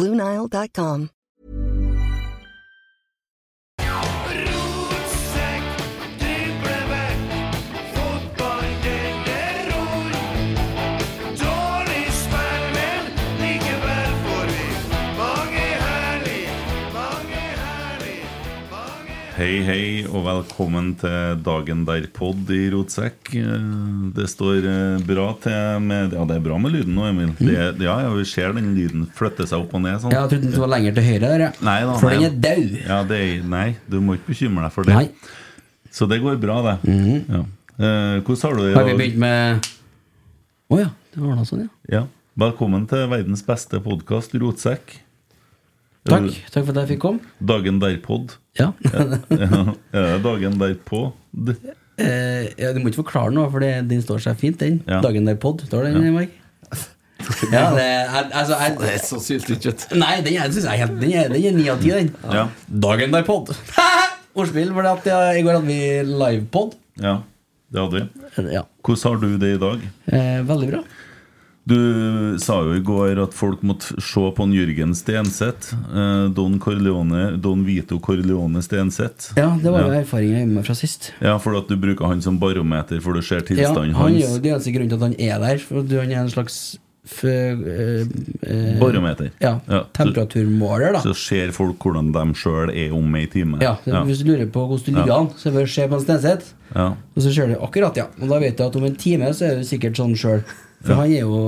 BlueNile.com. Hei, hei, og velkommen til dagen der-pod i Rotsekk. Det står eh, bra til med Ja, det er bra med lyden nå, Emil. Det, ja, ja, vi ser den lyden flytte seg opp og ned sånn. Jeg trodde den var lenger til høyre der, ja. Nei da. For den er død. Ja, det nei, du må ikke bekymre deg for det. Nei. Så det går bra, det. ja. eh, hvordan har du det? i Har vi begynt med Å ja. Det var noe sånn, ja. Ja. Velkommen til verdens beste podkast, Rotsekk. Takk. Takk for at jeg fikk komme. Dagen der-pod. Ja. Ja, er dagen derpå? Eh, ja, du må ikke forklare noe, for den står seg fint, den. Ja. Dagen der pod. Står den, Mark? Ja, det er, altså, jeg, Det er så syltynt kjøtt. Nei, den er, synes jeg er helt Den er den er ni av ti, den. Ja. Dagen der pod. Ordspill, for at, ja, i går hadde vi livepod. ja, det hadde vi. Ja. Hvordan har du det i dag? Eh, veldig bra. Du sa jo i går at folk måtte se på en Jørgen Stenseth. eh, Don Corleone, Don Vito Corleone Stenseth. Ja, det var jo ja. gjorde med fra sist. ja, for at du bruker han som barometer, for du ser Ja, tilstanden han er jo hans. det eneste grunnen til at han er der. For at han er en slags eh, eh, Barometer. Ja, Ja, temperaturmåler, da. Så ser folk hvordan de sjøl er om ei time. Ja, ja, Hvis du lurer på hvordan du ligger an, så bør du se på en Stenseth. Ja. Og så ser du akkurat, ja. Og da vet du at om en time så er du sikkert sånn sjøl. For han er jo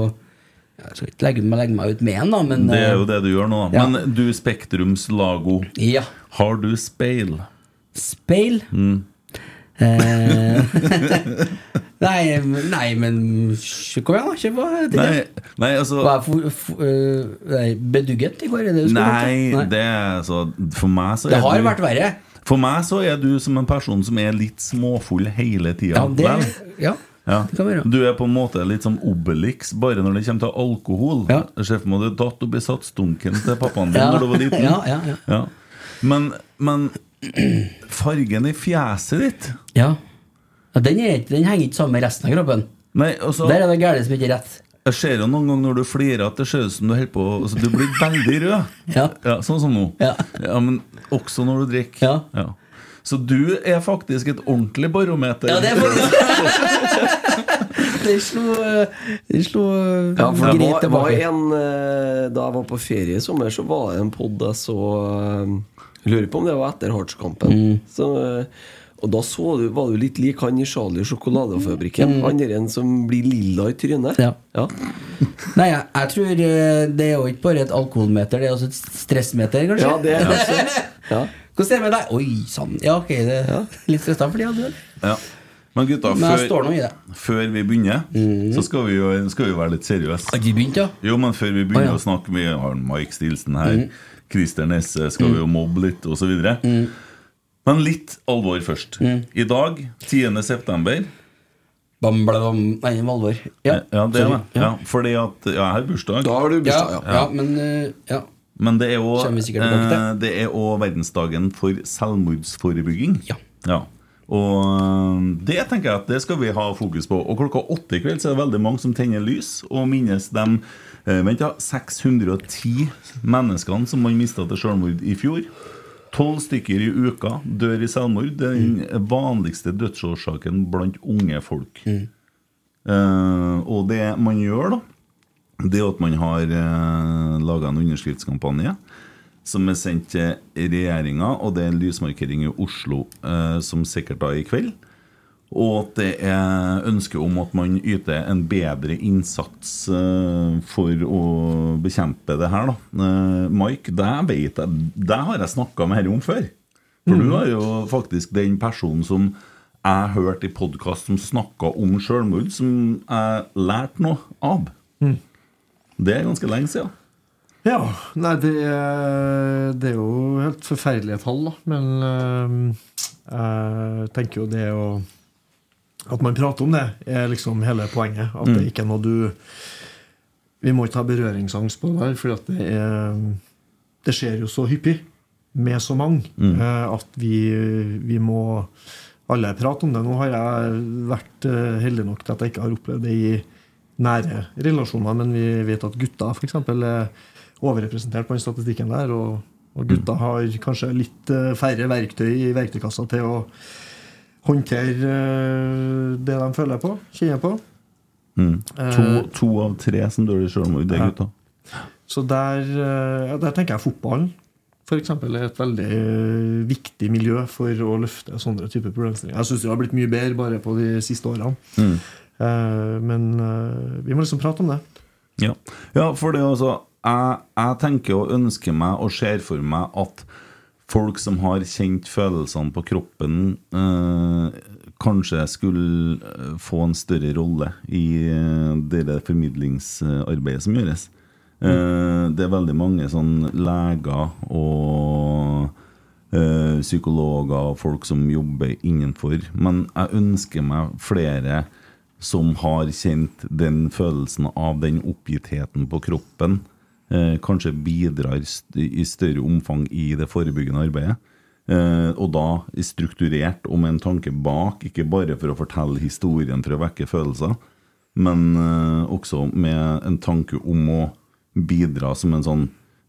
Jeg skal ikke legge, legge meg ut med han, da, men Det er jo eh, det du gjør nå. Ja. Men du, Spektrums Lago, Ja. har du speil? Speil? Mm. Eh, nei, nei, men Kom igjen, da. Kjør på. Nei, nei altså Var jeg for, øh, nei, bedugget i går? Det skulle Nei, det er altså For meg så er Det har du vært verre. For meg så er du som en person som er litt småfull hele tida. Ja, det, ja. Ja. det kan være. Du er på en måte litt som Obelix, bare når det kommer til alkohol. Ja. For meg du datt oppi satsstunken til pappaen din Ja. når du var liten. Ja, ja, ja. Ja. Men, men fargen i fjeset ditt Ja. ja den, er, den henger ikke sammen med resten av kroppen. Nei, også, Der er det gærent som ikke er rett. Jeg ser jo noen ganger når du flirer at det ser ut som du holder på altså, Du blir veldig rød. Ja. Sånn som nå. Ja. Men også når du drikker. Ja. Så du er faktisk et ordentlig barometer. Ja, det er faktisk Det slo øh, slo øh, Ja, for det var en eh, Da jeg var på ferie i sommer, så var det en pod jeg så eh, Jeg lurer på om det var etter Hearts-kampen. Mm. eh, Og da så du, var du litt lik han i Charlie Sjokoladefabrikken. Han der som blir lilla i trynet. Ja. Ja. Nei, jeg, jeg tror det er jo ikke bare et alkoholmeter, det er også et stressmeter, kanskje? Ja, det er også. Ja. Hvordan er det med deg? Oi sann. Ja, ok, det er litt stressa for tida, du. Ja. Men gutta, Men før, nå før vi begynner, så skal vi, jo, skal vi være litt seriøse. Har vi begynt, ja? Jo, men før vi begynner Å, ja. å snakke Vi har Mike Stilson her. Christer Nesse skal vi jo mobbe litt, osv. Men litt alvor først. I dag, 10. september Bam, bla, bam. Nei, alvor. Ja, Ja, det er det. Ja, fordi at ja, jeg har bursdag. Da har du bursdag, ja. ja, men øh, Ja. Men det er til. eh, er verdensdagen for selvmordsforebygging. Ja. Og eh, det tenker jeg at det skal vi ha fokus på. Og klokka åtte i kveld så er det veldig mange som tenner lys og minnes dem eh, Vent, ja. 610 menneskene som man mista til selvmord i fjor. Tolv stykker i uka dør i selvmord. Det er den vanligste dødsårsaken blant unge folk. Eh, og det man gjør, da, det er at man har eh, laga en underskriftskampanje som er sendt til regjeringa, og det er en lysmarkering i Oslo eh, som sikkert da i kveld. Og at det er ønske om at man yter en bedre innsats eh, for å bekjempe det her. da Eh, Mike, det vet jeg Det har jeg snakka med dette om før. For du er jo faktisk den personen som jeg hørte i podkast som snakka om selvmord, som jeg lærte noe av. Det er ganske lenge siden. Ja. Nei, det er, det er jo helt forferdelige tall, da. Men øh, jeg tenker jo det å At man prater om det, er liksom hele poenget. At det ikke er noe du Vi må ikke ha berøringsangst på det der, for det er Det skjer jo så hyppig med så mange mm. at vi, vi må alle prate om det. Nå har jeg vært eh, heldig nok til at jeg ikke har opplevd det i nære relasjoner, men vi vet at gutter f.eks. er overrepresentert på den statistikken der. Og, og gutta har kanskje litt eh, færre verktøy i verktøykassa til å håndtere eh, det de føler på, kjenner på. Mm. Eh, To, to av tre som dør i sjølmord, det er Ja. gutta. Så der, der tenker jeg fotballen eksempel, er et veldig viktig miljø for å løfte sånne typer problemstillinger. Jeg syns det har blitt mye bedre bare på de siste årene. Mm. Eh, Men eh, vi må liksom prate om det. Ja, ja for det altså jeg, jeg tenker og ønsker meg og ser for meg at folk som har kjent følelsene på kroppen, eh, kanskje skulle eh, få en større rolle i det formidlingsarbeidet som gjøres. Eh, det er veldig mange sånn leger og eh, psykologer og folk som jobber innenfor. Men jeg ønsker meg flere som har kjent den følelsen av den oppgittheten på kroppen. Eh, kanskje bidrar st i større omfang i det forebyggende arbeidet. Eh, og da strukturert og med en tanke bak, ikke bare for å fortelle historien for å vekke følelser, men eh, også med en tanke om å bidra som en sånn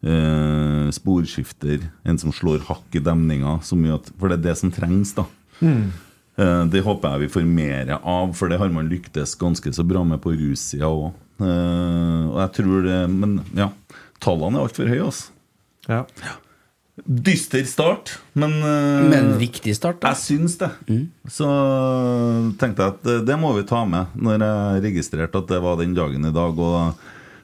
eh, sporskifter, en som slår hakk i demninga, for det er det som trengs, da. Eh, Det håper jeg vi får mer av, for det har man lyktes ganske så bra med på russida òg. Og jeg tror det Men ja, tallene er altfor høye, altså. Ja. Dyster start, men eh, Men viktig start, da. Jeg syns det. Så tenkte jeg at det, må vi ta med når jeg registrerte at det var den dagen i dag. Og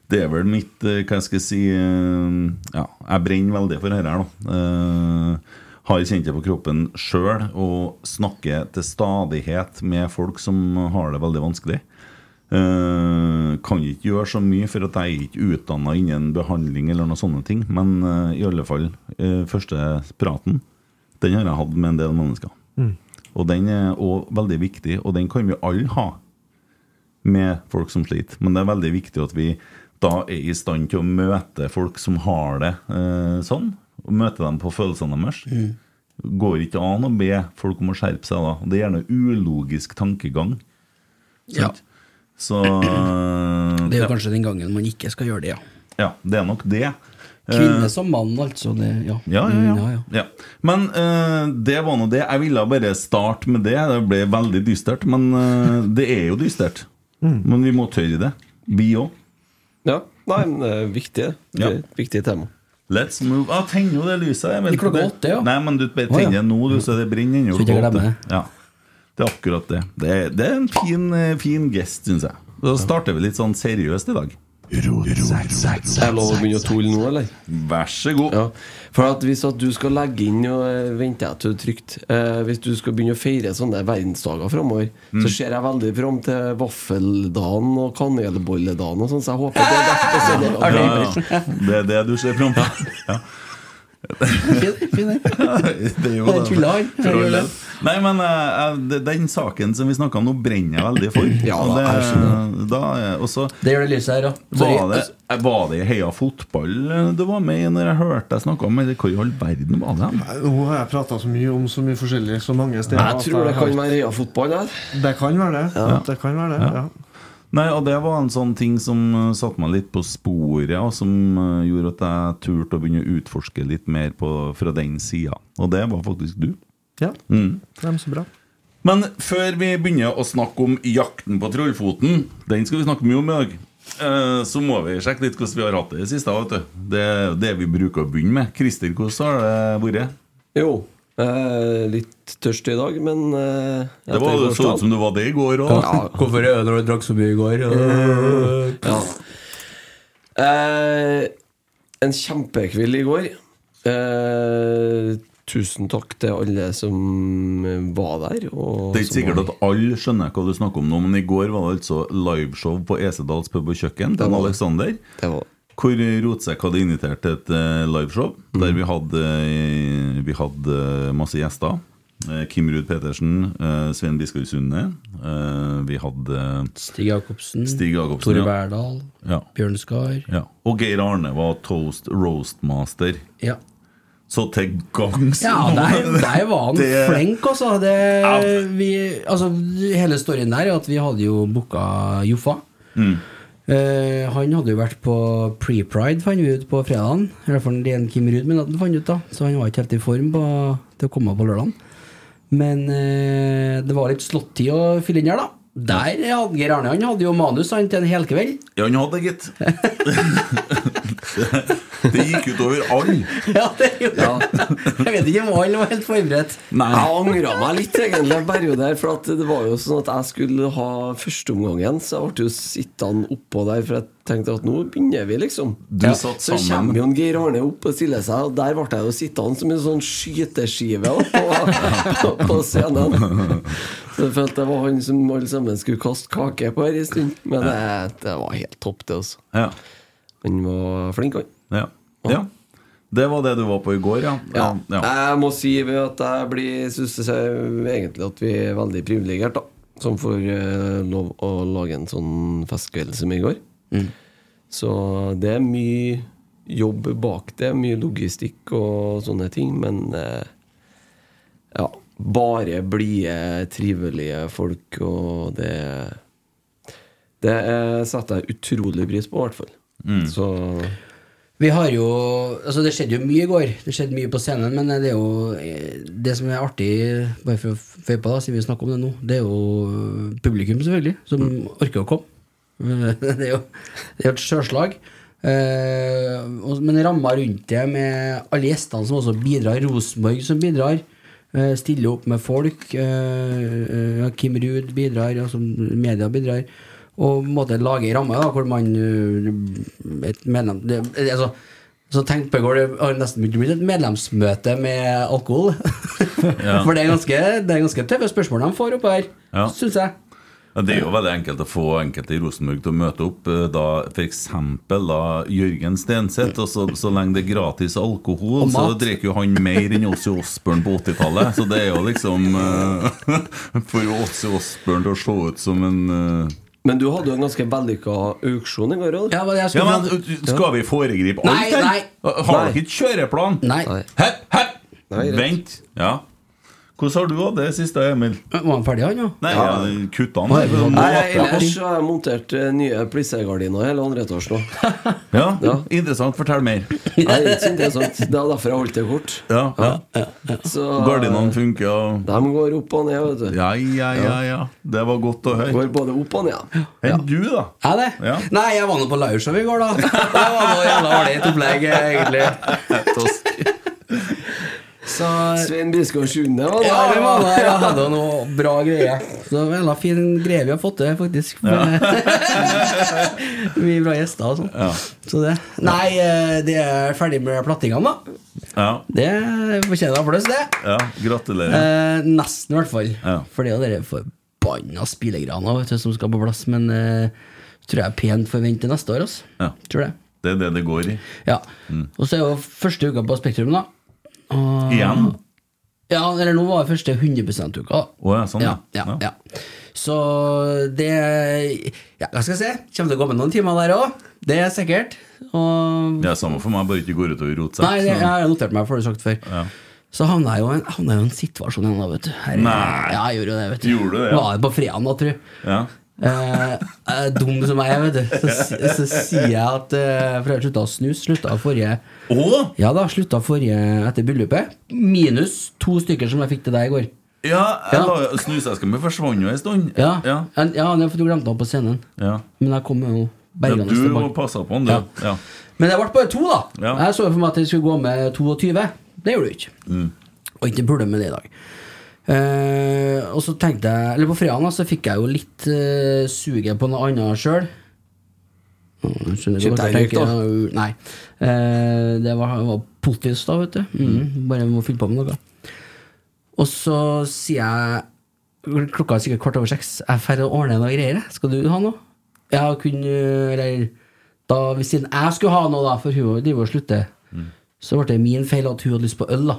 det er vel mitt Hva Hva jeg skal si eh, Ja, jeg brenner veldig for dette her, da. Har kjent det på kroppen sjøl og snakker til stadighet med folk som har det veldig vanskelig. Uh, kan ikke gjøre så mye, for at jeg er ikke utdanna innen behandling eller noen sånne ting. Men uh, i alle fall, uh, første praten, den har jeg hatt med en del mennesker. Og den er òg veldig viktig, og den kan vi alle ha med folk som sliter. Men det er veldig viktig at vi da er i stand til å møte folk som har det sånn. Og møte dem på følelsene deres. Går ikke an å be folk om å skjerpe seg da. Det er gjerne ulogisk tankegang. Ja. Så eh, Det er jo ja. kanskje den gangen man ikke skal gjøre det, ja. ja, det er nok det. Kvinne Eh, som mann, altså. Det, ja. ja, ja, Mm, ja. ja. Men uh, det var nå det. Jeg ville bare starte med det. Det ble veldig dystert. Men uh, det er jo dystert. Men vi må tørre det. Vi òg. Ja, nei, men det er viktige, Det Ja. er viktig tema. Let's move. Ah, Tenn jo det lyset. jeg Det er klokka åtte, ja. Nei, men du bare Å, ja. nå, du, så det brenner ennå. Ja. Det er akkurat det. Det er, det er en fin, eh, fin gest, syns jeg. Da starter vi litt sånn seriøst i dag. Er det lov å begynne å tulle nå, eller? Vær så god. Ja, for at Hvis at du skal legge inn og eh, venter jeg til trygt eh, Hvis du skal begynne å feire sånne verdensdager framover, Mm. så ser jeg veldig fram til vaffeldagen og kanelbolledagen og sånn, så jeg håper det er derfor er det- Ja, ja. Det er det du ser fram til? Ja. Det er jo det. del. Nei, men eh, den saken som vi snakka om nå, brenner jeg veldig for. Ja, da, det, da, også, Det gjør det lyset her, ja. Var det, var det Heia Fotball eh, du var med i når jeg hørte deg snakke om Eller hvor i all verden var det? Nå har jeg prata så mye om så mye forskjellig, så mange steder Jeg tror det kan være Heia Fotball der. Det kan være det. Det kan være det, ja. Nei, og det var en sånn ting som uh, satte meg litt på sporet, og som uh, gjorde at jeg turte å begynne å utforske litt mer på, fra den sida. Og det var faktisk du. ja. Mm. Det er så bra. Men før vi begynner å snakke om jakten på Trollfoten, den skal vi snakke mye om i dag, eh, så må vi sjekke litt hvordan vi har hatt det i det siste. Vet du. Det er det vi bruker å begynne med. Christer, hvordan har det vært? Jo. Eh, litt tørst i dag, men eh, Det var så sånn ut som det var det i går òg. Ja. Hvorfor er det når du drakk så mye i går? Ja. Eh, en kjempekveld i går. Eh, tusen takk til alle som var der. Og Det er ikke som sikkert var- at alle skjønner hva du snakker om nå, men i går var det altså liveshow på Esedals pub og kjøkken til Det var det. Alexander. Det var Hvor Rotsekk hadde invitert til et liveshow liveshow der vi hadde, eh, vi hadde masse gjester. Eh, Kim Ruud Petersen, eh, Svein Biskar Sunde. eh, Vi hadde Stig Jacobsen, Stig Jacobsen, Tore. Verdal, ja, Bjørn Skar. ja. Og Geir Arne var toast roastmaster. Ja. Så til gangs Ja, der, der var han Det- flink, altså. Det, vi, altså. Hele storyen der er at vi hadde jo booka Joffa. Mm. Eh, han hadde jo vært på pre-pride, fant vi ut på fredagen. I hvert fall Len Kim Ruud fant ut da så han var ikke helt i form på, til å komme på lørdagen. Men uh, det var litt slåttid å fylle inn her, da. Der hadde Geir Arne Han hadde jo manus han til en hel kveld. Ja, han hadde det, gitt. det gikk utover alle. Ja, det gjorde Jeg vet ikke om alle var helt forberedt. Nei. Jeg angra meg litt egentlig en periode der, for at det var jo sånn at jeg skulle ha førsteomgangen, så jeg ble jo sittende oppå der, for jeg tenkte at nå begynner vi, liksom. Du Ja. satt Så kommer jo Geir Arne opp og stiller seg, og der ble jeg jo sittende som en sånn skyteskive på, på, på scenen. Så jeg følte det var han som alle sammen skulle kaste kake på her en stund. Men det, det var helt topp, det, altså. Ja. Han var flink, han. Ja. ja. Det var det du var på i går, ja. Ja. ja. Jeg må si ved at jeg blir synes jeg egentlig at vi er veldig privilegert, da. Som får uh, lov å lage en sånn festkveld som i går. Så det er mye jobb bak det, mye logistikk og sånne ting, men uh, ja. Bare blide, trivelige folk, og det Det eh, setter jeg utrolig pris på, i hvert fall. Så Vi har jo Altså, det skjedde jo mye i går. Det skjedde mye på scenen, men det er jo eh, Det som er artig, bare for å føye på, da, siden vi snakker om det nå, det er jo publikum, selvfølgelig, som orker å komme. Det er jo, det er et sjølslag. Eh, men ramma rundt det med alle gjestene som også bidrar, Rosenborg som bidrar. Eh, stiller opp med folk. eh, eh, Kim Ruud bidrar, altså media bidrar. Og på en måte lage ei ramme da, hvor man Et medlem det, altså, så tenk på det har nesten begynt å bli et medlemsmøte med alkohol. Ja. For det er ganske, det er ganske tøffe spørsmål de får oppe her, Ja. syns jeg. Ja, Det er jo veldig enkelt å få enkelte i Rosenborg til å møte opp. eh, Da F.eks. Jørgen Stenseth. Og så, så lenge det er gratis alkohol, så drikker jo han mer enn Åse Osborn på 80-tallet. Så det er jo liksom eh, For Åse Osborn til å se ut som en eh, Men du hadde jo en ganske vellykka auksjon i går òg. Ja, Ja, men Skal vi foregripe alt her? Har dere ikke kjøreplan? Nei. Hepp, hepp! Vent. Ja. Hvordan har du hatt det siste, Emil? Var han ferdig, han, ja? Nei, ja. kutta han. Nei, Nei, måte. ellers har jeg montert eh, nye plissegardiner hele andre etasje nå. Ja, Ja. Interessant. Fortell mer. Nei, det er ikke så interessant. Det er derfor jeg holdt det kort. Ja, ja. Så Gardinene funker, og De går opp og ned, vet du. Ja, ja, ja, ja. Det var godt å høre. Går både opp og ned. Enn du, da? Er det? Ja. Nei, jeg var nå på liveshow i går, da. Det var noe jævla ålreit opplegg, egentlig. Så Svein Biskår Sunde var Ja, der. det var der. Jeg hadde noe bra greier. Så det var en fin greie vi har fått til, faktisk. Mye bra gjester og sånn. Ja. Så det Nei, eh, det er ferdig med plattingene, da. Ja, Det fortjener applaus, det. ja gratulerer. Eh, nesten, i hvert fall. Ja. For det er jo de forbanna spillegrana vet du, som skal på plass. Men eh, tror jeg er pent forventer neste år. Altså. Ja. Tror det. Det er det det går i. Ja. Og så er jo første uka på Spektrum, da. Og, Igjen? Ja, eller nå var det første 100 %-uka. Oh, ja, sånn, ja, ja, ja. Så det Ja, hva skal jeg si? Kommer til å gå med noen timer der òg. Det er sikkert. Og Det er samme for meg, bare ikke går ut og roter seg. Nei, det, jeg har notert meg, for det sagt før. Ja. Så havna jeg jo en, havna jo en situasjon igjen, vet du. Her, Nei. Ja, jeg gjorde jo det, vet du. Gjorde du det, ja? Var det på fredag, da, jeg. Ja. Eh, er dum som jeg er, vet du. Så, så, så sier jeg at eh, For jeg slutta å snus. Slutta forrige Å! Ja da, slutta forrige etter bryllupet. Minus to stykker som jeg fikk til deg i går. Ja, Ja. snuseska mi forsvant jo en stund. Ja, ja. Ja for du glemte den på scenen. ja. Men jeg kom jo ja bergende du tilbake. passa på den, du. Ja. Ja. Men det ble bare to, da. Ja. Jeg så for meg at jeg skulle gå med 22. Det gjorde du ikke. Mm. Og ikke burde med det i dag. Eh, og så tenkte jeg Eller på fredagen da, så fikk jeg jo litt uh, suget på noe annet sjøl. Kjøpte hva jeg da? Nei. Eh, det var, var potis, da, vet du. Mm, bare må fylle på med noe. Og så sier jeg Klokka er sikkert kvart over seks. Jeg drar ferdig å ordne noe greier. Skal du ha noe? Ja, kunne Eller da, hvis jeg skulle ha noe, da, for hun driver og slutter, så ble det min feil at hun hadde lyst på øl, da.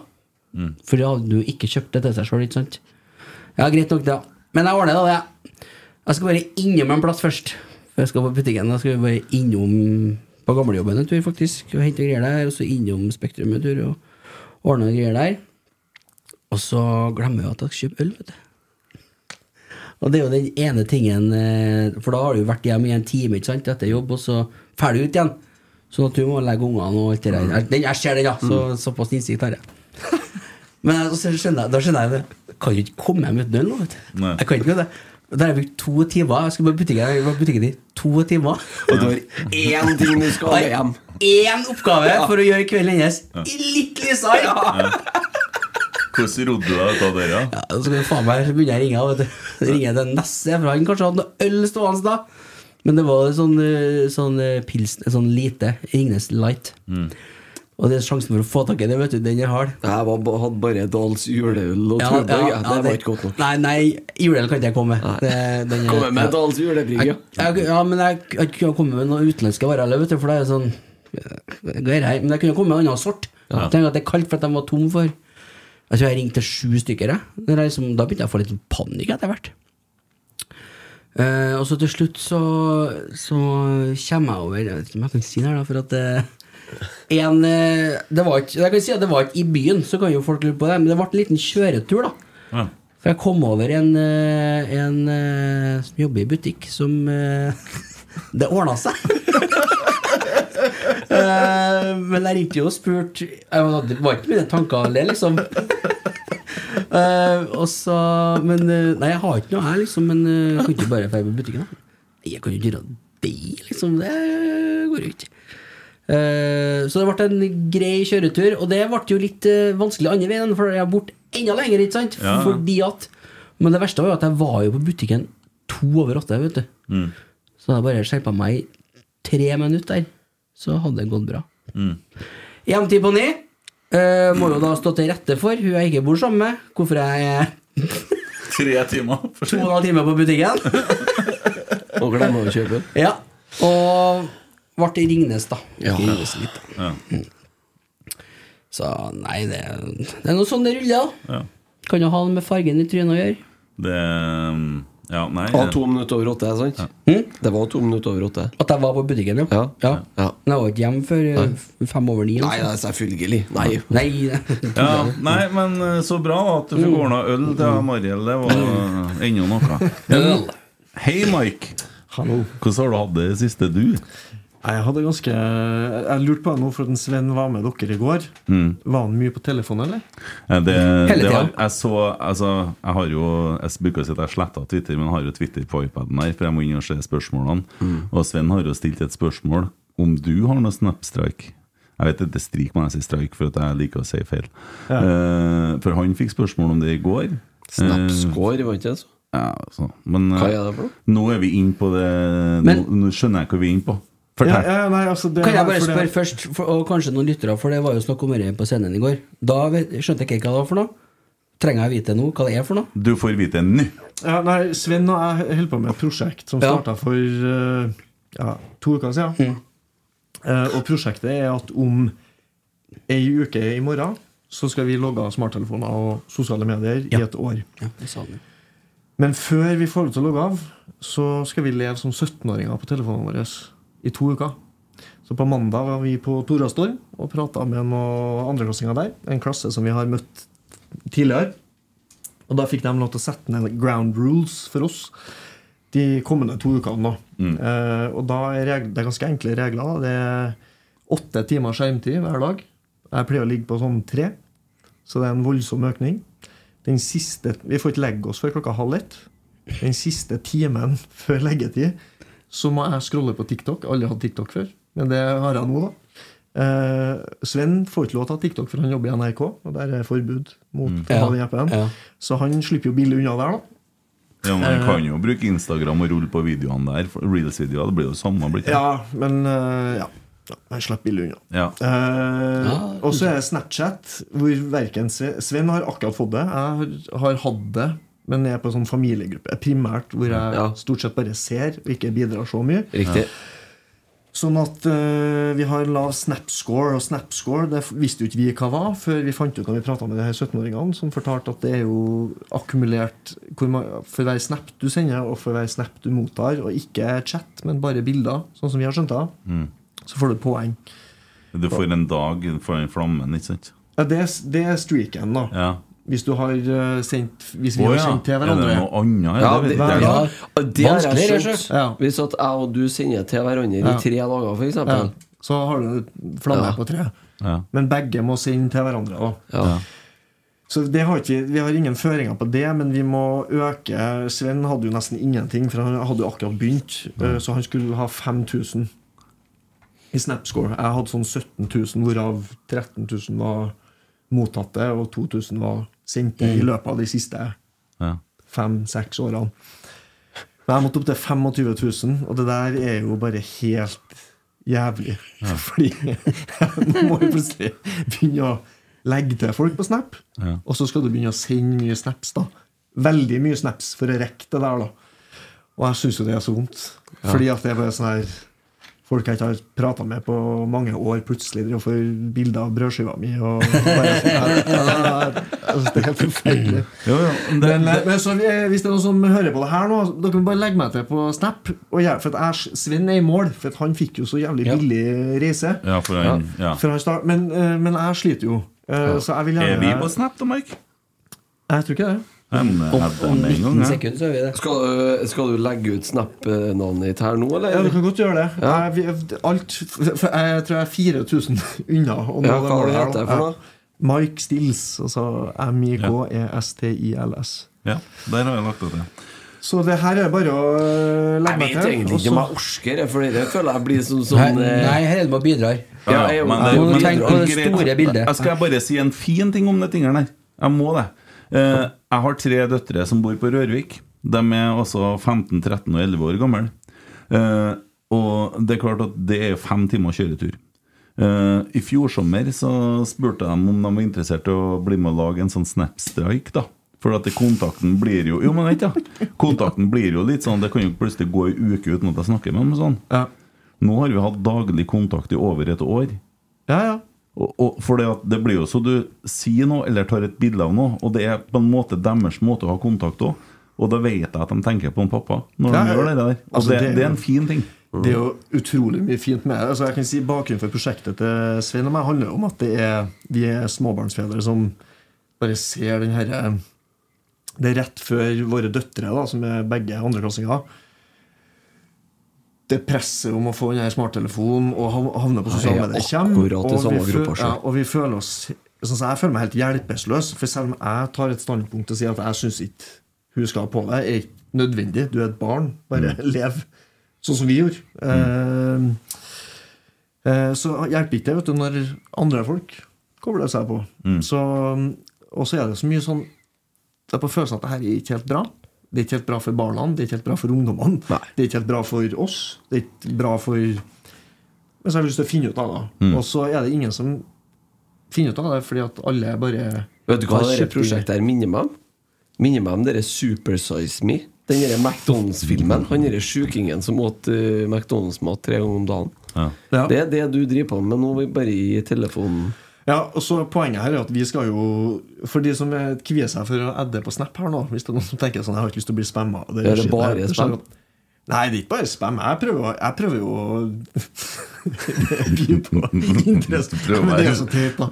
For da hadde du ikke kjøpt det til seg sjøl, ikke sant? Ja, greit nok, det. Men jeg ordner da det. Jeg skal bare innom en plass først. For jeg skal på butikken. Jeg skal bare innom på gamlejobben en tur, faktisk. Og hente greier der. Og så innom Spektrum en tur og ordne greier der. Og så glemmer jeg at jeg skal kjøpe øl, vet du. Og det er jo den ene tingen eh, For da har du vært hjemme i en time ikke sant, etter jobb, og så drar du ut igjen. Sånn at du må legge ungene og alt det der. Den, jeg ser den, ja. Så, Såpass innsikt har jeg. Men skjønner jeg, da skjønner jeg det. Jeg kan jo ikke komme hjem uten øl nå. Jeg kan ikke det. Da har jeg brukt to timer. Jeg skal på butikken, jeg var på butikken i to timer. Og du har én ting du skal ha hjem. Én oppgave for å gjøre kvelden hennes litt lysere! Hvordan rodde du deg ut av det? Ja? Ja, så skal jeg faen meg begynne å ringe. Vet du. Ringer til Nesse, for han kanskje hadde noe øl stående da. Men det var sånn, eh, sånn eh, pilsen, sånn lite Ringnes Light. Og det er sjansen for å få tak i det, vet du, den er hard. Jeg var, hadde bare Dals juleøl og Ja, Tuborg. ja, Ja, ja, det var ikke godt nok. Nei, nei, juleøl kan ikke jeg komme med. Det, den Komme med ja. Dals julebrygg, ja. Ja, men jeg, jeg kunne komme med noen utenlandske varer, eller, vet du, for det er sånn eh, greier her. Men jeg kunne komme med en annen sort. Tenk at det er kaldt for at de var tom for Jeg tror jeg ringte sju stykker. Jeg. Det er liksom, da begynte jeg å få litt panikk etter hvert. Uh, og så til slutt så, så kommer jeg over Jeg vet ikke om jeg kan si det her, da, for at eh, en, eh, det var ikke, Jeg kan si at det var ikke i byen, så kan jo folk lure på det, men det ble en liten kjøretur, da. Ja. For jeg kom over en, eh, en eh, som jobber i butikk, som Det ordna seg! Men jeg ringte jo og spurte Det var ikke mine tanker om det, liksom. Eh, og så Men Nei, jeg har ikke noe her, liksom. Men jeg kan ikke bare dra på butikken. da Jeg kan jo ikke gjøre det, liksom. Det går jo ikke. Eh, så det ble en grei kjøretur, og det ble jo litt eh, vanskelig andre veien, for jeg er borte enda lenger, ikke sant? Ja. Fordi at Men det verste var jo at jeg var jo på butikken to over åtte, vet du. Mm. Så jeg bare skjerpa meg i tre minutter der, så hadde det gått bra. Mm. Hjemtid på ni. uh, må jo da stå til rette for hun jeg ikke bor sammen med. Hvorfor jeg er Tre timer. for to og en halv time på butikken. Og glemmer å kjøpe. Ja. Og ble i Ringnes, da. Ja. Ringnes litt, da. Ja. Så nei, det, det er noe sånn det ruller, da. Ja. Kan jo ha det med fargen i trynet å gjøre. Det Ja, nei Det var to minutter over åtte, sant? Hm? Det var to minutter over åtte. At jeg var på butikken, Ja. Ja. Men jeg var ikke hjemme før eh, fem over ni. Nei, nei, selvfølgelig. Nei. Nei, Ja, nei, men eh, så bra at du fikk ordna øl til Mariell. Det var ennå noe. Hei, Mike. Hallo. Hvordan har du hatt det i siste, du? Jeg hadde ganske Jeg lurte på det nå, for at Sven var med dere i går. Mm. Var han mye på telefonen, eller? Eh, Det, Hele det tida. jeg så Altså, jeg har jo Jeg bruker å si at jeg sletta Twitter, men jeg har jo Twitter på iPaden her, for jeg må inn og se spørsmålene. Og Sven har jo stilt et spørsmål om du har noe Snapstrike. Jeg vet ikke strik, når jeg sier strike, for at jeg liker å si feil. Eh, for han fikk spørsmål om det i går. Snapscore, var ikke det så? Ja, så. Men Hva eh, er det for noe? nå er vi inne på det Men- nå, nå skjønner jeg hva vi er inne på. Ja, ja, nei, altså det Kan jeg bare spørre først, for, og kanskje noen lyttere, for det var jo snakk om det på scenen i går. Da skjønte jeg ikke hva det var for noe. Trenger jeg vite nå hva det er for noe? Du får vite nå. Ja, nei, Sven og jeg holder på med et prosjekt som Ja. starta for eh, ja, to uker siden. Eh, og prosjektet er at om ei uke i morgen så skal vi logge av smarttelefoner og sosiale medier i et år. Ja, det sa. Men før vi får lov til å logge av, så skal vi leve som 17-åringer på telefonene våre i to uker. Så på mandag var vi på Torastor og prata med noen andreklassinger der. En klasse som vi har møtt tidligere. Og da fikk de lov til å sette ned ground rules for oss de kommende to ukene. Mm. Eh, og da er regler, det er ganske enkle regler. Det er åtte timer skjermtid hver dag. Jeg pleier å ligge på sånn tre, så det er en voldsom økning. Den siste, Vi får ikke legge oss før klokka halv ett. Den siste timen før leggetid så må jeg scrolle på TikTok. alle hadde TikTok før, men det har jeg nå, da. Eh, Sven får ikke lov til å ha TikTok, for han jobber i NRK, og der er forbud mot å ha den appen. Ja. Så han slipper jo billig unna der, da. Ja, men Man kan jo bruke Instagram og rulle på videoene der. for Reels-videoer, det blir jo samme. Blitt. Ja, men eh, ja. Jeg slipper billig unna. Ja. Eh, og så er det Snapchat, hvor verken Sven har akkurat fått det. Jeg har, har hatt det, men jeg er på en sånn familiegruppe primært, hvor jeg Ja. stort sett bare ser og ikke bidrar så mye. Riktig. Sånn at uh, vi har lav snapscore, og snapscore det visste jo ikke vi hva var før vi fant ut når vi prata med de her 17-åringene, som fortalte at det er jo akkumulert for hver snap du sender, og for hver snap du mottar, og ikke chat, men bare bilder, sånn som vi har skjønt det, Mm. så får du poeng. Du får en dag for den flammen, ikke sant? Ja, det, er- det er streaken, da. Ja. Hvis du har eh, sendt Hvis vi Å har sendt til Er det hverandre. noe annet? Ja, det, ja. det jeg Ja. Hvis at jeg og du sender til hverandre Ja. i tre dager, f.eks. Ja, så har du flamme Ja. på tre. Ja. Men begge må sende til hverandre. Da. Ja. Så det har ikke, vi- vi har ingen føringer på det, men vi må øke Sven hadde jo nesten ingenting, for han hadde jo akkurat begynt. eh, Så han skulle ha 5000 i Snapscore. Jeg hadde sånn 17 000, hvorav 13 000 var mottatte, og 2000 var sendte i løpet av de siste Ja. fem-seks årene. Men jeg måtte opp til 25 000, og det der er jo bare helt jævlig. Fordi nå må jo plutselig begynne å legge til folk på Snap, Ja. og så skal du begynne å sende mye snaps. da Veldig mye snaps for å rekke det der. da Og jeg syns jo det er så vondt. Fordi at det er bare sånn her Folk jeg ikke har prata med på mange år, plutselig driver og får bilder av brødskiva mi. Og bare, sånn det er helt forferdelig. Jo, jo, men Men, så hvis det er noen som hører på det her nå, dere må bare legge meg til på Snap. Og jeg, for at jeg, Sven er i mål, for at han fikk jo så jævlig billig reise. ja, for han, ja. For han start, men, eh, men jeg sliter jo. Eh, Så jeg vil gjerne Er vi på Snap da, Mike? Jeg tror ikke det. Om, om 19 sekunder så er vi det. Skal, du, skal du legge ut Snap-navnet ditt her nå, eller? Ja, du kan godt gjøre det. Ja. Jeg, vi- alt, jeg tror jeg er 4000 unna. nå Ja, hva det da. det for noe? Ja. Mike Stills. Altså M-I-K-E-S-T-I-L-S. Ja, der har jeg lagt det til. Så det her er bare å legge meg til. Jeg vet egentlig ikke om jeg orker det, for det føler jeg blir som sånn Nei, nei her er det med å bidra. Ja, jeg- men det, men- tenk på det store bildet. Jeg skal bare si en fin ting om det tingene her. Jeg må det. Eh, jeg har tre døtre som bor på Rørvik. De er også 15, 13 og 11 år gamle. Eh, og det er klart at det er fem timer kjøretur. Eh, I fjor sommer så spurte de om de var interessert i å bli med og lage en sånn Snap-streik. da For at det, kontakten blir jo Jo, men vent, da. Kontakten blir jo litt sånn Det kan jo plutselig gå ei uke uten at jeg snakker med dem. Sånn. Ja. Nå har vi hatt daglig kontakt i over et år. ja, ja. Og, og for det, at det blir jo så du sier noe eller tar et bilde av noe, og det er på en måte deres måte å ha kontakt òg. Og da vet jeg at de tenker på en pappa når Ja, de ja. gjør det der. Og Altså, det, det er en fin ting. Det er jo utrolig mye fint med det. Altså, jeg kan si Bakgrunnen for prosjektet til Svein og meg handler om at det er, vi er småbarnsfedre som bare ser den herre Det er rett før våre døtre, da, som er begge andreklassinger. Det presset om å få denne smarttelefonen og havne på sosiale medier kommer. og vi føl- Ja, og vi føler oss sånn Jeg føler meg helt hjelpeløs. For selv om jeg tar et standpunkt og sier at jeg syns ikke hun skal ha på deg, er ikke nødvendig. Du er et barn. Bare lev sånn som vi gjorde. Eh, eh, så hjelper ikke det vet du, når andre folk kobler seg på. Så, og så er det så mye sånn Det er på følelsen at det her er ikke helt bra. Det er ikke helt bra for barna, det er ikke helt bra for ungdommene. Det er ikke helt bra for oss. Det er ikke bra for Men så har jeg lyst til å finne ut av det. Og så er det ingen som finner ut av det, fordi at alle bare Vet du hva det prosjektet her minner meg om? Minner meg om dere Super Size Me. Den derre McDonald's-filmen. Han derre sjukingen som åt uh, McDonald's-mat tre ganger om dagen. Ja. Ja. Det er det du driver på med nå, bare i telefonen. Ja, og så Poenget her er at vi skal jo For de som er- kvier seg for å adde på Snap her nå Hvis det er noen som tenker sånn Jeg har ikke lyst til å bli spamma og Er det bare skjer- spam? Nei, det er ikke bare spam. Jeg prøver, jeg prøver jo å by på interesse. Men det er så teit, da.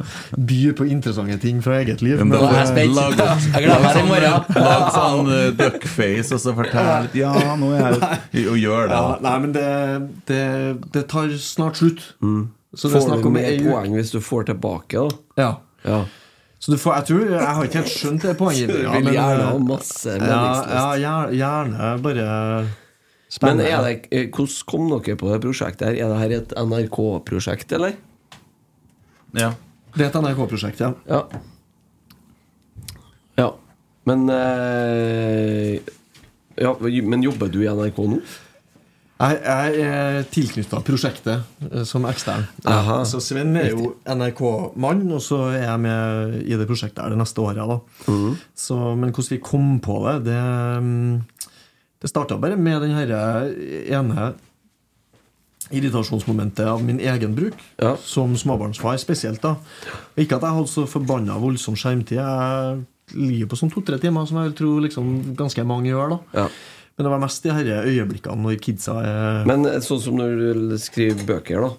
By på interessante ting fra eget liv. Men Men, Jeg er. Lag- Jeg gleder meg i morgen. Lag sånn uh, duckface og så fortell litt Ja, nå er jeg Og gjør det. ja, nei, men det, det, det tar snart slutt. Så Får du om mer poeng hvis du får tilbake, da? Ja. Ja. Så du får, jeg tror Jeg har ikke helt skjønt det poenget. Du ja, vil men, gjerne ha masse ja, ja, gjerne bare Men spennende. er det, eh, hvordan kom dere på det prosjektet? her? Er det her et NRK-prosjekt, eller? Ja. Det er et NRK-prosjekt, ja. Ja. Ja. Men øh, ja, Men jobber du i NRK nå? Jeg, er tilknytta prosjektet eh, som ekstern. Aha. Så Sven er jo NRK-mann, og så er jeg med i det prosjektet her det neste året. Da. Mm. Så, men hvordan vi kom på det, det, mm, det starta bare med den herre ene irritasjonsmomentet av min egen bruk, Ja. som småbarnsfar spesielt. da Ikke at jeg hadde så forbanna voldsom skjermtid. Jeg ligger på sånn to-tre timer, som jeg vil tro liksom ganske mange gjør. da Ja. Men det var mest de her øyeblikkene når kidsa er Men sånn som når du skriver bøker, da.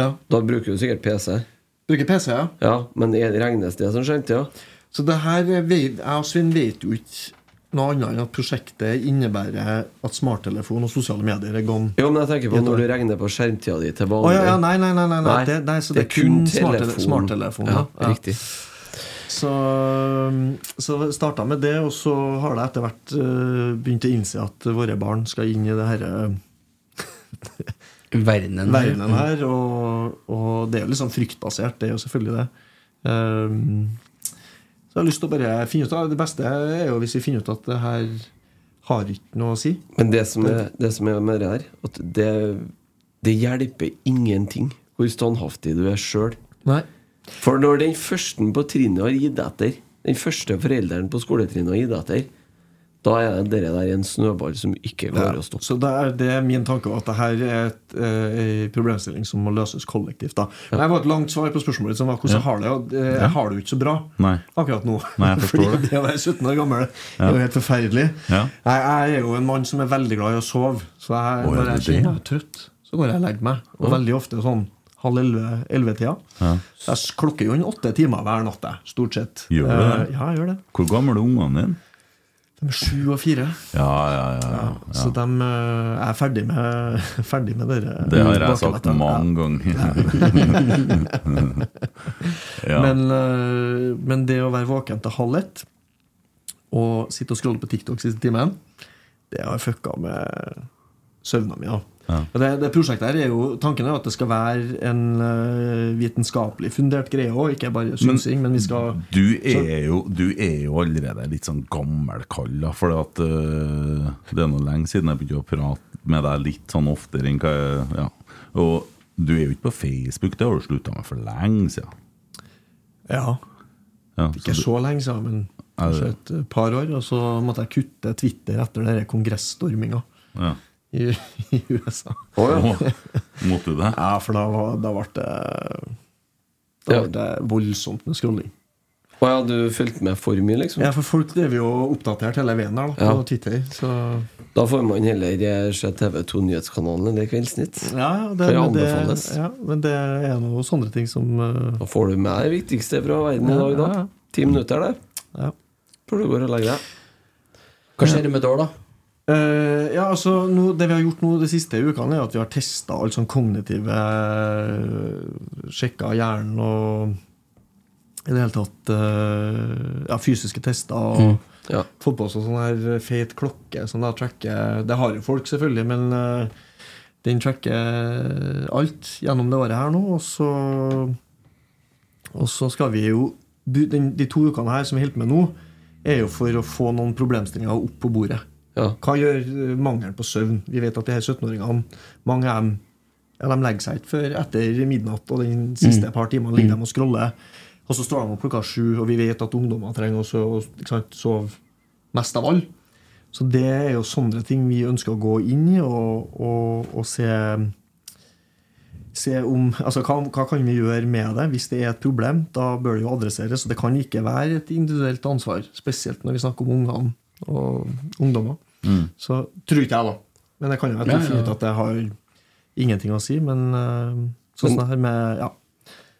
ja. Da bruker du sikkert PC. Bruker PC, ja. Ja, Men er- regnes det som skjermtid? Ja? Så det her vet, Jeg og Svein vet jo ikke noe annet enn at prosjektet innebærer at smarttelefon og sosiale medier er gone. Jo, men jeg tenker på når du regner på skjermtida di til vanlig. Oh, ja, ja, nei, nei, nei, nei, nei. Det, nei så det, er kun smarttele smarttelefon. Ja, Ja, Riktig. Så, så starta med det, og så har det etter hvert eh, begynt å innse at våre barn skal inn i det herre Verdenen. verdenen her. Og, og det er jo liksom fryktbasert, det er jo selvfølgelig det. Um, så jeg har lyst til å bare finne ut av Det beste er jo hvis vi finner ut at det her har ikke noe å si. Men det som er, det som er med det her, at det, det hjelper ingenting hvor standhaftig du er sjøl. For når den første på trinnet har gitt etter, den første forelderen på skoletrinnet har gitt etter, da er det det der en snøball som ikke klarer å stoppe. Så det er, det er min tanke at det her er et, eh, en problemstilling som må løses kollektivt. Da. Men Jeg var et langt svar på spørsmålet som var hvordan jeg har det. Og eh, jeg har det jo ikke så bra Nei. akkurat nå. Nei, jeg forstår Fordi det. det å være 17 år gammel er jo helt forferdelig. Ja. Jeg, jeg er jo en mann som er veldig glad i å sove. Så jeg, er når jeg kjenner jeg er trøtt, så går jeg og legger meg. Og veldig ofte sånn halv elleve-tida. Ja. Jeg klokker jo inn åtte timer hver natt, stort sett. Gjør du det? Eh, Ja, jeg gjør det. Hvor gamle er ungene dine? De er sju og fire. Ja, ja, ja. ja. Så de eh, er ferdig med, ferdig med dere Det har jeg sagt mange ganger. ja. Men, eh, men det å være våken til halv ett og sitte og scrolle på TikTok siste timen, det har fucka med søvna mi. Ja. Ja. Det, det prosjektet her er jo Tanken er jo at det skal være en eh, vitenskapelig fundert greie òg, ikke bare synsing. Men, vi skal Du er, jo, du er jo allerede litt sånn gammelkall, da, for at, øh, det er noe lenge siden jeg begynte å prate med deg litt sånn oftere enn hva jeg ja. Og du er jo ikke på Facebook, det har du slutta med for lenge siden. Ja, Ja, ikke så du- så lenge siden, men kanskje et par år. Og så måtte jeg kutte Twitter etter den kongressstorminga ja. I, i USA. Oh, ja. Måtte du det? Ja, for da, var- da ble det Da ble det voldsomt med scrolling. Å ja, du fulgte med for mye, liksom? Ja, for folk drev jo oppdatert hele veien der da, på. Twitter. Så Da får man heller eh, se TV2 Nyhetskanalen eller Kveldsnytt. ja, det, det, anbefales. men det, ja, men det er noe sånne ting som uh... Da får du med det viktigste fra verden i dag, da. ja, ja. Ti minutter, det. Ja. Før du går og legger deg. Hva skjer med Dår, da? Eh, ja, altså no, Det vi har gjort nå de siste ukene, er at vi har testa alt sånn kognitive Sjekka hjernen og i det hele tatt uh, ja, fysiske tester. Og Ja. fått på oss sånn her feit klokke som da tracker Det har jo folk, selvfølgelig, men uh, den tracker alt gjennom det året her nå. Og så, og så skal vi jo den, De to ukene her som vi holder på med nå, er jo for å få noen problemstillinger opp på bordet. Ja. Hva gjør eh, mangelen på søvn? Vi vet at de her 17-åringene Mange av dem ja, de legger seg ikke før etter midnatt, og den siste par timene ligger de og scroller. Og så står de opp klokka sju, og vi vet at ungdommer trenger å sove mest av alle. Så det er jo sånne ting vi ønsker å gå inn i og, og, og se se om Altså, hva, hva kan vi gjøre med det? Hvis det er et problem, da bør det jo adresseres. Og det kan ikke være et individuelt ansvar, spesielt når vi snakker om ungene og ungdommer. Så tror ikke jeg, da. Men det kan jo være Ja, ja. ut at jeg har ingenting å si. Men eh, sånn Men- her med Ja.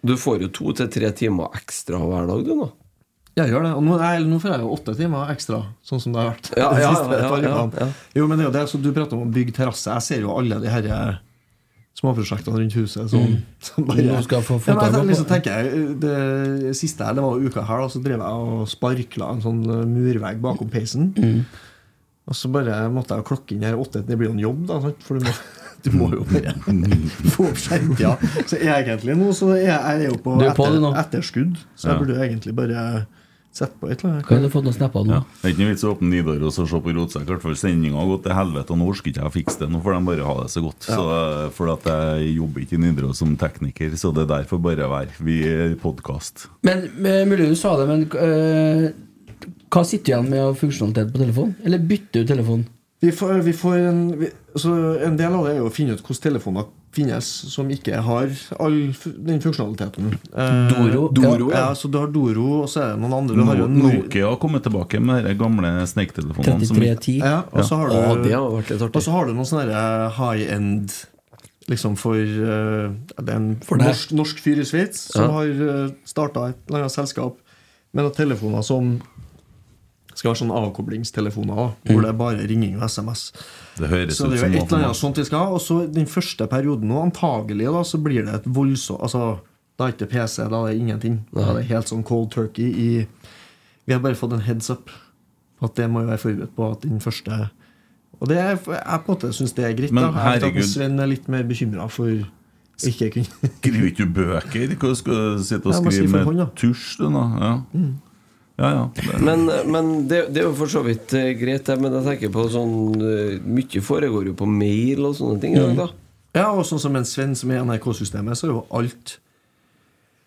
Du får jo to til tre timer ekstra hver dag, du, nå. Jeg gjør det. Og nå, nei, nå får jeg jo åtte timer ekstra, sånn som det har vært. Ja, ja, ja, ja, ja. Jo, men det er jo det, så Du prater om å bygge terrasse. Jeg ser jo alle de her småprosjektene rundt huset som, som bare skal få ja, men liksom, tenker jeg, Det siste her, det var uka her, da, så drev jeg og sparkla en sånn eh, murvegg bakom peisen. Mm. Og så bare måtte jeg klokke inn her åtte. Det blir jo en jobb, da, sant? for du må, du må jo bare få opp skjermtida. Så egentlig nå så er jeg, jeg er jo på, er etter, etterskudd, så jeg burde jo egentlig bare sette på et eller annet. Kan du fått noen snapper nå? Ja. Det er ikke noe vits å åpne Nidaros og se på Rotsekk. i hvert fall Sendinga har gått til helvete, og nå orker ikke jeg å fikse det. Nå får de bare ha det så godt. Så, for at jeg jobber ikke i Nidaros som tekniker, så det er derfor bare være. Vi er podkast. Men eh, Mulig du sa det, men øh, hva sitter du igjen med av funksjonalitet på telefon? Eller bytter du telefon? Vi får, vi får en, vi, altså en del av det er jo å finne ut hvordan telefoner finnes som ikke har all den funksjonaliteten. Eh, Doro, Doro ja. ja. så Du har Doro, og så er det noen andre. Har jo No- Nokia har kommet tilbake med de gamle snektelefonene. 3310. Ja, og så har du, har vært litt artig. og så har du noen sånne high end Liksom for uh, Det er en For norsk, norsk fyr i Sveits som Ja. har uh, starta et eller annet selskap med noen telefoner som skal ha sånne avkoblingstelefoner, òg, Mm. hvor det er bare ringing og SMS. Det høres Så det er jo et eller annet sånt vi skal ha. Og så den første perioden nå, antagelig, da, så blir det et voldsomt Altså, da er det ikke PC, da er det ingenting. Da er det helt sånn cold turkey i Vi har bare fått en heads up på at det må jo være forberedt på at den første Og det er, jeg på en måte syns det er greit. Men da. Jeg vet at. Sven er litt mer bekymra for ikke kunne Skriver ikke du bøker? Hva skal du sitte og skrive med hånd. Mm. tusj, du, nå? Ja, ja. ja. Det- Men, men det, det er jo for så vidt eh, greit, det, men jeg tenker på sånn eh, Mye foregår jo på mail og sånne ting. Mm. Da. Ja, og sånn som en Sven som er i NRK-systemet, så er jo alt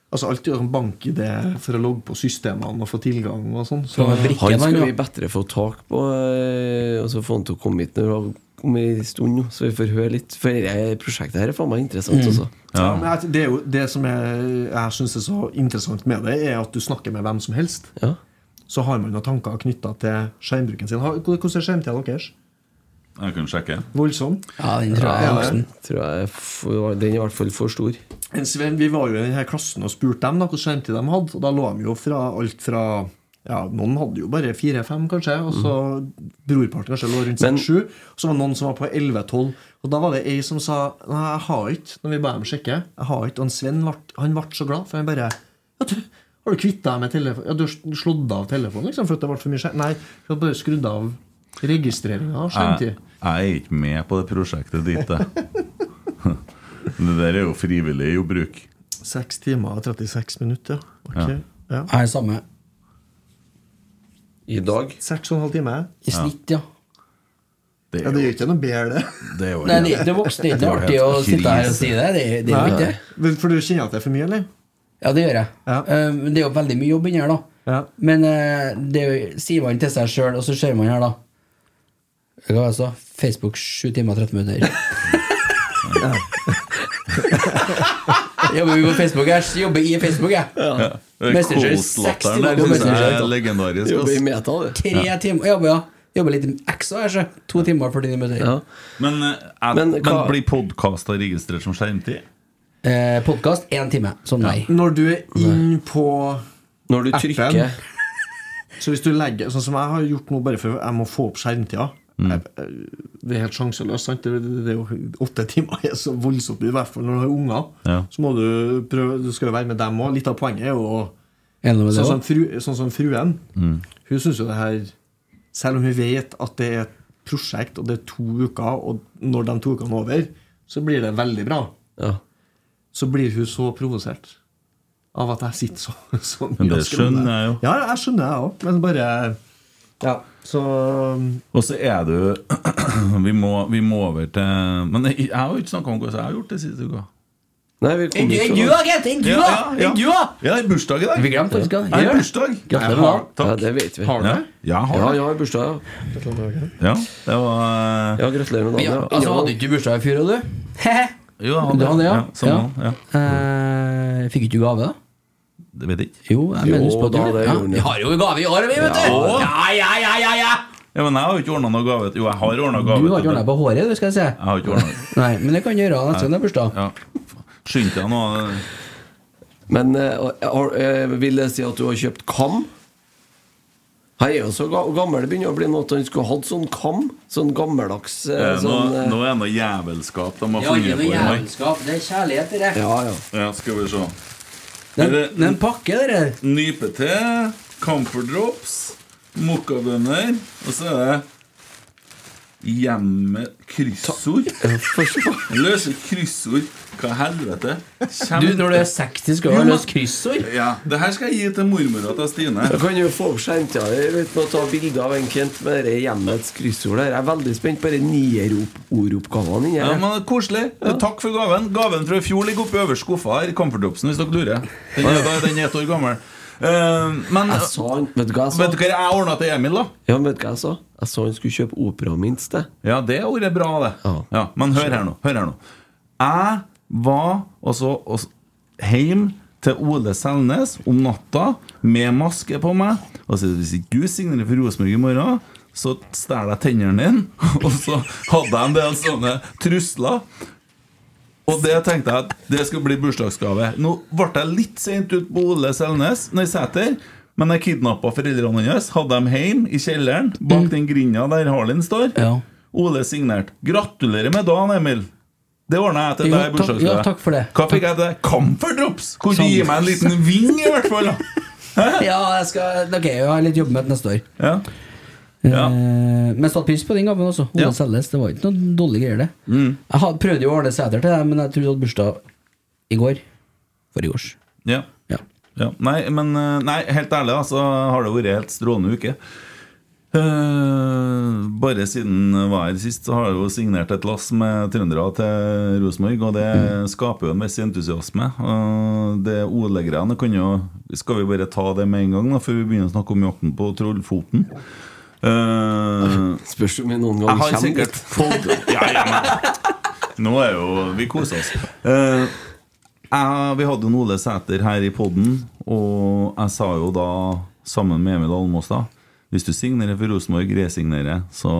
Altså alt er en sånn bank-ID for å logge på systemene og få tilgang og sånn. Så, Han skal vi bedre få tak på, eh, og så få han til å komme hit når han kommer i stund, nå, så vi får høre litt. For det prosjektet her er faen meg interessant. Altså. Ja, men det, er jo, det som jeg, jeg syns er så interessant med det, er at du snakker med hvem som helst. Ja. Så har man noen tanker knytta til skjermbruken sin. Har- Hvordan er skjermtida deres? Jeg kan sjekke. Voldsom? Ja, den tror jeg Ja. Tror jeg for, Den er i hvert fall for stor. En Sven, vi var jo i denne klassen og spurte dem da hvilken skjermtid de hadde. Og da lå de jo fra alt fra ja, Noen hadde jo bare fire-fem, kanskje. Og så brorparten kanskje lå rundt seks-sju. Og så var det noen som var på 11-12. Og da var det ei som sa Nei, jeg har ikke Når vi ba dem sjekke. Jeg har ikke Og en Sven ble, han ble så glad, for han bare ja, du, Har du kvitta deg med telefonen? Ja, du har slått av telefonen liksom, for at det ble for mye skjerm? Nei, du har bare skrudd av registreringa skjønte. Jeg, jeg er ikke med på det prosjektet ditt, jeg. Det der er jo frivillig jordbruk. 6 timer og 36 minutter. okay. ja. Jeg er samme. I dag. 6,5 timer. I snitt, ja. Det Ja, er det jo, gjør ikke noe bedre, det. det er jo Nei, det ikke voksne. Det er ikke artig å sitte her og si det. Det, det er jo ikke det. For du kjenner at det er for mye, eller? Ja, det gjør jeg. Ja. Eh, det er jo veldig mye jobb inni her, da. Ja. Men eh, det er sier man til seg sjøl, og så ser man her, da. Hva var det så? Facebook 7 timer og 13 minutter. jobber vi på Facebook? Jeg jobber i Facebook, jeg. Messenger, seks timer der på jeg Messenger. er legendarisk. Jobber i meta, du. Tre timer. Jeg Jobber, ja. Jobber litt ekstra, her, så. To timer og 49 minutter. Ja. Men, eh, er, Men men, blir podkaster registrert som skjermtid? Eh, Podkast én time. Som nei. Når du er inn på Når du Appen. trykker Så hvis du legger Sånn som jeg har gjort nå, bare for jeg må få opp skjermtida jeg, jeg- Det er helt sjanseløst. sant? Det, det, det er jo Åtte timer er så voldsomt, i hvert fall når du har unger. Ja. Så må du prøve Du skal jo være med dem òg. Litt av poenget er jo Sånn som, fru, sånn som fruen. Hun syns jo det her Selv om hun vet at det er et prosjekt, og det er to uker, og når de to ukene er over, så blir det veldig bra. Ja. Så blir hun så provosert av at jeg sitter så, så mye Men det skjønner jeg jo. Ja, jeg skjønner jeg òg, men bare Ja, så Og så er du vi, må, vi må over til Men jeg, jeg har jo ikke snakka om hva jeg har gjort det siste uka. Nei, vi kom Enn du, ikke enn du. Agent! Enn du, Ja, da! ja, ja. Da! Jeg har bursdag i dag. Vi glemte faktisk Jeg har bursdag. Gratulerer har-. Ja, det vet vi. Har du Ja, det? jeg har Ja, jeg ja, bursdag, ja. Ja, det var eh, Ja, gratulerer med dagen. Ja, altså, hadde du ikke bursdag i fjor, du? Jo, jeg hadde det. ja? ja, ja. Uh, fikk ikke du gave, da? Vet ikke. Jo, jeg mener, Jo, da, det ja. gjorde Vi har jo gave i år, vi, vet du! Ja. Ja, ja, ja, ja, ja! Ja, men jeg har jo ikke ordna noe gave. Jo, jeg har ordna gave. Du har ikke ordna på håret, du, skal jeg si. Jeg har ikke ordna Nei, men det kan du gjøre neste gang det er bursdag. Ja. Skynd deg nå. Men uh, vil det si at du har kjøpt kam? Han er jo så ga- gammel det begynner å bli noe at han skulle hatt sånn kam. Sånn gammeldags eh, Eh, Nå, sånn, eh, nå er det noe jævelskap de har funnet noe på. i jævelskap, det er kjærlighet, det. Ja, ja. Ja, skal vi se. Det Er en pakke, det der. nypete, camphor drops, mokkabønner, og så er det hjemme kryssord. Løse kryssord. Hva helvete? Kjem- Du, når du er 60, skal du ha løst kryssord. Ja, det her skal jeg gi til mormora til Stine. Da kan du få opp skjermtida di uten å ta bilde av en Kent med det hjemmets kryssord. Jeg er veldig spent på de nierordoppgavene inni Ja, men det er Koselig. Takk for gaven. Gaven fra i fjor ligger oppi øverste skuffa her. Comfortdropsen, hvis dere lurer. Den er, da er den ett år gammel. Uh, men Jeg så han Vet du hva jeg sa? vet du hva jeg ordna til Emil, da? Ja, vet du hva jeg sa? Jeg sa han skulle kjøpe Operaminst, det. Ja, det ordet er bra, det. Ja. Ja, men hør her nå. Hør her nå. Jeg var altså hjem til Ole Selnes om natta med maske på meg. Og så hvis ikke du signerer for Rosenborg i morgen, så stjeler jeg tennene dine. Og så hadde jeg en del sånne trusler. Og det tenkte jeg at det skulle bli bursdagsgave. Nå ble jeg litt sent ut på Ole Selnes, nei, Sæter. Men jeg kidnappa foreldrene hans, hadde dem hjemme i kjelleren, bak den grinda der Harlin står. Ja. Ole signert. Gratulerer med dagen, Emil. Det ordna jeg til deg i bursdagsgave. Hva fikk jeg til deg? Camphor drops! Kunne du gi meg en liten ving, i hvert fall? Ja, jeg skal Ok, jeg har litt jobb med det neste år. Ja. Ja. Eh, men satt pris på den gaven også. Ja. Selnes, det var ikke noe dårlig greier, det. Jeg had, prøvde jo å ordne seter til deg, men jeg tror du hadde bursdag i går. Forrige. Ja. Ja. ja. Nei, men eh, Nei, helt ærlig, altså, har det vært helt strålende uke. Eh, bare siden var her sist, så har jeg jo signert et lass med trøndere til Rosenborg, og det skaper jo en viss entusiasme. Og det ordleggerne kan jo Skal vi bare ta det med en gang, da, før vi begynner å snakke om jakten på Trollfoten? Uh, Spørs om vi noen gang kommer sikkert fått ja, ja, Nå er jo Vi koser oss. Uh, jeg, vi hadde jo Ole Sæter her i poden, og jeg sa jo da, sammen med Emil Almås, da Hvis du signerer for Rosenborg, resignerer, så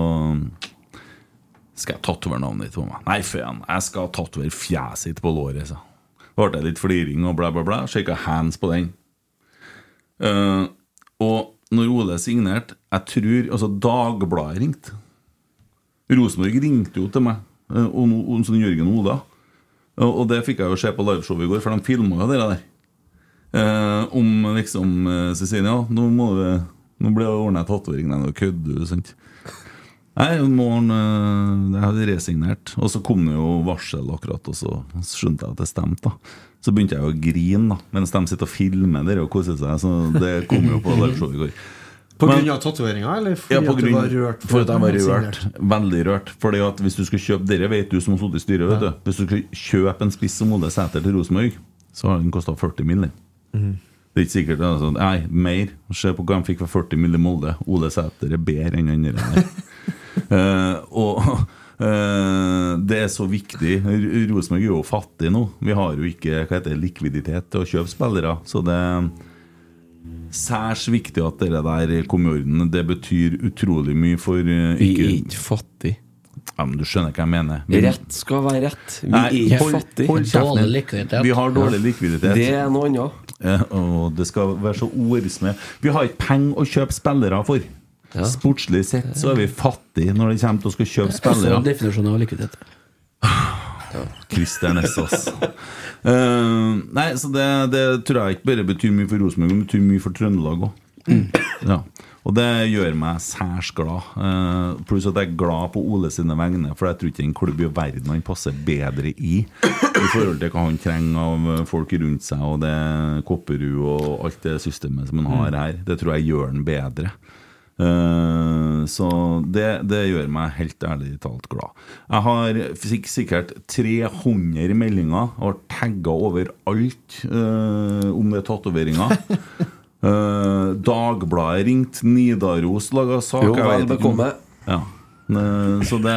skal jeg tatovere navnet ditt på meg. Nei, faen, jeg skal tatovere fjeset ditt på låret, sa Ble det litt fliring og bla, bla, bla. Shaka hands på den. Uh, og når Ole signerte Jeg tror Altså, Dagbladet ringte. Rosenborg ringte jo til meg uh, og, og, sånn Jørgen. Og, og det fikk jeg jo se på liveshowet i går, for de filma jo det der. Eh, om liksom Cecilia, nå må du Nå blir det ordna tatovering. Nei, nå kødder du, sant? Nei, morgen eh, Jeg hadde resignert. Og så kom det jo varsel akkurat, og så skjønte jeg at det stemte. da Så begynte jeg å grine da mens de sitter og filmer der og koser seg. Så det kom jo på liveshowet i går. På Men- grunn av tatoveringa, eller fordi ja, på at du grunn, var rørt? for at jeg var rørt. Veldig rørt. Fordi at Hvis du skal kjøpe Dere vet du som har sittet i styret. vet du Hvis du skal kjøpe en spiss som Ole Sæter til Rosenborg, så har den kosta 40 mill. Det er ikke sikkert det er sånn Nei, mer. Se på hva de fikk for 40 mill. i Molde. Ole Sæter er bedre enn andre der. uh, og uh, det er så viktig. Rosenborg er jo fattig nå. Vi har jo ikke hva heter det, likviditet til å kjøpe spillere. Så det er særs viktig at det der kom i orden. Det betyr utrolig mye for eh, Vi er ikke ikke fattige. Ja, men Du skjønner hva jeg mener? Vi- Rett skal være rett. Vi Nei, er ikke hold- fattige. hold Dårlig likviditet. Vi har dårlig likviditet. Det er noe annet. Ja, og det skal være så ordsmed. Vi har ikke penger å kjøpe spillere for. Sportslig sett så er vi fattige når det kommer til å skal kjøpe spillere. Sånn definisjonen av likviditet. Christer Nessas. uh, Eh, nei, så det, det tror jeg ikke bare betyr mye for Rosenborg, men betyr mye for Trøndelag òg. Ja. Og det gjør meg særs glad. Uh, pluss at jeg er glad på Ole sine vegne, for jeg tror ikke en klubb i verden han passer bedre i. I forhold til hva han trenger av folk rundt seg, og det Kopperud og alt det systemet som han har her. Det tror jeg gjør han bedre. Uh, så det, det gjør meg helt ærlig talt glad. Jeg har fikk sikkert 300 meldinger og har tagga overalt uh, om det tatoveringa. Uh, Dagbladet ringte, Nidaros laga sak. Jo, vel bekomme. Ja. Uh, så det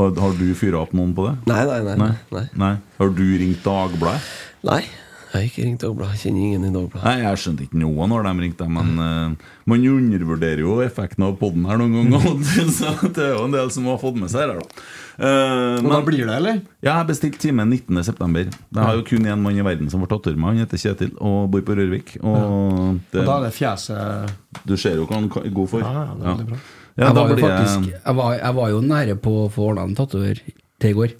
har du fyra opp noen på det? Nei, nei, nei. Nei. nei. Har du ringt Dagbladet? Nei, jeg har ikke ringt Dagbladet. Jeg Kjenner ingen i Dagbladet. Nei, Jeg skjønte ikke noe når de ringte, men uh, man undervurderer jo effekten av podden her noen ganger. Så det er jo en del som har fått med seg her, da. Eh, Og da blir det, eller? Ja, jeg har bestilt time 19.9. Det har jo kun én mann i verden som har tatt med. Han heter Kjetil og bor på Rørvik. Og, det, Og da er det fjeset du ser jo hva han er god for. Ja, ja, det er veldig bra. Ja, jeg, da var jo blir faktisk, jeg var, jeg var jo nære på å få ordna en tatover til i går.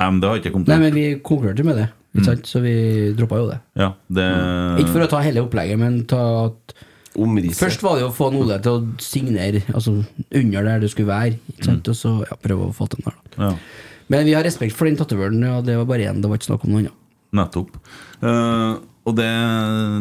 Ja, men det har ikke jeg kommet Nei, men vi konkurrerte med det, ikke sant? så vi droppa jo det. Ja, det Ikke for å ta hele opplegget, men ta at Omrisset. Først var det å få Ole til å signere altså under der det skulle være, ikke sant? og så ja, prøve å få til den der. Ja. Men vi har respekt for den tatovøren, ja, det var bare én, det var ikke snakk om noe annet. Nettopp. Eh, og det,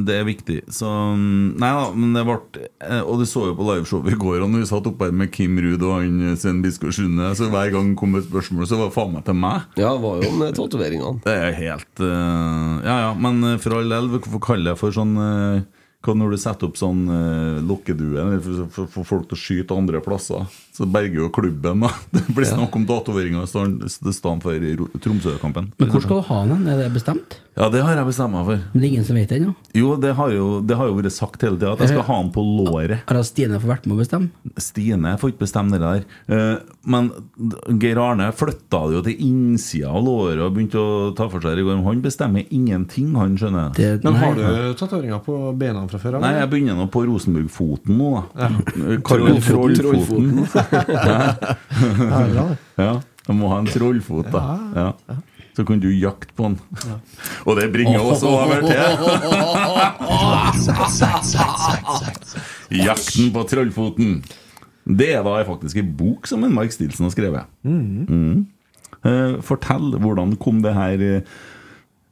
det er viktig. Så mm, Nei da, men det ble eh, Og du så jo på liveshowet i går, og når vi satt oppe her med Kim Ruud og han eh, Svein Biskår Sunde, så hver gang det kom et spørsmål, så var det faen meg til meg. Ja, det var jo med tatoveringene. Det er helt uh, Ja ja, men eh, for all del, hvorfor kaller det for sånn uh, når du setter opp sånn uh, lokkedue for, for, for folk til å skyte andre plasser, så berger jo klubben. da Det blir snakk om datoveringer i stedet for i Tromsø-kampen. Men hvor skal du ha den? Er det bestemt? Ja, det har jeg bestemt meg for. Men det er ingen som vet det ennå? Jo, det har jo, det har jo vært sagt hele tida, at jeg skal ha den på låret. Har Stine fått vært med å bestemme? Stine får ikke bestemme det der. Eh, Men Geir Arne flytta det jo til innsida av låret og begynte å ta for seg det i går. Han bestemmer ingenting, han skjønner. Det, Men har du tatoveringer på beina fra før? eller? Nei, jeg begynner nå på Rosenborg-foten nå, da. Trollfoten. Trollfoten. Ja, jeg må ha en trollfot, da. Ja. Så kan du jakte på den. Og det bringer oss over til Jakten på trollfoten. Det er da faktisk en bok som en Mark Stilson har skrevet. Mm. Eh, fortell, hvordan kom det her eh,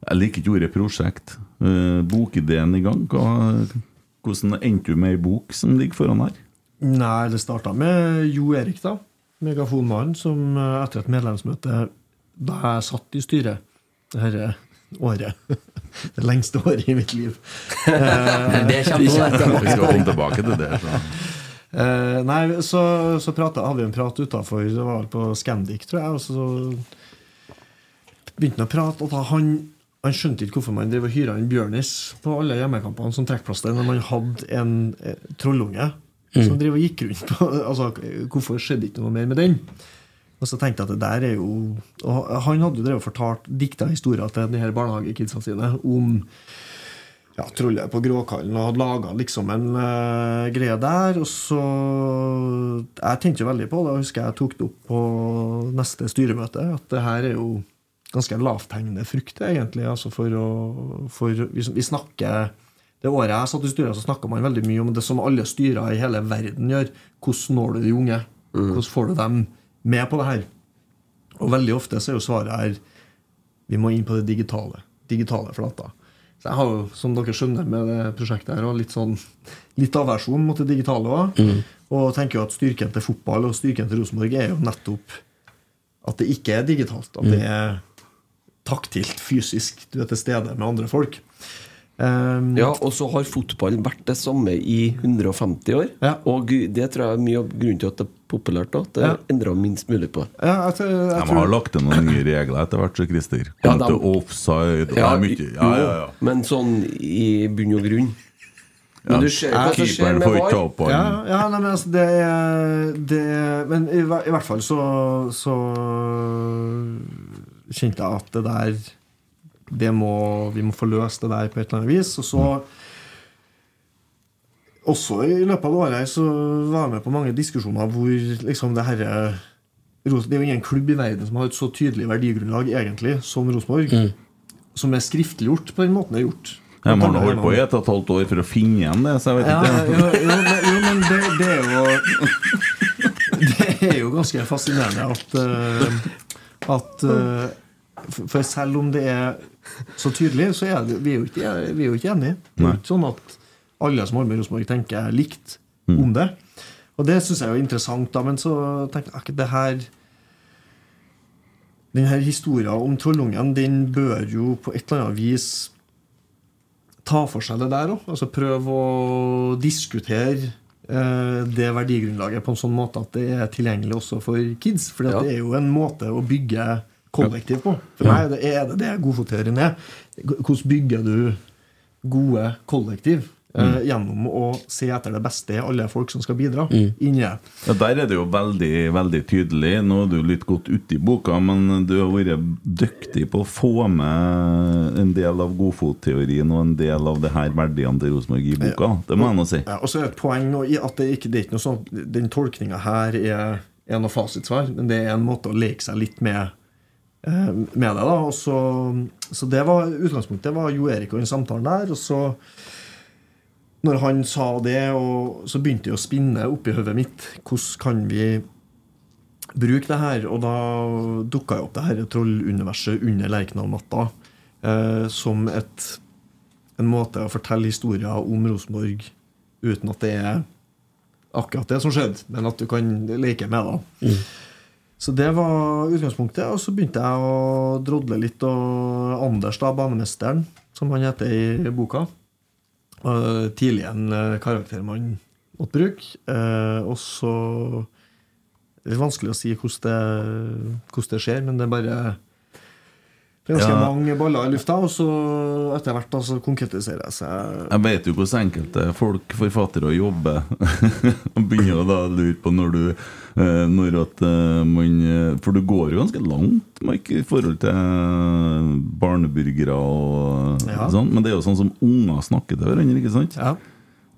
Jeg liker ikke ordet prosjekt. Eh, bokideen i gang. Hvordan endte du med ei bok som ligger foran her? Nei, det starta med Jo Erik, da. Megafonmannen, som eh, etter et medlemsmøte da jeg satt i styret dette året Det lengste året i mitt liv. Eh, Det kommer Vi skal komme tilbake til det. Så. Eh, nei, så, så pratet, hadde vi en prat utafor, det var på Scandic, tror jeg, og så begynte han å prate, og da han, han skjønte ikke hvorfor man drev og hyra inn Bjørnis på alle hjemmekampene som trekkplaster når man hadde en eh, trollunge som drev og gikk rundt på altså, Hvorfor skjedde ikke noe mer med den? Og så tenkte jeg at det der er jo Og han hadde jo drevet fortalt dikta historier til de her barnehagekidsa sine om ja, trollet på Gråkallen og hadde laga liksom en uh, greie der. Og så Jeg tenkte jo veldig på det, og husker jeg tok det opp på neste styremøte, at det her er jo ganske lavthengende frukt, egentlig. Altså for å for, vi, vi snakker Det året jeg satt i styret, så snakka man veldig mye om det som alle styrer i hele verden gjør. Hvordan når du de unge? Hvordan får du dem med på det her? Og veldig ofte så er jo svaret her vi må inn på det digitale. Digitale flater. Så jeg har jo, som dere skjønner med det prosjektet her, litt sånn litt aversjon mot det digitale òg. Og tenker jo at styrken til fotball og styrken til Rosenborg er jo nettopp at det ikke er digitalt. At det er taktilt, fysisk. Du er til stede med andre folk. Um, Ja, og så har fotball vært det samme i 150 år. Ja. Og det tror jeg er mye av grunnen til at det er populært. da, At det Ja. endrer minst mulig på ja, jeg, tror- jeg, De tror- har lagt inn noen nye regler etter hvert, så Christer. Ja, de- offside. Ja, ja, ja. Men sånn i bunn og grunn. Men du ser hva som skjer med VAR. Ja, ja nei, men altså, det er, det Men i, i hvert fall så, så kjente jeg at det der det må, Vi må få løst det der på et eller annet vis. Og så Også i løpet av året så var jeg med på mange diskusjoner hvor liksom det herre Det er jo ingen klubb i verden som har et så tydelig verdigrunnlag egentlig som Rosenborg. Som er skriftliggjort på den måten det er gjort. De har nå holdt på i et og et halvt år for å finne igjen det, så jeg vet Ja, ikke. jo, jo, men, jo, men det, det er jo Det er jo ganske fascinerende at eh, At eh, For selv om det er så tydelig, så er det, vi er jo ikke, vi er jo ikke enige. Det er ikke sånn at alle som har med Rosenborg, tenker likt om det. Og det syns jeg er interessant, da, men så tenker jeg det her den her historien om trollungen den bør jo på et eller annet vis ta for seg det der òg. Altså prøve å diskutere eh, det verdigrunnlaget på en sånn måte at det er tilgjengelig også for kids. For Ja. det er jo en måte å bygge kollektiv på. For meg er det er det, det godfotteorien er. Hvordan bygger du gode kollektiv? Mm. gjennom å se etter det beste i alle folk som skal bidra. Inni det. Ja, Der er det jo veldig veldig tydelig. Nå er du litt godt uti i boka, men du har vært dyktig på å få med en del av godfotteorien og en del av det her verdiene til Rosenborg i boka. Det må jeg nå si. Ja, og så er det et poeng nå i at det ikke det er ikke noe sånn Den tolkninga her er, er noe fasitsvar, men det er en måte å leke seg litt med eh, med det. da og så, så det var utgangspunktet var Jo Erik og den samtalen der. Og så, når han sa det, og så begynte det å spinne oppi hodet mitt. Hvordan kan vi bruke det her? Og da dukka jo opp det her trolluniverset under Lerkendal-matta eh, som et, en måte å fortelle historier om Rosenborg uten at det er akkurat det som skjedde, men at du kan leke med det. Så det var utgangspunktet. Og så begynte jeg å drodle litt. Og Anders, da, banemesteren, som han heter i boka, tidlig en eh, karakter man måtte bruke. Eh, og så litt vanskelig å si hvordan det, hvordan det skjer, men det er bare ganske Ja. mange baller i lufta, og så etter hvert altså, så konkretiserer det seg. Jeg vet jo hvordan enkelte folk, forfattere, jobber. Og begynner å lure på når du eh, Når at eh, man eh, For du går jo ganske langt Mike, i forhold til barneburgere og Ja. sånn. Men det er jo sånn som unger snakker til hverandre, ikke sant? Ja.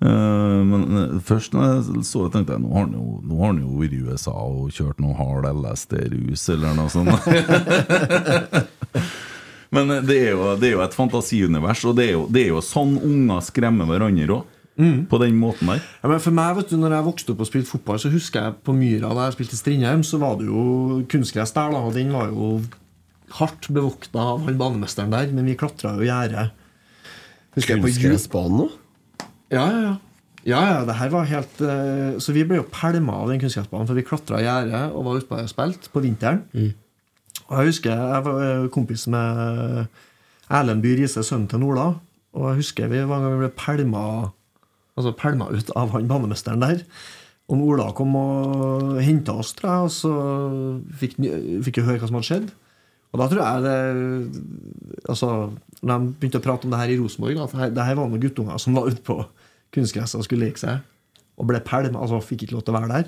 Men først når jeg så det, tenkte jeg nå har han jo, nå har han jo vært i USA og kjørt noe hard LSD-rus eller noe sånt. Men eh, det er, jo, det er jo et fantasiunivers, og det er jo, det er jo sånn unger skremmer hverandre òg. På den måten der. Ja, men for meg, vet du, når jeg vokste opp og spilte fotball, så husker jeg på Myra da jeg spilte i Strindheim, så var det jo kunstgress der, da, og den var jo hardt bevokta av han banemesteren der, men vi klatra jo gjerdet. Kunstgressbanen òg? Ja, ja, ja. Ja, ja, det her var helt uh, Så vi ble jo pælma av den kunstgressbanen, for vi klatra gjerdet og var ute og spilte på vinteren. Og jeg husker jeg var kompis med Erlend By Riise, sønnen til Ola. Og jeg husker vi var en gang vi ble pælma altså ut av han banemesteren der. Og Ola kom og henta oss, tror jeg, og så fikk vi høre hva som hadde skjedd. Og da tror jeg det Altså, når de begynte å prate om det her i Rosenborg, at det det her var noen guttunger som var ute på kunstgresset og skulle leke seg, og ble pælma, altså fikk ikke lov til å være der.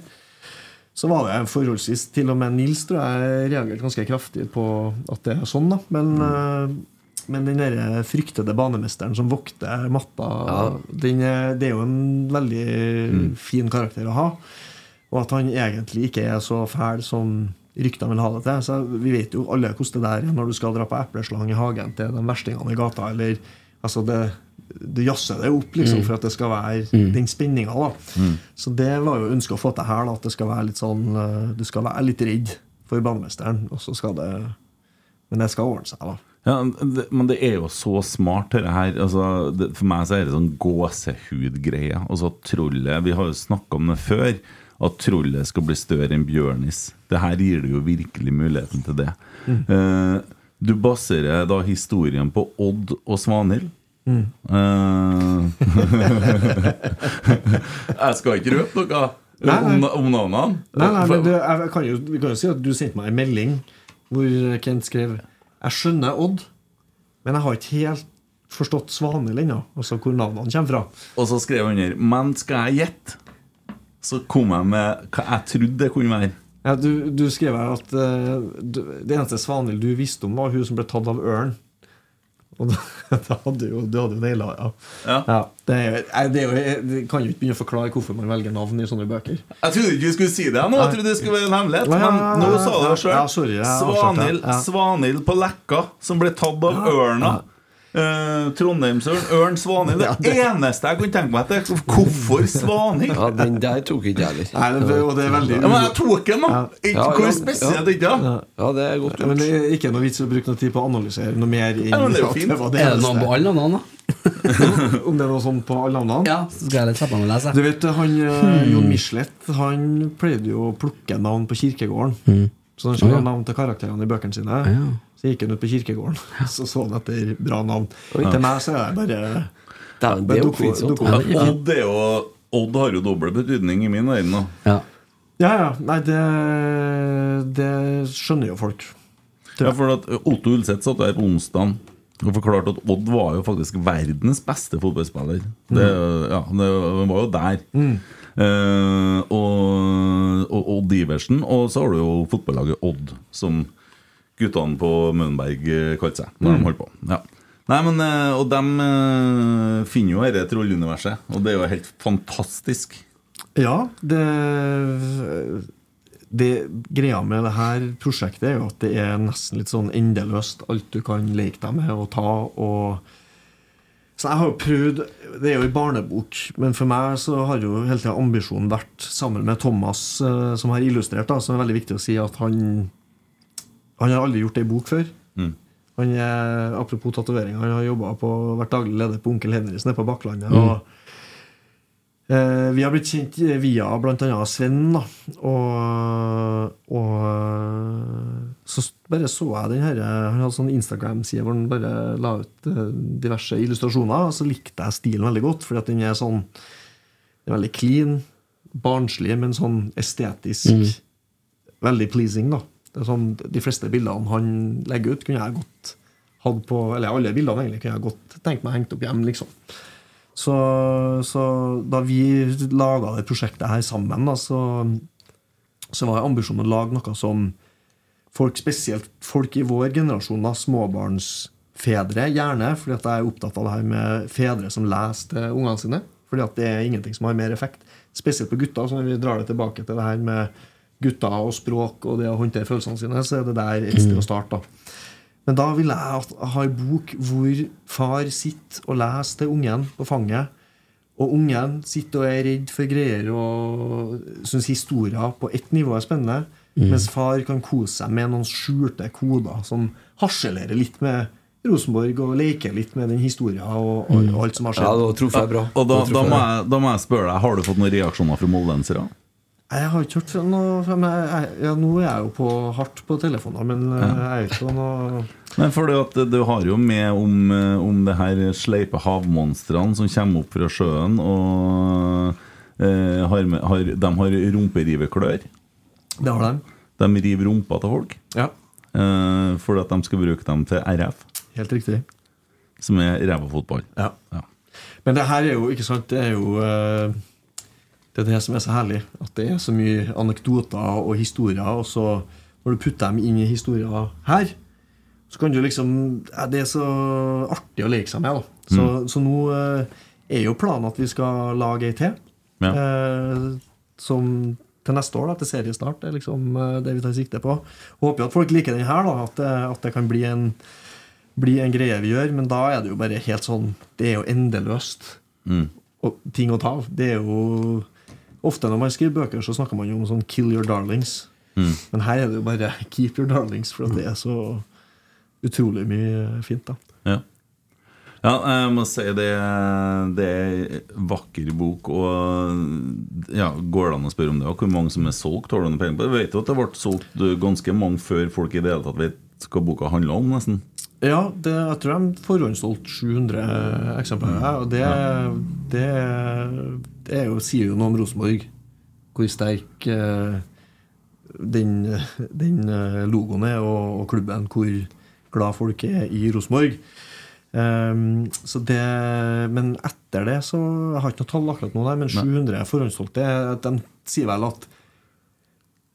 Så var det forholdsvis Til og med Nils tror jeg reagerte ganske kraftig på at det er sånn, da. Men, mm. men den der fryktede banemesteren som vokter matta, den er, det er jo en veldig fin karakter å ha. Og at han egentlig ikke er så fæl som ryktene vil ha det til. Så Vi vet jo alle hvordan det der er når du skal dra på epleslang i hagen til de verstingene i gata. Eller, altså det, du jazzer det opp liksom, for at det skal være den spenninga. da. Så det var jo ønsket å få til her. da, At det skal være litt sånn eh, du skal være litt redd for banemesteren. Og så skal det Men det skal ordne seg, da. Ja, det, men det er jo så smart, dette her. Altså, det, for meg så er det sånn gåsehudgreie. Altså, trollet Vi har jo snakka om det før. At trollet skal bli større enn Bjørnis. Det her gir det jo virkelig muligheten til det. Eh, du baserer da historien på Odd og Svanhild. Eh, jeg skal ikke røpe noe om, om navnene. Nei, nei, men du, jeg kan jo, Vi kan jo si at du sendte meg en melding hvor Kent skrev Jeg skjønner Odd, men jeg har ikke helt forstått Svanhild ennå. Altså hvor navnene kommer fra. Og så skrev han under Men skal jeg gjette? Så kom jeg med hva jeg trodde det kunne være. Ja, du, du skrev her at uh, du, det eneste Svanhild du visste om, var hun som ble tatt av ørn. Og da, da hadde jo, du hadde jo naila ja. Ja. det, er, det, er det kan jo ikke begynne å forklare hvorfor man velger navn i sånne bøker. Jeg trodde ikke vi skulle si det nå, jeg trodde det skulle være en hemmelighet. Ja, ja, Men nå sa du det ja, sjøl. Svanhild på Lekka, som ble tatt av ørna. Eh, Trondheimsørn, ørn, Svaning. Det eneste jeg kunne tenke meg etter, hvorfor Svaning? Ja, den der tok ikke jeg heller. Nei, det, og det er veldig Ja, men jeg tok den, da! Ja, Hvor spesielt, ja. ikke da? Ja, det er godt Ja, men det er ikke noe vits å bruke noe tid på å analysere noe mer. Inn, Ja, men det er jo fint. Det det Er det noen på alle navnene, da? Om det er noe sånn på alle navnene? Ja, så skal jeg litt slippe meg å lese. Du vet, han, hmm. Jon Michelet Han pleide jo å plukke navn på kirkegården. Så han skulle ha navn til karakterene i bøkene sine. Ja. Så gikk han ut på kirkegården Så så han etter bra navn. Til meg så er det bare det er det er Odd er jo Odd har jo doble betydning i min øyne. Ja. Ja, ja. Nei, det, det skjønner jo folk. Ja, for at Otto Ulseth satt der på onsdag og forklarte at Odd var jo faktisk verdens beste fotballspiller. Det, ja, det var jo der. Eh, og, og Odd Iversen. Og så har du jo fotballaget Odd, som guttene på Mønberg eh, kalte seg når de holdt på. Ja. Nei, men, eh, Og de eh, finner jo dette trolluniverset, og det er jo helt fantastisk. Ja, det, det Greia med det her prosjektet er jo at det er nesten litt sånn endeløst. Alt du kan leke deg med og ta. og så jeg har jo prøvd Det er jo en barnebok, men for meg så har jo hele tida ambisjonen vært, sammen med Thomas, som har illustrert, da, som er veldig viktig å si, at han Han har aldri gjort ei bok før. Mm. Han er, Apropos tatoveringer, han har jobba på, vært daglig leder på Onkel Henris nede på Bakklandet. Mm. og Eh, vi har blitt kjent via bl.a. Sven. Da. Og, og så bare så jeg den her Han hadde sånn Instagram-side hvor han bare la ut eh, diverse illustrasjoner. Og så likte jeg stilen veldig godt, fordi at den er sånn Den er veldig clean, barnslig, men sånn estetisk veldig pleasing. da sånn, De fleste bildene han legger ut, kunne jeg godt hatt på Eller alle bildene egentlig kunne jeg godt tenkt meg hengt opp hjem. liksom så, så da vi laga det prosjektet her sammen, da, så, så var ambisjonen å lage noe som folk, spesielt folk i vår generasjon, da, småbarnsfedre, gjerne, fordi at jeg er opptatt av det her med fedre som leser til ungene sine. Fordi at det er ingenting som har mer effekt. Spesielt på gutter. Så når vi drar det tilbake til det her med gutter og språk og det å håndtere følelsene sine, så er det der et sted å starte. da. Men da vil jeg ha en bok hvor far sitter og leser til ungen på fanget, og ungen sitter og er redd for greier og syns historier på ett nivå er spennende, mens far kan kose seg med noen skjulte koder som harselerer litt med Rosenborg og leker litt med den historien og, og, og alt som har Ja, skjedd. da truffet jeg bra. Og da, Da må jeg. jeg, da må jeg spørre deg, har du fått noen reaksjoner fra moldensere? Jeg har ikke hørt noe men jeg, ja, Nå er jeg jo på hardt på telefoner, men ja. jeg er ikke noe Nei, for det at du har jo med om, eh, om det her sleipe havmonstrene som kommer opp fra sjøen, og eh, har med, har, de har rumperiveklør. Det har de. De river rumpa til folk Ja, eh, for at de skal bruke dem til RF, helt riktig. som er ræva fotball. Ja. Ja. Men det her er jo ikke sant Det er jo eh, Det er det som er så herlig. At det er så mye anekdoter og historier. Og så når du putter dem inn i historier her, så kan du liksom ja, Det er så artig å leke seg med. da Så, så nå eh, er jo planen at vi skal lage ei til. Ja. Eh, som til neste år, da, til seriestart. Det er liksom eh, det vi tar sikte på. Håper jo at folk liker den her, da, at det, at det kan bli en, bli en greie vi gjør. Men da er det jo bare helt sånn Det er jo endeløst Mm. og ting å ta av. Det er jo Ofte når man skriver bøker, så snakker man jo om sånn 'kill your darlings'. Mm. Men her er det jo bare 'keep your darlings', for at det er så utrolig mye fint. da Ja. ja, jeg må si det, det er vakker bok. Og ja, Går det an å spørre om det? Og hvor mange som er solgt? Har du noen penger på det? Vet jo at det ble solgt ganske mange før folk i det hele tatt vet hva boka handler om, nesten. Ja, det, jeg tror de forhåndssolgte 700 eksemplarer. Og det, det, det jo, sier jo noe om Rosenborg. Hvor sterk eh, den, den eh, logoen er, og, og klubben. Hvor glad folk er i Rosenborg. Um, så det, men etter det så Jeg har ikke noe tall akkurat nå, der, men 700 forhåndssolgte. De sier vel at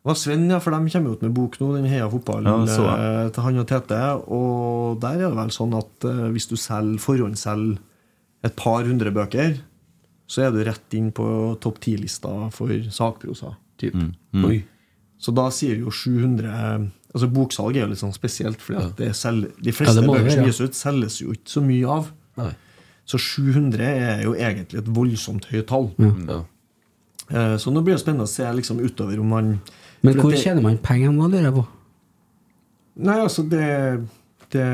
var Sven, ja, for de kommer ut med bok nå, den Heia fotball Ja, så jeg. eh, til han og Tete. Og der er det vel sånn at eh, hvis du selger forhåndsselger et par hundre bøker, så er du rett inn på topp ti-lista for sakprosa. Typ. Mm. Oi. Så da sier jo 700 Altså Boksalg er jo litt sånn spesielt, for de fleste ja, bøker som ja. gis ut, selges jo ikke så mye av. Nei. Så 700 er jo egentlig et voldsomt høyt tall. Ja. Eh, Så nå blir det spennende å se liksom utover om man Men hvor det- tjener man penger da, lurer jeg på? Nei, altså det Det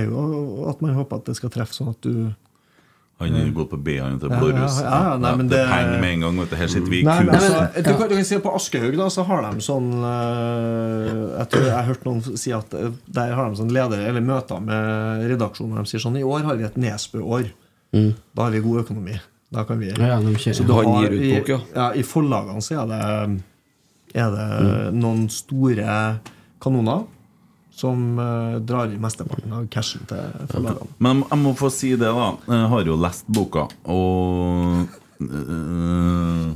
er jo at man håper at det skal treffe sånn at du Han har gått på B, han til Ja, Blåruss. ja, ja, nei, men det det- penger med en gang. Vet du. Her sitter vi i kurset. altså, du, kan, du kan si at På Aschehoug da, så har de sånn eh, Jeg tror jeg har hørt noen si at eh, der har de sånn leder, eller møter med redaksjonen. og De sier sånn I år har vi et Nesbø-år. Da har vi god økonomi. Da kan vi Ja, ja. Så du har, gir ut i, bok, ja. ja, I forlagene så er det, er det noen store kanoner som uh, drar i mesteparten av cashen til forlagene. Men jeg må få si det, da. Jeg har jo lest boka, og øh,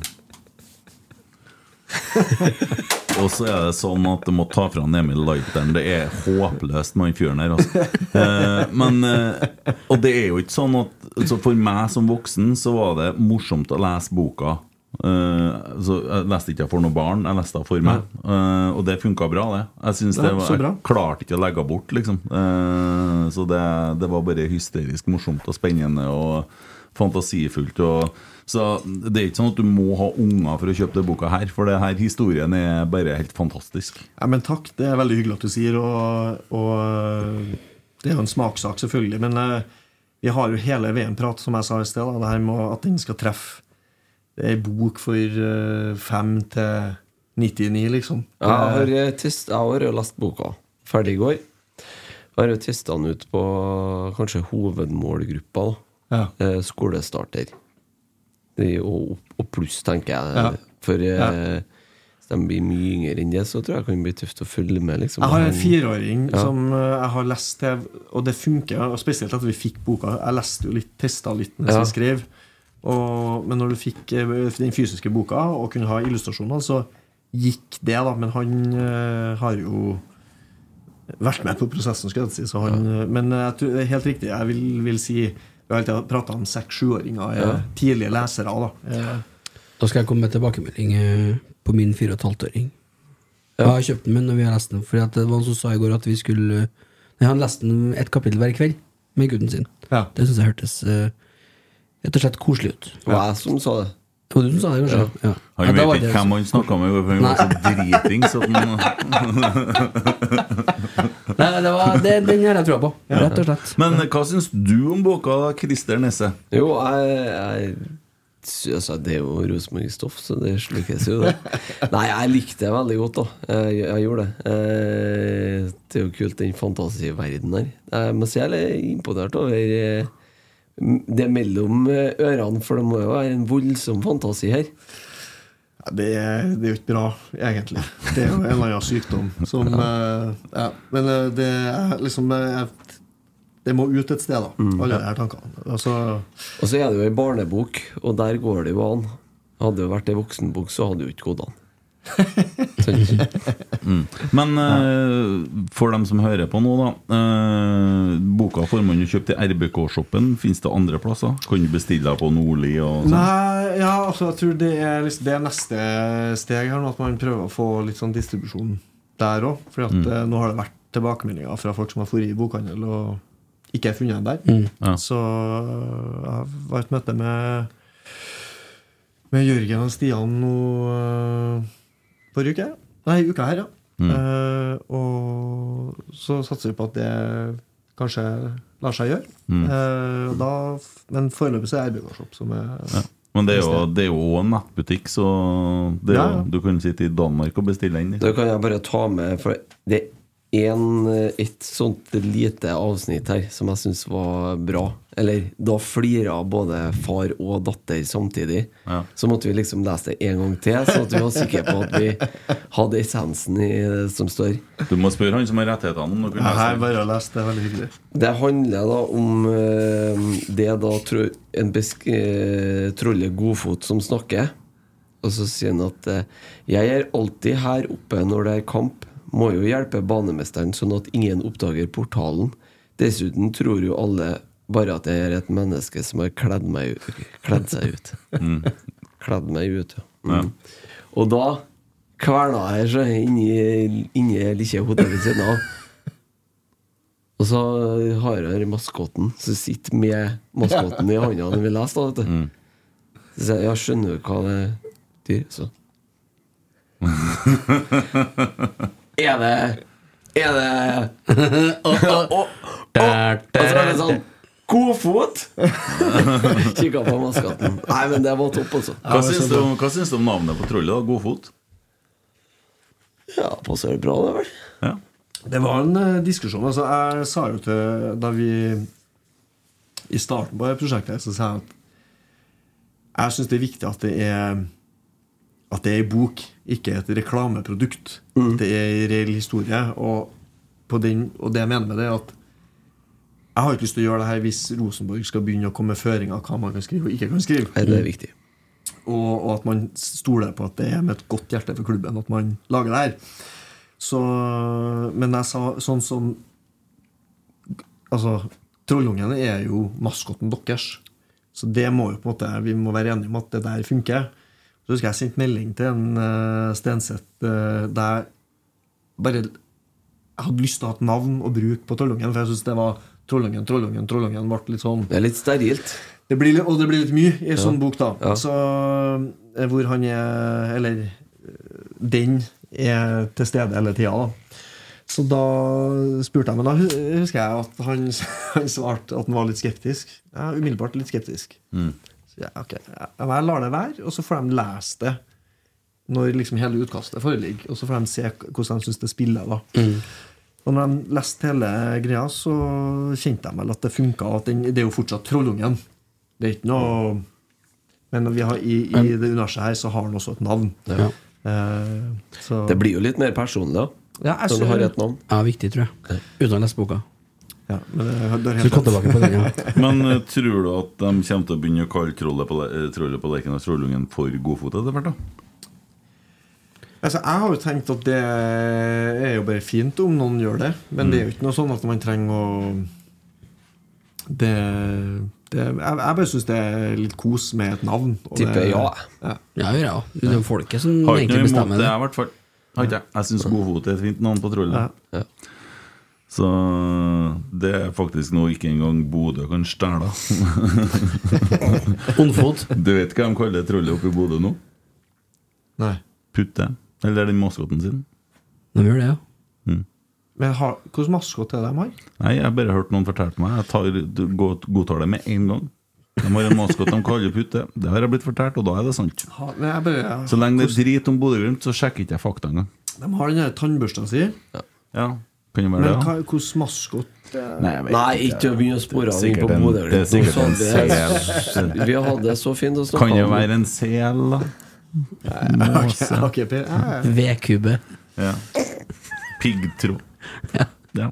Og så er det sånn at du må ta fra Emil Lighteren. Det er håpløst med han fyren her. Altså. Eh, men eh, Og det er jo ikke sånn at altså For meg som voksen så var det morsomt å lese boka. Eh, så jeg leste ikke for noen barn, jeg leste for meg. Eh, og det funka bra, det. Jeg synes det var, jeg klarte ikke å legge henne bort, liksom. Eh, så det, det var bare hysterisk morsomt og spennende og fantasifullt. Og, så det er ikke sånn at du må ha unger for å kjøpe denne boka her, for denne historien er bare helt fantastisk. Ja, men takk, det er veldig hyggelig at du sier, og, og eh, det er jo en smakssak, selvfølgelig. Men eh, vi har jo hele VM-prat, som jeg sa i sted, da, det her med at den skal treffe. Det er ei bok for eh, 5 til 99, liksom. Ja, jeg har, tyst, jeg har jo lest boka ferdig i går. Jeg har jo testa den ut på kanskje hovedmålgruppa. da Ja. Skolestarter. Og, og pluss, tenker jeg. Ja. For ja. hvis de blir mye yngre enn det, så tror jeg det kan bli tøft å følge med. Liksom. Jeg har en fireåring Ja. som eh, jeg har lest til, og det funker. Og spesielt at vi fikk boka. Jeg leste jo litt, testa litt mens vi skrev. Og, men når du fikk eh, den fysiske boka og kunne ha illustrasjoner, så gikk det, da. Men han eh, har jo vært med på prosessen, skal jeg si. Så han, eh, Men jeg tror helt riktig. Jeg vil, vil si Vi har alltid prata om seks-sjuåringer, eh, Ja. tidlige lesere. da ja. Da skal jeg komme med tilbakemelding eh, på min fire og et halvt åring. Jeg har kjøpt den min når vi har lest den. For det var han som sa i går at vi skulle Nei, Han leste den et kapittel hver kveld med gutten sin. Ja. Det syns jeg hørtes eh, rett og slett koselig ut. Det var jeg som sa det. Det var du som sa det, kanskje? Ja. Han Ja, vet ikke hvem han snakka med, for han var så dritings. at han- Nei, det var, det, den har jeg trua på, rett og slett. Men hva syns du om boka, Christer Nesse? Jo, jeg, jeg altså, Det er jo Rosenborg-stoff, så det slukes jo, det. Nei, jeg likte det veldig godt, da. Jeg, jeg gjorde det. Eh, Det er jo kult, den fantasiverdenen her. Jeg må si jeg er litt imponert over det mellom eh, ørene, for det må jo være en voldsom fantasi her. Ja, Det er, det er jo ikke bra, egentlig. Det er jo en eller annen sykdom som eh, ja. Men eh, det er liksom Det må ut et sted, da, alle de her tankene. Altså, Og så er det jo ei barnebok, og der går det jo an. Hadde det vært ei voksenbok, så hadde det jo ikke gått an. Sånn. Men uh, for dem som hører på nå, da. Uh, boka får man jo kjøpt i RBK-shoppen. Fins det andre plasser? Kan du bestille deg på Nordli sånn? Nei, ja, altså, jeg tror det er, liksom, det er neste steg her nå, at man prøver å få litt sånn distribusjon der òg. For mm. eh, nå har det vært tilbakemeldinger fra folk som har vært i bokhandel og ikke funnet funnet der. Ja. Så jeg var i et møte med Med Jørgen og Stian nå forrige uke. Nei, uka her, ja. Eh, og så satser vi på at det kanskje lar seg gjøre. Eh, da, men foreløpig så er det RBK Shop som er Men det er jo det er jo en nettbutikk, så det er Ja, jo, ja. du kan sitte i Danmark og bestille den. Da kan jeg bare ta med For det er en, et sånt lite avsnitt her som jeg syns var bra. Eller da flira både far og datter samtidig. Ja. Så måtte vi liksom lese det en gang til, så at vi var sikre på at vi hadde essensen i det som står. Du må spørre han som har rettighetene. om noen har bare lest, det er veldig hyggelig. Det handler da om eh, det da tro, en besk eh, trollet Godfot som snakker. Og så sier han at eh, 'Jeg er alltid her oppe når det er kamp. Må jo hjelpe banemesteren sånn at ingen oppdager portalen. Dessuten tror jo alle bare at jeg er et menneske som har kledd, meg, kledd seg ut. Kledd meg ut, ja. Mm. Og da kverna jeg så inni, inni lille hotellet ved siden av. Og så har jeg maskotten som sitter med maskotten i hånda når vi leser. da, vet. Så sier jeg ja, skjønner du hva det betyr? Så. er det Er det og, og, og, og, og så er det sånn Godfot! Kikka på maskaten. Nei, men det var topp, altså. Hva syns du, om- hva syns du om navnet på trollet? da? Godfot? Ja, passer bra, det, vel? Ja. Det var en uh, diskusjon. Altså, jeg sa jo til Da vi I starten på prosjektet så sa jeg at jeg syns det er viktig at det er At det er ei bok, ikke et reklameprodukt. Mm. det er ei reell historie. Og, på den, og det jeg mener med det, er at jeg har ikke lyst til å gjøre det her hvis Rosenborg skal begynne å komme med føringer av hva man kan skrive og ikke kan skrive. Nei, det er viktig. Og, og at man stoler på at det er med et godt hjerte for klubben at man lager det her. Så, men jeg sa sånn som Altså, Trollungen er jo maskoten deres. Så det må jo på en måte vi må være enige om at det der funker. Så husker jeg sendte melding til en uh, Stenseth uh, der jeg bare Jeg hadde lyst til å ha et navn å bruke på Trollungen, for jeg syns det var Trollungen, Trollungen, Trollungen ble litt sånn Det er litt sterilt. det blir, og det blir litt mye i en sånn bok, da. Ja. Så, eh, hvor han er Eller den er til stede hele tida, da. Så da spurte jeg, men da husker jeg at han, han svarte at han var litt skeptisk. Ja, umiddelbart litt skeptisk. Så ja, ok, jeg lar det være, og så får de lese det når liksom hele utkastet foreligger. Og så får de se hvordan de syns det spiller. da Og når de leste hele greia, så kjente de vel at det funka. At den, det er jo fortsatt Trollungen. Det er ikke noe Men vi har, i, i det universet her så har han også et navn. Ja. Eh, så Det blir jo litt mer personlig, da. Ja, jeg Når du har et navn. Ja, viktig, tror jeg. Uten å lese boka. Ja, men det, det er helt ja. Men uh, tror du at de kommer til å begynne å kalle trollet på, le- eh, trollet på leken og Trollungen for godfot etter hvert? da? Altså, jeg har jo tenkt at det er jo bare fint om noen gjør det, men det er jo ikke noe sånn at man trenger å Det, det Jeg, jeg bare syns det er litt kos med et navn. Tipper det- ja. ja. Ja, gjør jeg òg. Det er jo folket som Har ikke egentlig noe imot bestemmer det, det. i hvert fall. Jeg. Jeg syns godfot er et fint navn på trollet. Ja. Ja. Så det er faktisk noe ikke engang Bodø kan stjele. Ondfot. du vet hva de kaller trollet oppe i Bodø nå? Nei. Putte. Eller er den maskoten sin? De gjør det, ja. Men har, hvilken maskot er det de har? Nei, jeg har bare hørt noen fortelle meg. Jeg tar, godtar det med en gang. De har en maskot de kaller Putte. Det har jeg blitt fortalt, og da er det sant. Ha, men jeg bare, Så lenge det er drit om Bodø-Glimt, så sjekker ikke jeg fakta engang. De har den tannbørsta si, Ja, kan det være men det? hva, da? hvilken maskot er Nei, jeg vet Nei, ikke å begynne å spore av inn Sikkert på en- Bodø. det er sikkert en sel. Vi har hatt det så fint å snakke Kan det om. være en sel, da? Måse. Ok, Per. Ja, ja. V-kube. Ja. Piggtråd. Ja.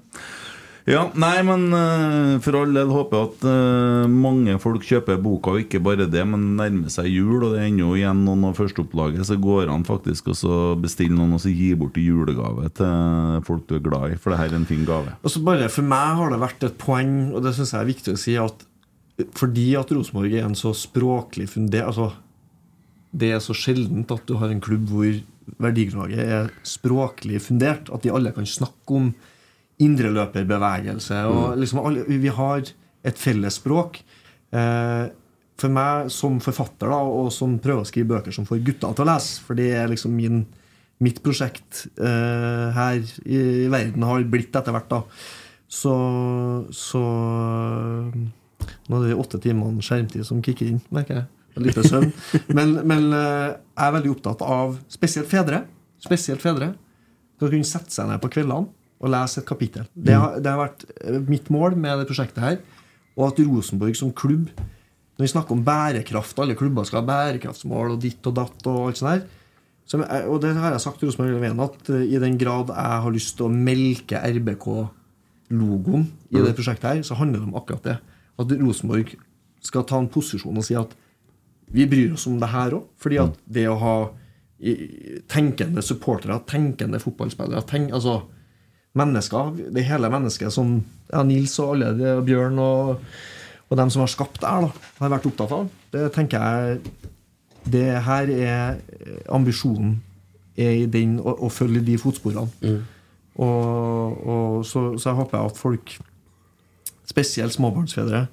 Ja. Nei, men uh, for all del håper jeg at uh, mange folk kjøper boka, og ikke bare det, men nærmer seg jul, og det er ennå igjen noen av førsteopplaget, så går han an faktisk å så bestille noen og så gi bort i julegave til folk du er glad i, for det her er en fin gave. Og så bare For meg har det vært et poeng, og det syns jeg er viktig å si, at fordi at Rosenborg er en så språklig fundert altså, Det er så sjeldent at du har en klubb hvor verdigrunnlaget er språklig fundert. At de alle kan snakke om indreløperbevegelse. Og liksom alle, vi har et fellesspråk. Eh, for meg som forfatter da, og som prøver å skrive bøker som får gutta til å lese, for det er liksom min, mitt prosjekt eh, her i, i verden har blitt etter hvert, da. Så, så Nå er det åtte timene skjermtid som kicker inn, merker jeg. Lite søvn. Men, men eh, jeg er veldig opptatt av spesielt fedre. Spesielt fedre. Skal kunne sette seg ned på kveldene og lese et kapittel. Det har, det har vært eh, mitt mål med det prosjektet her. Og at Rosenborg som klubb Når vi snakker om bærekraft, alle klubber skal ha bærekraftsmål og ditt og datt og alt sånt der. Som og det har jeg sagt til Rosenborg hele at eh, i den grad jeg har lyst til å melke RBK-logoen i det prosjektet her, så handler det om akkurat det. At Rosenborg skal ta en posisjon og si at vi bryr oss om det her òg. Fordi at det å ha tenkende supportere, tenkende fotballspillere tenk, altså Mennesker, det hele mennesket som ja, Nils og alle, de, Bjørn og, og dem som har skapt det her, da, har vært opptatt av. Det tenker jeg Det her er ambisjonen er i den å, å følge de fotsporene. Og, og så, så jeg håper at folk, spesielt småbarnsfedre,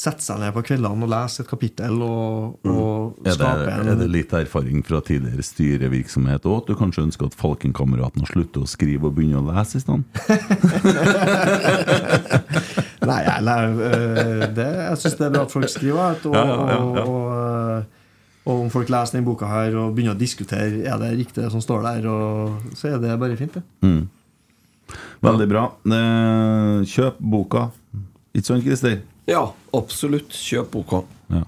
setter seg ned på kveldene og lese et kapittel og, og Er det, en er det litt erfaring fra tidligere styrevirksomhet òg? At du kanskje ønsker at Falkenkameraten slutter å skrive og begynner å lese i stedet? Nei, jeg, lærer, øh, det, jeg syns det er bra at folk skriver. Og. Og, og, og om folk leser den boka her og begynner å diskutere Er det riktig det som står der, og, så er det bare fint. det Mm. Veldig bra. Eh, Kjøp boka. Ikke sant, Christer? Ja, absolutt. Kjøp boka. Ja.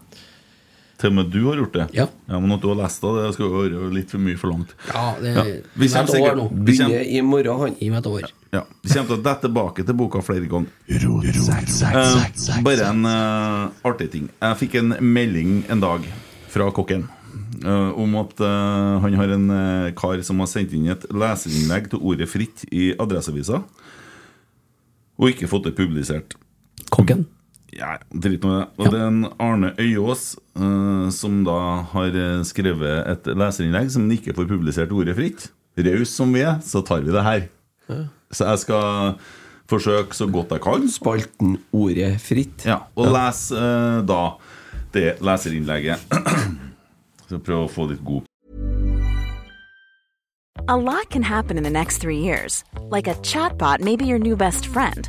Til og med du har gjort det? Ja. Men at du har lest det, det skal jo være litt for mye forlangt. Ja, det Ja. Vi kommer et år sikkert nå. Begynner i morgen, han. Gi meg et år. ja, vi kommer til å dette tilbake til boka flere ganger. Eh, bare en eh, artig ting. Jeg fikk en melding en dag fra kokken Uh, om at uh, han har en uh, kar som har sendt inn et leserinnlegg til ordet 'fritt' i Adresseavisa, og ikke fått det publisert. Kokken? Ja, drit nå i det. Og det er en Arne Øyås uh, som da har eh, skrevet et leserinnlegg som han ikke får publisert ordet fritt. Raus som vi er, så tar vi det her. Så jeg skal forsøke så godt jeg kan. Spalten Ordet fritt. Ja, og ja. les uh, da det leserinnlegget. Så prøve å få litt god A lot can happen in the next three years. Like a chatbot may be your new best friend.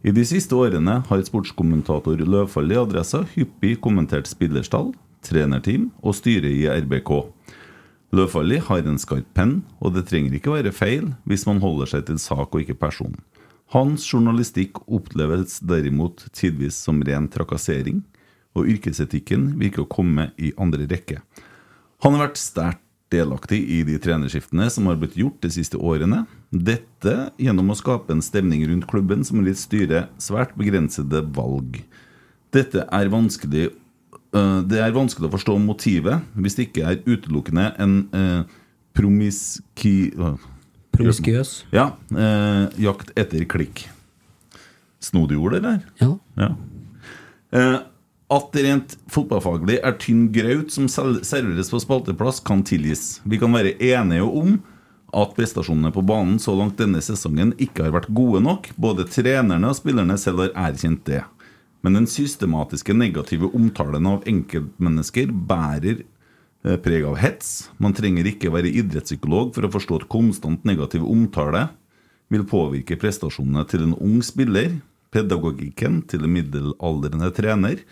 I de siste årene har sportskommentator Løvfalli i Adressa hyppig kommentert spillerstall, trenerteam og styret i RBK. Løvfalli har en skarp penn, og det trenger ikke være feil hvis man holder seg til sak og ikke person. Hans journalistikk oppleves derimot tidvis som ren trakassering, og yrkesetikken virker å komme i andre rekke. Han har vært sterkt delaktig i de trenerskiftene som har blitt gjort de siste årene. Dette gjennom å skape en stemning rundt klubben som vil styre svært begrensede valg. Dette er vanskelig uh, Det er vanskelig å forstå motivet hvis det ikke er utelukkende en uh, promiski... Uh, Promiskuøs. Ja. jakt etter klikk. Snodig ord, eller? Ja. Ja. At det rent fotballfaglig er tynn graut som serveres på spalteplass, kan tilgis. Vi kan være enige om at prestasjonene på banen så langt denne sesongen ikke har vært gode nok. Både trenerne og spillerne selv har erkjent det. Men den systematiske negative omtalen av enkeltmennesker bærer eh, preg av hets. Man trenger ikke være idrettspsykolog for å forstå at konstant negativ omtale vil påvirke prestasjonene til en ung spiller, pedagogikken til en middelaldrende trener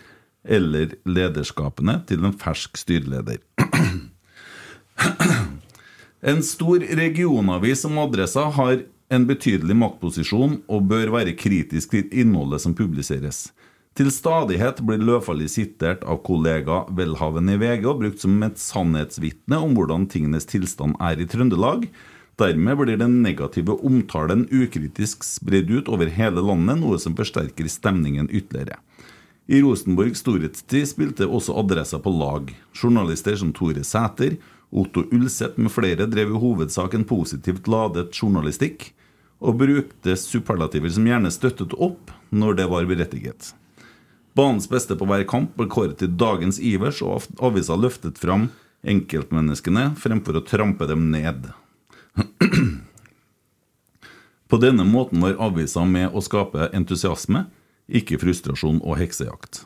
eller lederskapene til en fersk styreleder. En stor regionavis som Adressa har en betydelig maktposisjon og bør være kritisk til innholdet som publiseres. Til stadighet blir Løfali sitert av kollega Welhaven i VG og brukt som et sannhetsvitne om hvordan tingenes tilstand er i Trøndelag. Dermed blir den negative omtalen ukritisk spredd ut over hele landet, noe som forsterker stemningen ytterligere. I Rosenborg storhetstid spilte også Adressa på lag. Journalister som Tore Sæter, Otto Ulseth med flere drev i hovedsak en positivt ladet journalistikk, og brukte superlativer som gjerne støttet opp når det var berettiget. Banens beste på hver kamp ble kåret til dagens Ivers, og avisa løftet fram enkeltmenneskene fremfor å trampe dem ned. På denne måten var avisa med å skape entusiasme, ikke frustrasjon og heksejakt.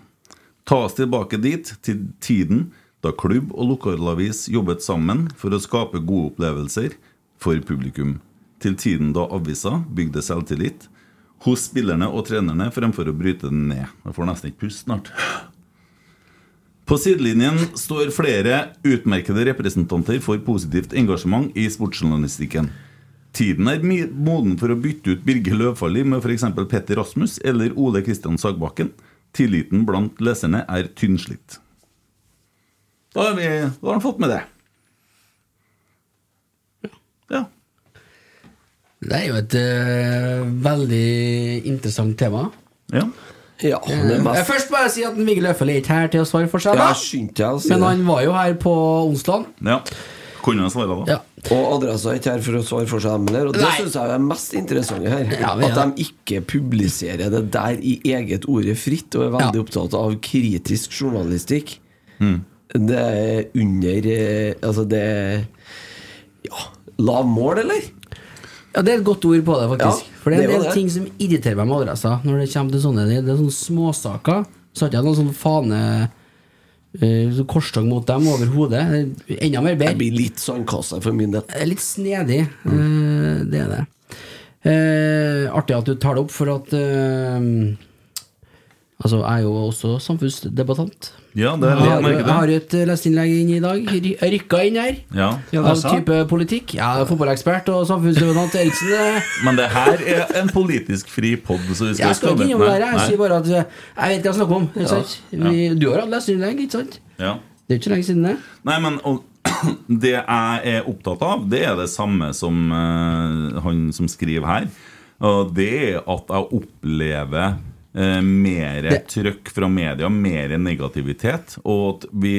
Ta oss tilbake dit, til tiden da klubb og lokalavis jobbet sammen for å skape gode opplevelser for publikum. til tiden da avisa bygde selvtillit hos spillerne og trenerne fremfor å bryte den ned. Jeg får nesten ikke pust snart. På sidelinjen står flere utmerkede representanter for positivt engasjement i sportsjournalistikken. Tiden er moden for å bytte ut Birger Løvfalli med f.eks. Petter Rasmus eller Ole Kristian Sagbakken. Tilliten blant leserne er tynnslitt. Da har, vi, da har han fått med det. Ja. Det er jo et uh, veldig interessant tema. Ja. Ja, det er Eh, mest Først må jeg si at Viggo Løffel er ikke her til å svare for seg. Da. jeg skyndte jeg å si Men han var jo her på onsdag. ja. Kunne han svare, da? Ja. Og adressa er ikke her for å svare for seg, Emil, og det syns jeg er mest interessante her. Ja, vi- At de ikke publiserer det der i eget ordet fritt, og er veldig Ja. opptatt av kritisk journalistikk. Det er under eh, Altså, det er Ja, lavmål, eller? Ja, Det er et godt ord på det, faktisk. Ja, For det er en del det. ting som irriterer meg med adressa. Når det kommer til sånne Det er sånne småsaker. Så har ikke jeg noen sånn fane eh, så korstog mot dem over hodet. Enda mer Jeg bedre. blir litt sandkassa for min del. Er litt snedig. eh, Det er det. Uh, artig at du tar det opp, for at eh, Altså, jeg er jo også samfunnsdebattant. Ja, det er Jeg har, jeg merker jeg har et eh, inn i dag. Rykka inn her. Ja. Av type politikk. Jeg er fotballekspert og samfunnsdebattant Eriksen. Men det her er en politisk fri pod, så vi skal Jeg skal ikke innom det her. Jeg Nei. sier bare at eh, jeg vet hva jeg snakker om. Ikke sant? Vi, du har hatt leserinnlegg, ikke sant? Ja. Det er ikke så lenge siden det. Nei, men og, det jeg er opptatt av, det er det samme som eh, han som skriver her. Og det er at jeg opplever uh, mer trøkk fra media, mer negativitet. Og at vi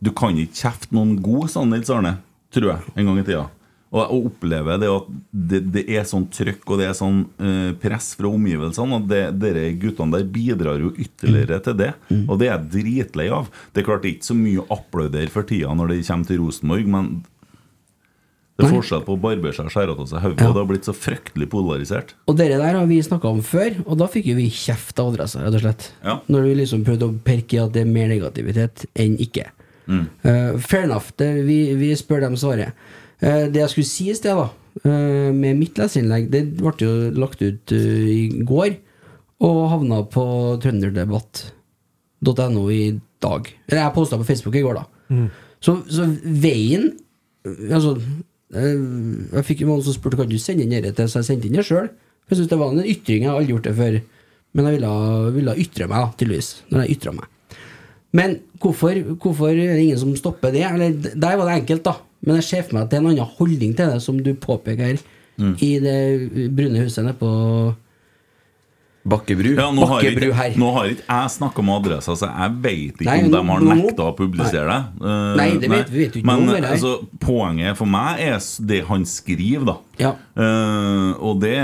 Du kan ikke kjefte noen god Nils Arne, tror jeg, en gang i tida. Og jeg opplever det at det, det er sånn trøkk og det er sånn eh, press fra omgivelsene. Og det, dere guttene der bidrar jo ytterligere til det. Og det er jeg dritlei av. Det er klart det er ikke så mye å applaudere for tida når det kommer til Rosenborg, men det er Nei. forskjell på å barbere seg og skjære av seg hodet. Ja. Det har blitt så fryktelig polarisert. Og dere der har vi snakka om før, og da fikk jo vi kjeft av adressa, rett og slett. Ja. Når vi liksom prøvde å perke i at det er mer negativitet enn ikke. Eh, fair enough, det, vi, vi spør dem svaret. Uh, det jeg skulle si i sted, da, uh, med mitt leserinnlegg, det ble jo lagt ut i går, og havna på trønderdebatt.no i dag. Eller jeg posta på Facebook i går, da. Så, så veien Altså Jeg fikk noen som spurte Kan du sende inn dette så jeg sendte inn det sjøl. Jeg syntes det var en ytring, jeg har aldri gjort det før. Men jeg ville, ville ytre meg, da, tydeligvis. Når jeg ytra meg. Men hvorfor, hvorfor er det ingen som stopper det? Eller, der var det enkelt, da. Men jeg ser for meg at det er en annen holdning til det, som du påpeker mm. i det brune huset nede på Bakkebru. Ja, nå har, Bakkebru ikke, her. nå har ikke jeg snakka med adressa, så jeg vet ikke Nei, om de har nekta å publisere det. Uh, Nei, det vet- vi vet ikke Men noe altså, poenget for meg er det han skriver, da. Ja. Uh, og det,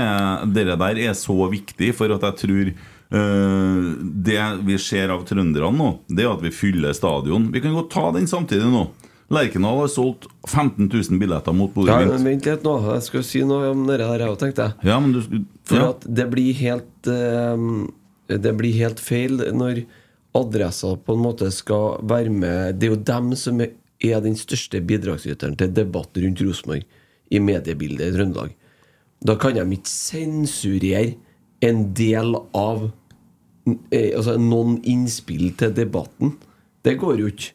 det der er så viktig, for at jeg tror Uh, Det vi ser av trønderne nå, det er at vi fyller stadion. Vi kan godt ta den samtidig nå. Lerkendal har solgt 15 000 billetter mot Ja, Bodø-Glimt. Vent litt nå, jeg skal si noe om det der, òg, tenkte jeg. Ja, men du skulle- For ja. at det blir helt eh, Det blir helt feil når adressa på en måte skal være med Det er jo dem som er er den største bidragsyteren til debatt rundt Rosenborg i mediebildet i Trøndelag. Da kan de ikke sensurere en del av eh, Altså noen innspill til debatten. Det går jo ikke.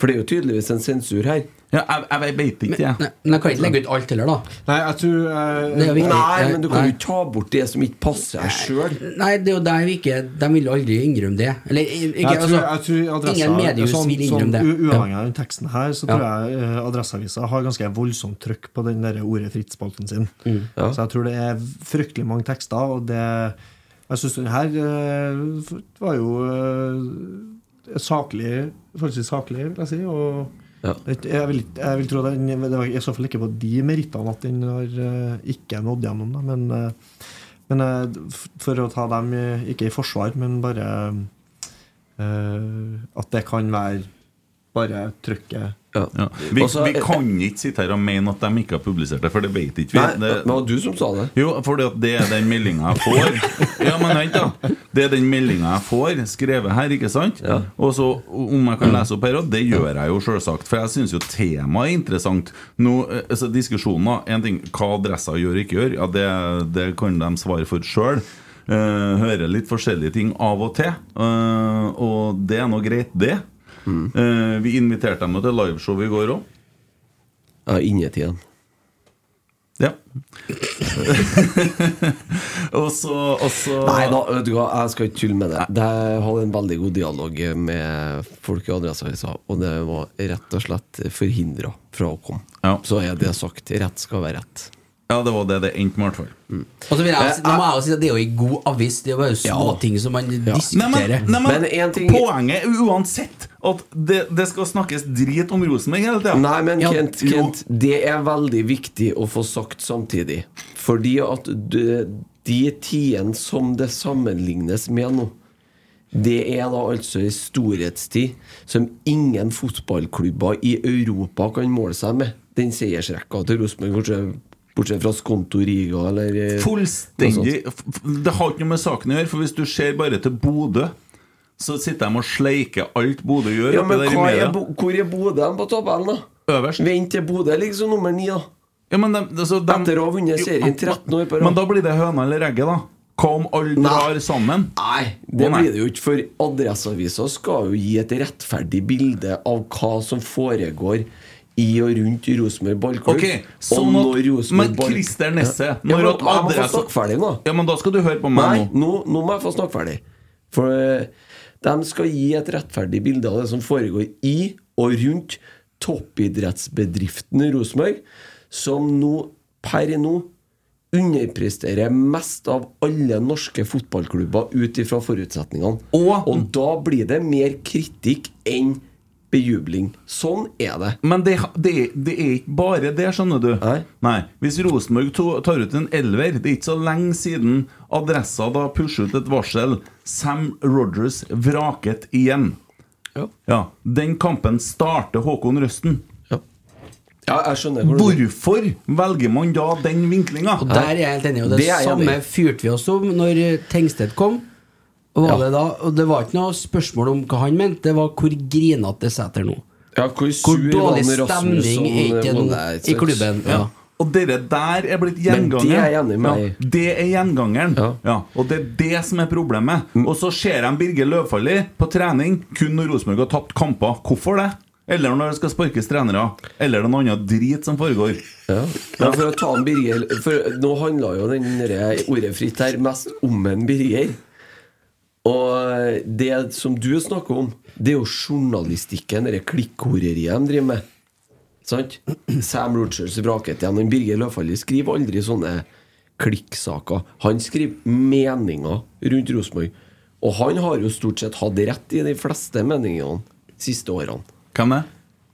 For det er jo tydeligvis en sensur her. ja, jeg, jeg vet ikke, jeg. Men jeg kan ikke legge ut alt heller, da. Nei, jeg tror uh, Det er viktig. Nei, men du kan Nei. jo ta bort det som ikke passer deg sjøl. Nei, det er jo der vi ikke De vil aldri innrømme det. Eller ikke, Jeg tror, altså, jeg tror adressa, Ingen mediehus sånn, vil innrømme sånn, det. Uavhengig av den teksten her, så Ja. tror jeg uh, Adresseavisa har ganske voldsomt trykk på den der ordet fritt-spalten sin. Mm. Ja. Så jeg tror det er fryktelig mange tekster, og det Jeg syns den her uh, var jo saklig Forholdsvis saklig, vil jeg si. Og Ja. jeg, vil, jeg vil tro den, det var i så fall ikke på de merittene at den har eh, ikke nådd gjennom, da, men eh, men eh, for å ta dem ikke i forsvar, men bare uh, At det kan være bare trykket Ja. Ja. Vi, Også, vi kan ikke sitte her og mene at de ikke har publisert det, for det vet ikke vi. Nei, det, men var du som sa det. jo, for det er den meldinga jeg får. Ja, men vent, da. Det er den meldinga jeg får, skrevet her, ikke sant? Og så om jeg kan lese opp her og det gjør jeg jo selvsagt. For jeg syns jo temaet er interessant. Nå, eh, altså Diskusjonen, da. En ting hva adresser gjør og ikke gjør, ja, det, det kan de svare for sjøl. hører litt forskjellige ting av og til. Eh, og det er nå greit, det. Eh, vi inviterte dem til liveshow i går òg. Ja, innetiden. Ja. og så, og så Nei da, vet du hva, jeg skal ikke tulle med det. det. Jeg hadde en veldig god dialog med folk i Adresseavisa, og det var rett og slett forhindra fra å komme. Så er det sagt. Rett skal være rett. Ja, det var det det endte med, i hvert fall. Og så vil jeg, nå må jeg jo si at Det er jo en god avis. Det er jo småting som man Nei, diskuterer. men, nei, men Poenget er uansett at det, det skal snakkes drit om Rosenborg hele tida. Nei, men Kent, Kent, det er veldig viktig å få sagt samtidig. Fordi at de, de tidene som det sammenlignes med nå, det er da altså en storhetstid som ingen fotballklubber i Europa kan måle seg med. Den seiersrekka til Rosenborg, bortsett, fra Skonto Riga eller eh, Fullstendig Det har ikke noe med saken å gjøre, for hvis du ser bare til Bodø, så sitter de og sleiker alt Bodø gjør. Ja, men er, hvor er Bodø på tabellen, da? Øverst. Vent til Bodø liksom som nummer ni, da. Ja, men de, altså, de, Etter å ha vunnet serien 13 år på rad. Men da blir det høna eller egget, da. Hva om alle drar sammen? Nei, det nei. blir det jo ikke, for Adresseavisa skal jo gi et rettferdig bilde av hva som foregår i og rundt Rosenborg ballklubb. Ok, sånn og at- når Rosenborg men Christer Nesse, ja, men, Jeg må få snakke ferdig nå. Ja, men da skal du høre på meg Nei, nå. nå, må jeg få snakke ferdig. For eh, de skal gi et rettferdig bilde av det som foregår i og rundt toppidrettsbedriften Rosenborg, som nå, per nå, underpresterer mest av alle norske fotballklubber ut ifra forutsetningene. Og, da blir det mer kritikk enn bejubling. Sånn er det. Men det, det, det er ikke bare det, skjønner du. Nei. Hvis Rosenborg tar ut en elver Det er ikke så lenge siden Adressa da pusher ut et varsel. Sam Rogers vraket igjen. Ja. Den kampen starter Håkon Røsten. Ja, jeg skjønner hvor du- Hvorfor velger man da den vinklinga? Og der er jeg helt enig. Og det, Det er samme fyrte vi oss om når Tengstedt kom. Var Ja. det da, og det var ikke noe spørsmål om hva han mente, det var hvor grinete Sæter nå. Ja, hvor Hvor dårlig stemning er ikke nå i klubben. Ja. Og dere der er blitt Men gjengangeren. det er jeg enig med. Ja, det er gjengangeren. Ja. Og det er det som er problemet. Mm. Og så ser de Birger Løvfalli på trening kun når Rosenborg har tapt kamper. Hvorfor det? Eller når det skal sparkes trenere. Eller er noe annet drit som foregår. Ja. Ja, for å ta en Birger For nå handla jo den ordet fritt her mest om en Birger. Og det som du snakker om, det er jo journalistikken, det klikkhoreriet de driver med. Sant? Sam Rogers vraket igjen. Birger Løfaldli skriver aldri sånne klikksaker. Han skriver meninger rundt Rosenborg. Og han har jo stort sett hatt rett i de fleste meningene de siste årene. Hvem er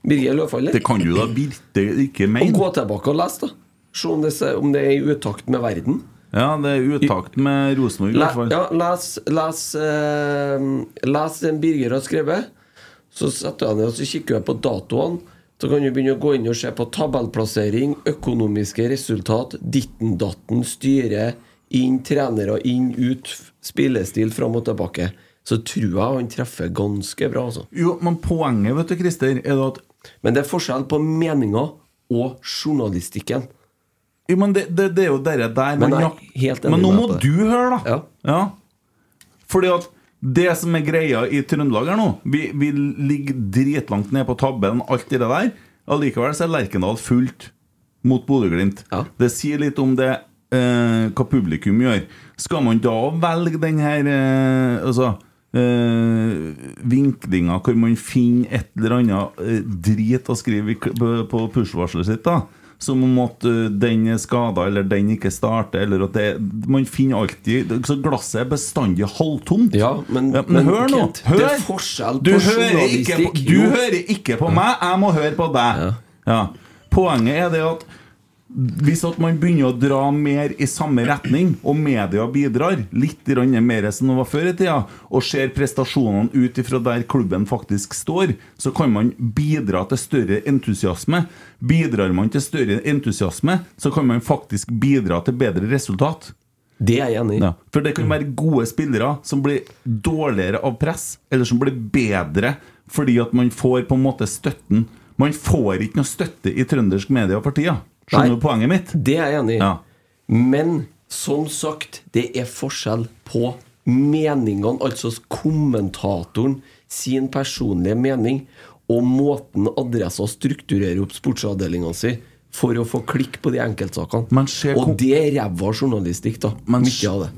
Birger Løfaldli. Det kan du da virkelig ikke mene. gå tilbake og lese, da. Se om det, se- om det er i utakt med verden. Ja, det er utakt med Rosenborg, i hvert fall. ja, les, les, eh, les den Birger har skrevet. Så setter jeg ned og så kikker jeg på datoene. Så kan du begynne å gå inn og se på tabellplassering, økonomiske resultat, ditten datten, styre, inn trenere, inn, ut, spillestil fram og tilbake. Så tror jeg han treffer ganske bra, altså. Jo, men poenget, vet du, Christer, er det at Men det er forskjell på meninga og journalistikken. Jo, men det, det, det er jo dere der Men man enig Men nå må du høre, da. Ja. Fordi at det som er greia i Trøndelag her nå Vi, vi ligger dritlangt ned på tabben, alt det der. Allikevel så er Lerkendal fullt mot Bodø-Glimt. Det sier litt om det eh, hva publikum gjør. Skal man da velge den her eh, Altså eh, vinklinga hvor man finner et eller annet eh, drit å skrive på, på push-varselet sitt, da? Som om at eh, den er skada, eller den ikke starter, eller at det Man finner alltid Så glasset er bestandig halvtomt. Ja, men, men, hør nå! Hør! Det er forskjell Du hører ikke på, du hører ikke på meg, jeg må høre på deg. Ja. Poenget er det at hvis at man begynner å dra mer i samme retning, og media bidrar litt mer som det var før i tida, og ser prestasjonene ut ifra der klubben faktisk står, så kan man bidra til større entusiasme. Bidrar man til større entusiasme, så kan man faktisk bidra til bedre resultat. Det er jeg enig i. Ja, for det kan være gode spillere som blir dårligere av press, eller som blir bedre fordi at man får på en måte støtten Man får ikke noe støtte i trøndersk media for tida. Skjønner du poenget mitt? Det er jeg enig i. Ja. Men som sagt, det er forskjell på meningene, altså kommentatoren sin personlige mening, og måten Adressa strukturerer opp sportsavdelinga si for å få klikk på de enkeltsakene. Og det er ræva journalistikk, da. Men,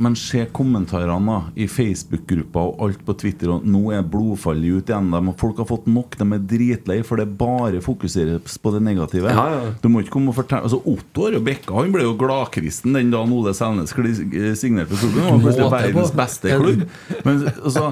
men se kommentarene da i Facebook-gruppa og alt på Twitter. Og nå er blodfallet ut igjen. De, Folk har fått nok. De er dritlei, for det bare fokuseres på det negative. Ja, ja. Du må ikke komme og fortelle Altså Otto og Bekka Han ble jo gladkristen den dagen Ole Selnes signerte for klubben. Han var plutselig verdens beste klubb. Men, altså,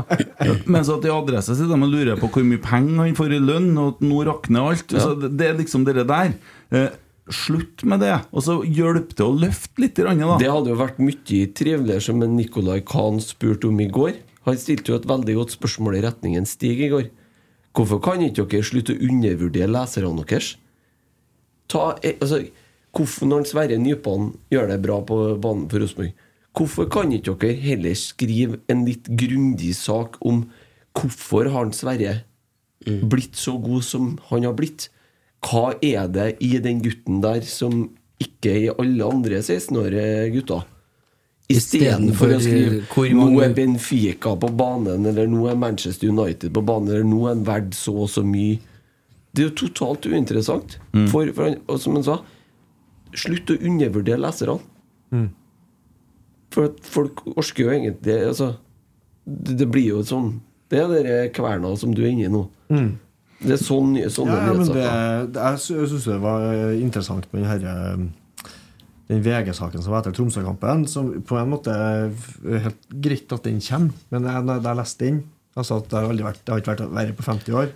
mens at i adressa sitter de lurer på hvor mye penger han får i lønn, og nå rakner alt. Altså, det, det er liksom det der. Eh, slutt med det, og så hjelp til å løfte litt. grann, Da. Det hadde jo vært mye triveligere som en Nicolai Kahn spurte om i går. Han stilte jo et veldig godt spørsmål i retningen Stig i går. Hvorfor kan ikke dere slutte å undervurdere leserne deres? Ta, eh, altså, hvorfor Når Sverre Nypan gjør det bra på banen for Rosenborg, hvorfor kan ikke dere heller skrive en litt grundig sak om hvorfor har Sverre blitt så god som han har blitt? Hva er det i den gutten der som ikke er i alle andre 16-årige gutter? Istedenfor å skrive hvor 'nå er Benfica på banen', eller 'nå er Manchester United på banen', eller 'nå er han verdt så og så mye'. Det er jo totalt uinteressant. For, for han, og som han sa, slutt å undervurdere leserne. For at folk orsker jo egentlig altså, det, det blir jo sånn Det er den kverna som du er inne i nå. Det er sånn, sånne Ja, men det, nyhetssaker. det, jeg sy- syns det var interessant med den herre den VG-saken som var etter Tromsø-kampen. Som på en måte er helt greit at den kommer, men jeg, jeg leste den altså at Det har aldri vært, det har ikke vært verre på 50 år.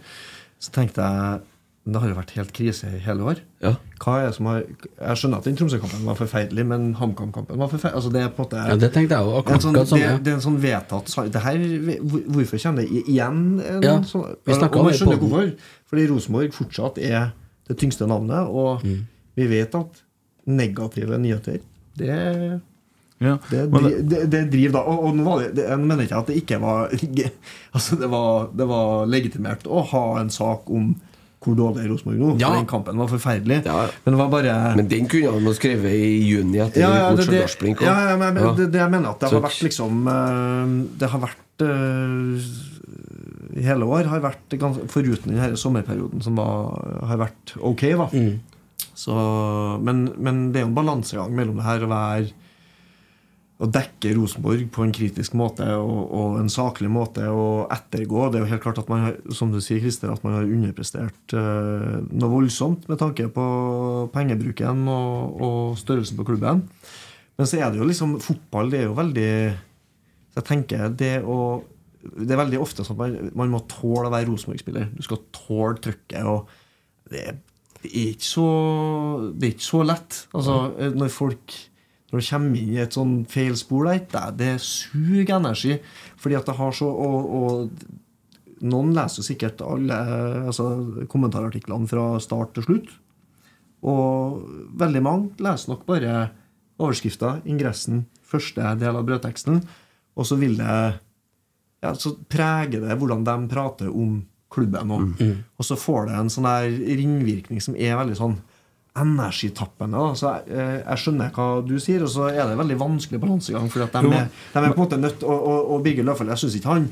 Så tenkte jeg det har jo vært helt krise i hele år. Ja. Hva er det som har Jeg skjønner at den Tromsø-kampen var forferdelig, men HamKam-kampen var forferdelig. Altså det er på en måte Ja, det tenkte jeg også, sånn, det, det er en sånn vedtatt det her, Hvorfor kommer det igjen? En, Ja, sånn, vi og om man skjønner hvorfor. Fordi Rosenborg fortsatt er det tyngste navnet, og Mm. vi vet at negative nyheter det Ja. det, men det, det driver da Og, og nå var det, det, jeg mener ikke at det ikke var Altså det var, det var legitimert å ha en sak om hvor dårlig Rosenborg nå. Ja. Den kampen var forferdelig. Ja. Men det var bare Men den kunne han ha skrevet i juni etter ja, ja, det, det, ja, ja, men, Ja. Det, det jeg mener at det har vært liksom eh, Det har vært eh, I hele år har vært Foruten den denne sommerperioden som var, har vært ok. Mm. Så, men, men det er jo en balansegang mellom det her å være å dekke Rosenborg på en kritisk måte og, og en saklig måte og ettergå. Det er jo helt klart at man har, som du sier, Christer, at man har underprestert eh, noe voldsomt med tanke på pengebruken og, og størrelsen på klubben. Men så er det jo liksom Fotball det er jo veldig så Jeg tenker det å Det er veldig ofte sånn at man, man må tåle å være Rosenborg-spiller. Du skal tåle trykket. Og det det er ikke så Det er ikke så lett. Altså, når folk når du kommer inn i et sånn feil spor der, det, suger energi. Fordi at det har så og, og noen leser jo sikkert alle altså, kommentarartiklene fra start til slutt. Og veldig mange leser nok bare overskrifta, ingressen, første del av brødteksten. Og så vil det ja, Så preger det hvordan de prater om klubben. Og, og så får det en sånn ringvirkning som er veldig sånn energitappende. Så jeg, eh, jeg skjønner hva du sier, og så er det veldig vanskelig balansegang. For de, er- de er på en måte nødt til å, å, bygge løvfall. jeg syns ikke han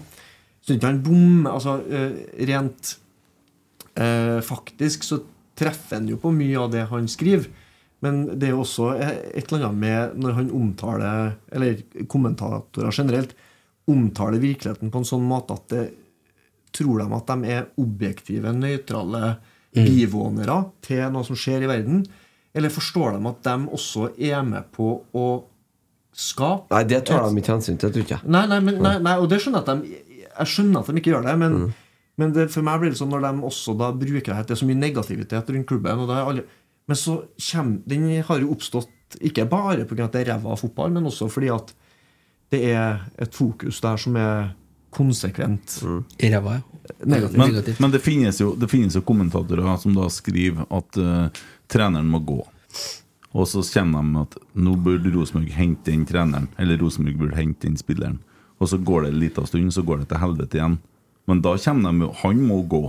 synes ikke han bommer. Altså, eh, rent eh, faktisk så treffer han jo på mye av det han skriver. Men det er jo også et eller annet med når han omtaler, eller kommentatorer generelt, omtaler virkeligheten på en sånn måte at det tror de at de er objektive, nøytrale Mm. bivånere til noe som skjer i verden? Eller forstår de at de også er med på å skape Nei, det tar de ikke hensyn til, tror ikke jeg. Nei, nei, men, nei, nei, og det skjønner jeg at de Jeg skjønner at de ikke gjør det, men, Mm. men det, for meg blir det sånn når de også da bruker det Det er så mye negativitet rundt klubben. Og det er alle, men så kommer Den har jo oppstått ikke bare pga. at det er ræva fotball, men også fordi at det er et fokus der som er konsekvent I ræva, ja. Negativt. Men, Negativt. men det, finnes jo, det finnes jo kommentatorer som da skriver at uh, treneren må gå. Og så kjenner de at nå burde Rosenborg hente den treneren, eller Rosenborg burde hente den spilleren. Og så går det en liten stund, så går det til helvete igjen. Men da kommer de Han må gå.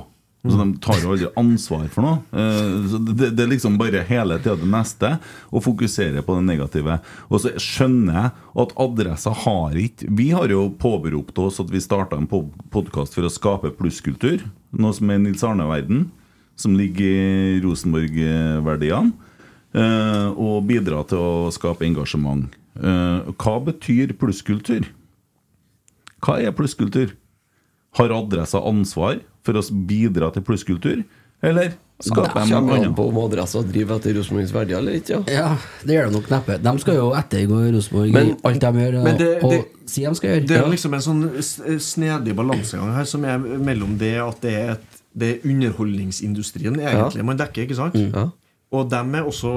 Så De tar jo aldri ansvar for noe. Eh, det, det er liksom bare hele tida det neste, og fokuserer på det negative. Og så skjønner jeg at adressa har ikke Vi har jo påberopt oss at vi starta en podkast for å skape plusskultur, noe som er Nils Arne-verden, som ligger i Rosenborg-verdiene, eh, og bidra til å skape engasjement. Eh, Hva betyr plusskultur? Hva er plusskultur? Har adressa ansvar for å bidra til plusskultur, eller skaper de noe Kommer an annet? på om adressa driver etter Rosenborgs verdier eller ikke. Ja. Ja, det gjør de nok neppe. De skal jo ettergå Rosenborg i alt de gjør, Men det- og det- sier de skal gjøre. Det er liksom en sånn snedig balansegang her som er mellom det at det er, et, det er underholdningsindustrien egentlig man dekker, ikke sant? Ja. Og dem er også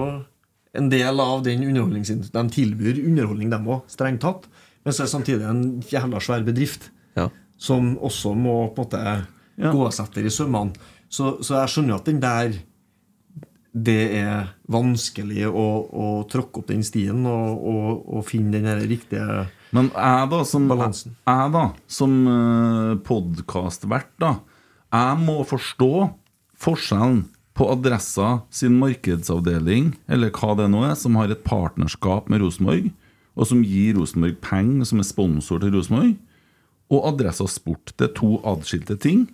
en del av den underholdningsindustrien. De tilbyr underholdning, dem òg, strengt tatt. Men så er det samtidig en jævla svær bedrift Ja. som også må på en måte Ja. gås etter i sømmene. Så, så jeg skjønner at den der det er vanskelig å, å tråkke opp den stien og, og, og finne den riktige Men jeg da, som, jeg, da, som uh, podkastvert, da Jeg må forstå forskjellen på Adressa sin markedsavdeling, eller hva det nå er, som har et partnerskap med Rosenborg, og som gir Rosenborg penger, som er sponsor til Rosenborg, og Adressa Sport. Det er to adskilte ting.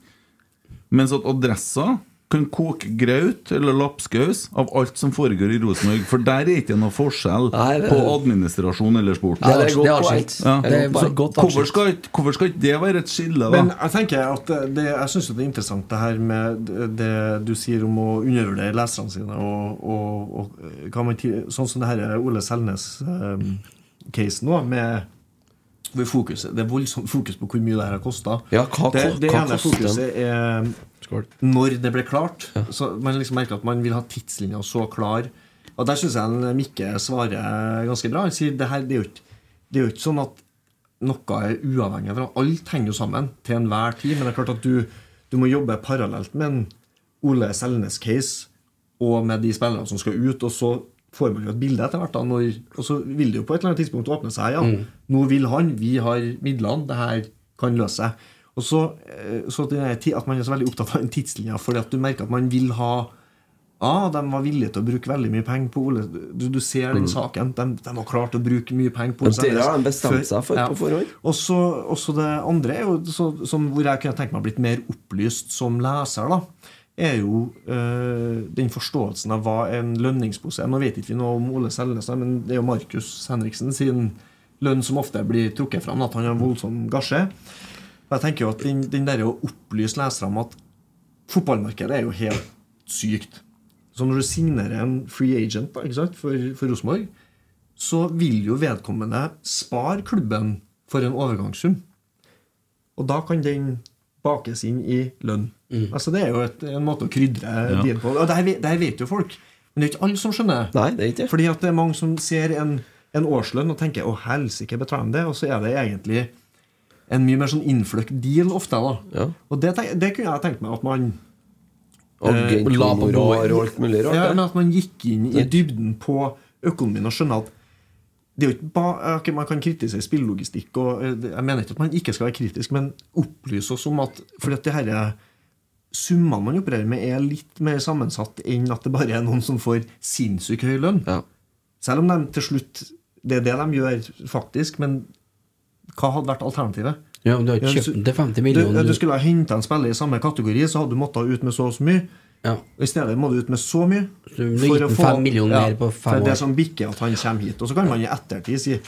Mens at Adressa kan koke graut eller lapskaus av alt som foregår i Rosenborg. For der er ikke noe forskjell Nei, det- på administrasjon eller sport. Det er, det er godt det er poeng. Ja. Det er Hvorfor skal, ikke- hvorfor skal ikke det være et skille, da? Men jeg tenker at det, jeg synes det er interessant det her med det- det du sier om å undervurdere leserne sine, og, og, og man sånn som det her Ole Selnes-casen nå, med fokuset, Det er voldsomt fokus på hvor mye det her har kosta. Ja, det, det hva ene fokuset er Skål. når det ble klart. Så Man liksom merker at man vil ha tidslinja så klar. Og Der syns jeg Mikke svarer ganske bra. Han sier det her det er jo ikke, det er jo ikke sånn at noe er uavhengig av hverandre. Alt henger jo sammen til enhver tid. Men det er klart at du, du må jobbe parallelt med en Ole Selnes-case og med de spillerne som skal ut. Og så får man jo et bilde etter hvert. da når, Og så vil det jo på et eller annet tidspunkt åpne seg. ja Nå vil han, vi har midlene, det her kan løse seg. Og så, eh, så at, at man er så veldig opptatt av en tidslinje, fordi at du merker at man vil ha Ja, de var villige til å bruke veldig mye penger på Ole. Du, du ser den saken. De, de har klart å bruke mye penger på Ole det har bestemt seg for på forhånd. Og så det andre, er jo, så, som, hvor jeg kunne tenke meg å blitt mer opplyst som leser, da, er jo eh, den forståelsen av hva en lønningspose er. Nå vet ikke vi noe om Ole Selnes, men det er jo Markus Henriksen sin lønn som ofte blir trukket fram, at han har en voldsom gasje. Og jeg tenker jo at den, den der å opplyse lesere om at fotballmarkedet er jo helt sykt. Så når du signerer en free agent da, sant, for, for Rosenborg, så vil jo vedkommende spare klubben for en overgangssum. Og da kan den bakes inn i lønn. Altså Det er jo et, en måte å krydre Ja. din på. Og det her, vet- det her vet jo folk. Men det er ikke alle som skjønner. Nei, det er ikke. Fordi at det er mange som ser en, en årslønn og tenker 'Å, helsike, betaler de det?' Og så er det egentlig en mye mer sånn innfløkt deal ofte. da Ja. Og det, det kunne jeg tenkt meg at man Agent, la på og alt mulig rart. ja, men At man gikk inn i dybden på økonomien og skjønner at det er jo ikke ba, okay, Man kan kritisere spillelogistikk, og eh, jeg mener ikke at man ikke skal være kritisk, men opplyse oss om at fordi at det her summene man opererer med, er litt mer sammensatt enn at det bare er noen som får sinnssykt høy lønn. Ja. Selv om de til slutt Det er det de gjør, faktisk, men hva hadde vært alternativet? Ja, men du ikke kjøpt den til 50 millioner. du skulle ha henta en spiller i samme kategori, så hadde du måttet ut med så og så mye. Ja. I stedet må du ut med så mye. Så du å få fem millioner mer på fem for år. Det som bikker at han kommer hit. Og så kan man i ettertid si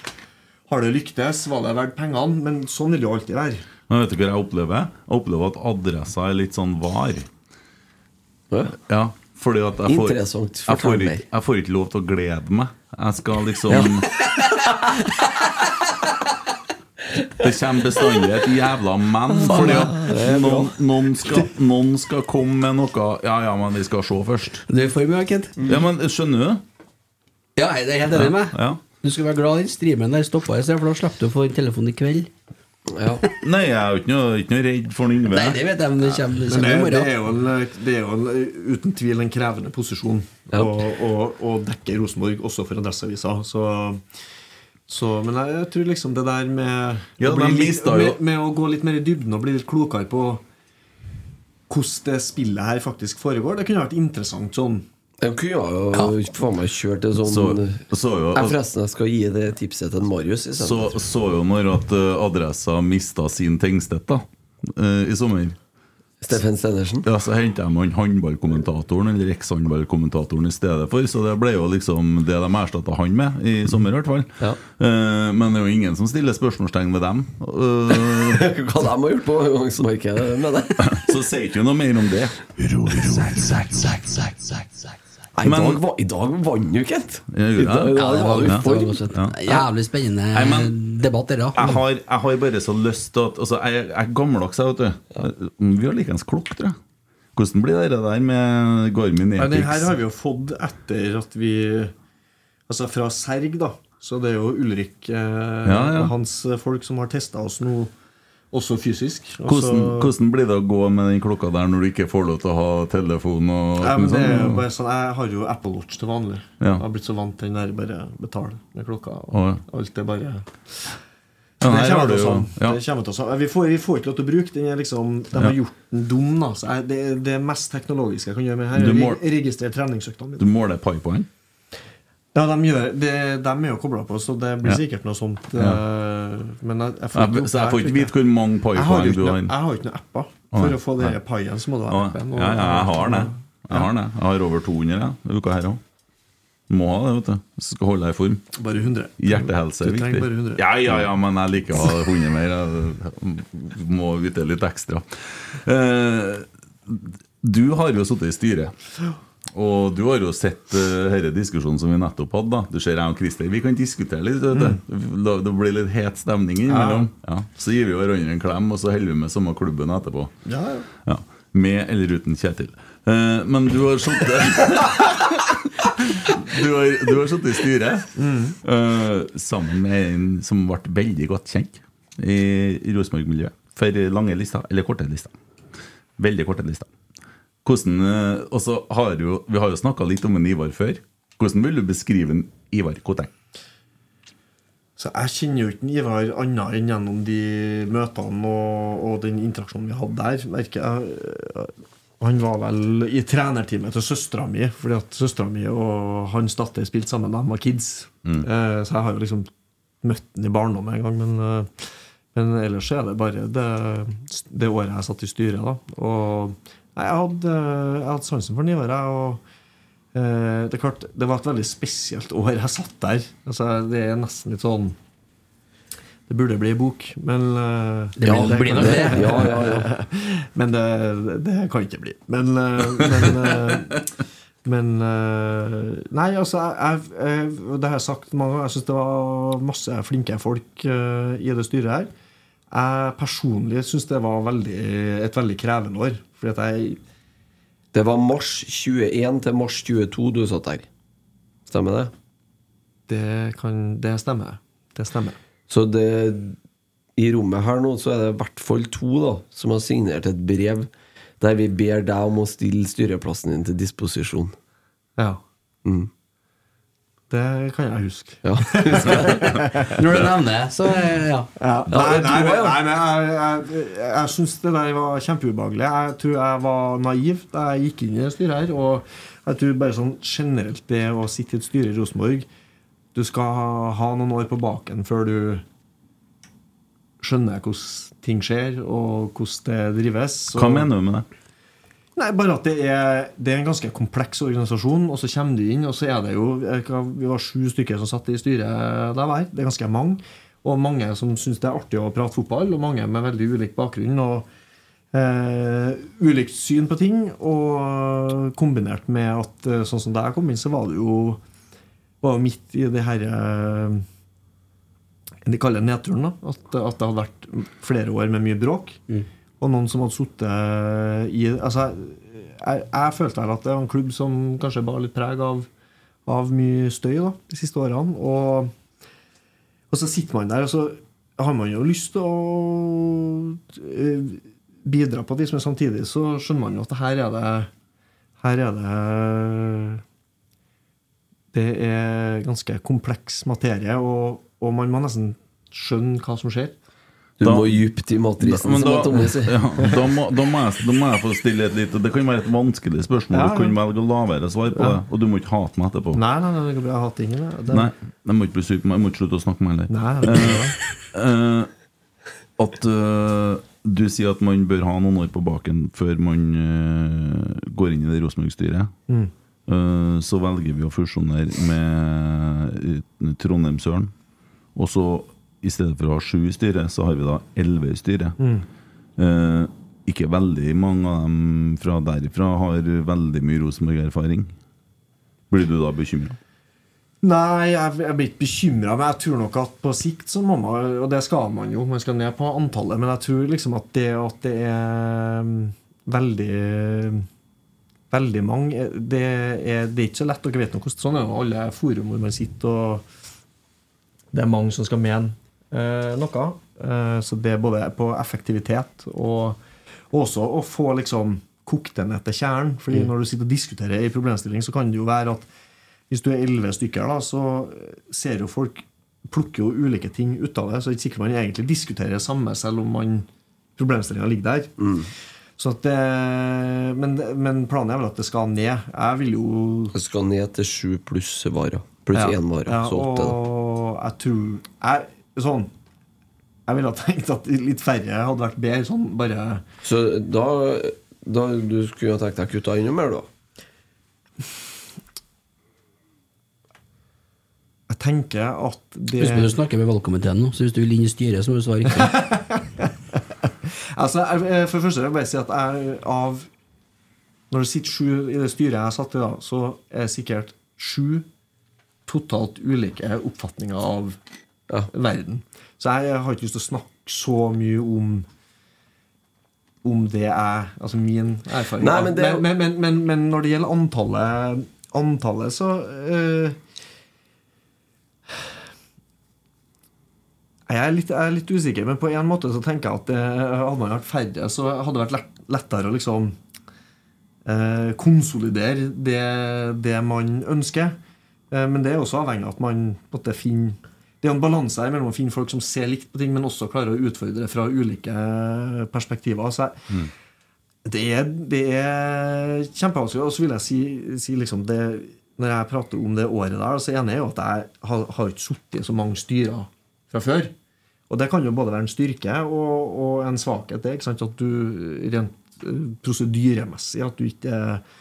Har det lyktes? Var det verdt pengene? Men sånn vil det jo alltid være. Men vet du hva jeg opplever? Jeg opplever at adressa er litt sånn var. Ja. Ja, fordi at jeg får, Interessant. jeg får, Fortell ikke, jeg får ikke lov til å glede meg. Jeg skal liksom Det kommer bestandig et jævla men. Fordi at noen, noen, skal, noen skal komme med noe Ja, ja, men vi skal se først. Du er for mye, Kent. Ja, men Skjønner du? Ja, jeg er helt enig med Ja. Du skulle være glad den streamen der stoppa i sted, for da slapp du å få en telefon i kveld. Nei, jeg er jo ikke noe, ikke noe redd for Yngve. Nei, det vet jeg, men det kommer, det Men det, i morgen. det, er jo en, det er jo en, uten tvil en krevende posisjon Ja. å, å, å dekke Rosenborg, også for Adresseavisa. Så, så, men jeg, jeg tror liksom det der med, Ja, å bli litt, med, med å gå litt mer i dybden og bli litt klokere på hvordan det spillet her faktisk foregår, det kunne vært interessant sånn. Jeg kunne jo faen meg kjørt en sånn Så- så jo- Jeg forresten jeg skal gi det tipset til Marius i. Så, så jo når at uh, Adressa mista sin Tengstedt da eh, i sommer. Steffen Stenersen? Ja, Så henta de han håndballkommentatoren Eller eks-håndballkommentatoren i stedet for. Så det ble jo liksom det de erstatta han med, i sommer i hvert fall. Eh, men det er jo ingen som stiller spørsmålstegn ved dem. Uh, Hva de har gjort på overgangsmarkedet med det? så sier ikke noe mer om det. Ro, ro, ro, ro, ro, ro, ro, ro, ro, Kent! Ja, men, I dag, i dag var Ja. Det var jo. Ja. Jævlig spennende Nei, men- debatt, det da. Jeg har, jeg har bare så lyst til at altså, Jeg er gammeldags, jeg, vet du. Vi har likeens klokk, tror jeg. Hvordan blir det der med Garmin Nei, den her har vi jo fått etter at vi Altså fra Serg, da. Så det er jo Ulrik eh, Ja, ja. og hans folk som har testa oss nå, også fysisk. Og Hvordan, blir det å gå med den klokka der når du ikke får lov til å ha telefon? Og Ja, men det er jo sånn? bare sånn Jeg har jo Apple Watch til vanlig. Ja. Jeg har blitt så vant til den der bare betale med klokka. Og ja. Alt er bare Ja, det kommer du til å jo- ja. Det kommer til oss an. Vi, får, vi får ikke lov til å bruke den. Liksom, de har Ja. gjort den dum. Da. Så jeg, det, det mest teknologiske jeg kan gjøre med her, Du er å registrere treningsøktene mine. Du måler pai på den? Ja, de, gjør, de, de er jo kobla på, så det blir sikkert noe sånt. Ja. eh, Men jeg, jeg får ikke så jeg får ikke vite hvor mange pai Jeg har jo poeng ikke du har. Jeg har ikke noen apper. For å få den paien, så må du ha appen. Ja, ja, jeg har det. Jeg har det. Jeg har over 200 jeg, denne uka her òg. Må ha det, vet du. Hvis du skal holde deg i form. Bare 100. Hjertehelse er viktig. bare 100. Ja, ja, ja, men jeg liker å ha 100 mer. Jeg må vite litt ekstra. Eh, Du har jo sittet i styret. Og du har jo sett uh, denne diskusjonen som vi nettopp hadde. da Du ser jeg og Christer, Vi kan diskutere litt. Da- Det blir litt het stemning innimellom. Ja. Så gir vi hverandre en klem, og så holder vi med samme klubben etterpå. Ja, ja. Ja. Med eller uten Kjetil. Uh, men du har sittet Du har, du har sittet i styret eh, sammen med en som ble veldig godt kjent i, i Rosenborg-miljøet. For lange lister, eller korte lister. Veldig korte lister. Hvordan, eh, og så har jo, Vi har jo snakka litt om en Ivar før. Hvordan vil du beskrive en Ivar Koteng? Så jeg kjenner jo ikke en Ivar annet enn gjennom de møtene og, og den interaksjonen vi hadde der. Merker jeg, eh, han var vel i trenerteamet til søstera mi, fordi at søstera mi og hans datter spilte sammen da de var kids. Eh, så jeg har jo liksom møtt han i barndommen en gang, men, eh, men ellers er det bare det, det året jeg satt i styret, da. Og jeg hadde, jeg hadde sansen for Ivar, jeg. og Eh, det er klart, det var et veldig spesielt år jeg satt der. Altså, det er nesten litt sånn Det burde bli bok, men eh, Det blir- det blir nok det. Ja, ja, ja. Men det, det kan ikke bli. Men, eh, men, men Nei, altså jeg, jeg, Det har jeg sagt mange ganger. Jeg syns det var masse flinke folk i det styret her. Jeg personlig syns det var veldig, et veldig krevende år. Fordi at jeg Det var mars 21 til mars 22 du satt der. Stemmer det? Det, kan, det stemmer. Det stemmer. Så det i rommet her nå så er det i hvert fall to da som har signert et brev der vi ber deg om å stille styreplassen din til disposisjon. Ja. Mm. Det kan jeg huske. Ja. Når du nevner det, så ja. Ja, nei, nei, nei, jeg. nei, jeg, jeg, jeg, jeg syns det der var kjempeubehagelig. Jeg tror jeg var naiv da jeg gikk inn i det styret her. Og jeg tror bare sånn generelt det å sitte i et styre i Rosenborg Du skal ha noen år på baken før du skjønner hvordan ting skjer, og hvordan det drives. Hva mener du med det? Nei, bare at det er, det er en ganske kompleks organisasjon, og så kommer du inn, og så er det jo Vi var sju stykker som satt i styret der var. Det er ganske mange. Og mange som syns det er artig å prate fotball, og mange med veldig ulik bakgrunn. og eh, Ulikt syn på ting, og kombinert med at eh, sånn som da jeg kom inn, så var det jo var midt i det her eh, de kaller nedturen. da At, at det hadde vært flere år med mye bråk. Og noen som hadde sittet i Altså, jeg, jeg følte vel at det var en klubb som kanskje bar litt preg av, av mye støy da de siste årene. Og, og så sitter man der, og så har man jo lyst til å eh, bidra på et vis, men samtidig så skjønner man jo at her er det Her er det Det er ganske kompleks materie, og, og man må nesten skjønne hva som skjer. Du Da- må dypt i matrisen, Men som da, Tommy sier. ja, da, må, da, må jeg, da må jeg få stille et litt Det kan være et vanskelig spørsmål. Ja, Du kan velge å la være å svare på Ja. det, og du må ikke hate meg etterpå. Nei, nei, nei, det går bra. Jeg hater ingen det. Nei, jeg må ikke bli sur på meg. Jeg må ikke slutte å snakke med meg heller. Nei, bra. Eh, at uh, du sier at man bør ha noen år på baken før man går inn i det Rosenborg-styret. Mm. Eh, så velger vi å fusjonere med Trondheim-Søren. Og så i stedet for å ha sju i styret, så har vi da elleve i styret. Mm. Eh, ikke veldig mange av dem fra derifra har veldig mye Rosenborg-erfaring. Blir du da bekymra? Nei, jeg, jeg blir ikke bekymra, men jeg tror nok at på sikt så må man Og det skal man jo, man skal ned på antallet, men jeg tror liksom at det at det er mm, veldig Veldig mange Det er, det er ikke så lett. Dere vet nå hvordan sånn er alle forum hvor man sitter og Det er mange som skal mene eh, noe. Eh, så det er både på effektivitet og, og også å få liksom kokt den etter kjernen. Fordi Mm. når du sitter og diskuterer en problemstilling, så kan det jo være at hvis du er elleve stykker, da, så ser jo folk plukker jo ulike ting ut av det. Så det er ikke sikkert man egentlig diskuterer det samme, selv om man problemstillinga ligger der. Så at det, men, men planen er vel at det skal ned. Jeg vil jo Det skal ned til sju pluss varer. Pluss Ja, én vare. ja, så åtte. Og jeg tror jeg, Sånn Jeg ville ha tenkt at litt færre hadde vært bedre. Sånn bare Så da, da Du skulle ha tenkt deg kutta enda mer, da? Jeg tenker at det Husk at du snakker med valgkomiteen nå, så hvis du vil inn i styret, så må du svare riktig. Altså, jeg- for det første vil jeg bare si at jeg av Når det sitter sju i det styret jeg satt i, da, så er det sikkert sju totalt ulike oppfatninger av verden. Så jeg har ikke lyst til å snakke så mye om om det er altså min erfaring. Nei, men det- men, men, men, når det gjelder antallet, antallet så øh, Jeg er, litt, jeg er litt usikker, men på en måte så tenker jeg at det, hadde man vært færre, så hadde det vært lettere å liksom eh, konsolidere det, det man ønsker. Eh, men det er også avhengig av at man måtte finner Det er en balanse her mellom å finne folk som ser likt på ting, men også klarer å utfordre fra ulike perspektiver. Så jeg, det er, det er kjempevanskelig. Og så vil jeg si, si liksom det, Når jeg prater om det året der, så enig er jo at jeg har, har ikke sittet i så mange styrer fra før. Og det kan jo både være en styrke og, og en svakhet. Det, ikke sant? At du rent eh, prosedyremessig at du ikke er,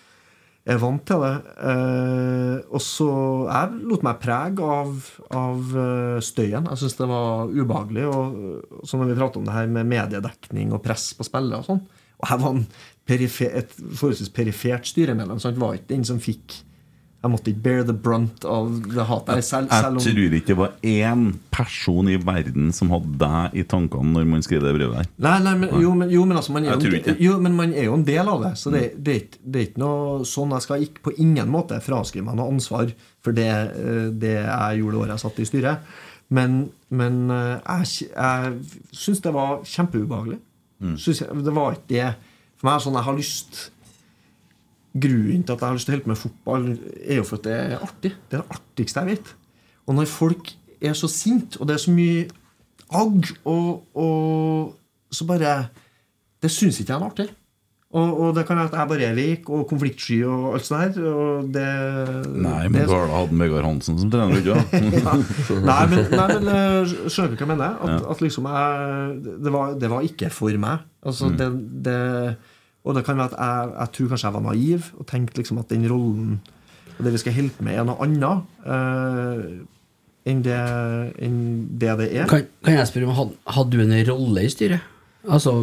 er vant til det. Eh, og så Jeg lot meg prege av, av eh, støyen. Jeg syns det var ubehagelig. Og så når vi prater om det her med mediedekning og press på spillet og sånn Og jeg var perifer, et forholdsvis perifert styremedlem, så han var ikke den som fikk Jeg måtte ikke bear the brunt av det hatet. jeg Selv, selv Jeg om tror ikke det var én person i verden som hadde deg i tankene når man skrev det brevet der. Nei, nei, men, jo, men, jo, men altså, man er jo, jo, men man er jo en del av det. Så det, det, er ikke- det er ikke noe sånn Jeg skal ikke på ingen måte fraskrive meg noe ansvar for det, eh, det jeg gjorde året jeg satt i styret. Men, men eh, jeg, jeg syns det var kjempeubehagelig. Synes jeg, det var ikke det For meg er sånn jeg har lyst Grunnen til at jeg har lyst til å holde på med fotball, er jo for at det er artig. Det er det artigste jeg vet. Og når folk er så sinte, og det er så mye agg, og, og så bare Det syns ikke jeg er artig. Og, og det kan være at jeg bare er lik og konfliktsky og alt sånt her. Og det, Nei, men du har da hatt Vegard Hansen som trener, ikke sant? nei, men, nei, men eh, skjønner du hva jeg mener? At, Ja. at liksom jeg, det, var, det var ikke for meg. Altså, Mm. det, det, og det kan være at jeg, jeg tror kanskje jeg var naiv og tenkte liksom at den rollen og det vi skal holde med, er noe annet eh, enn, det, enn det det er. Kan, kan jeg spørre om had- Hadde du en rolle i styret? Altså,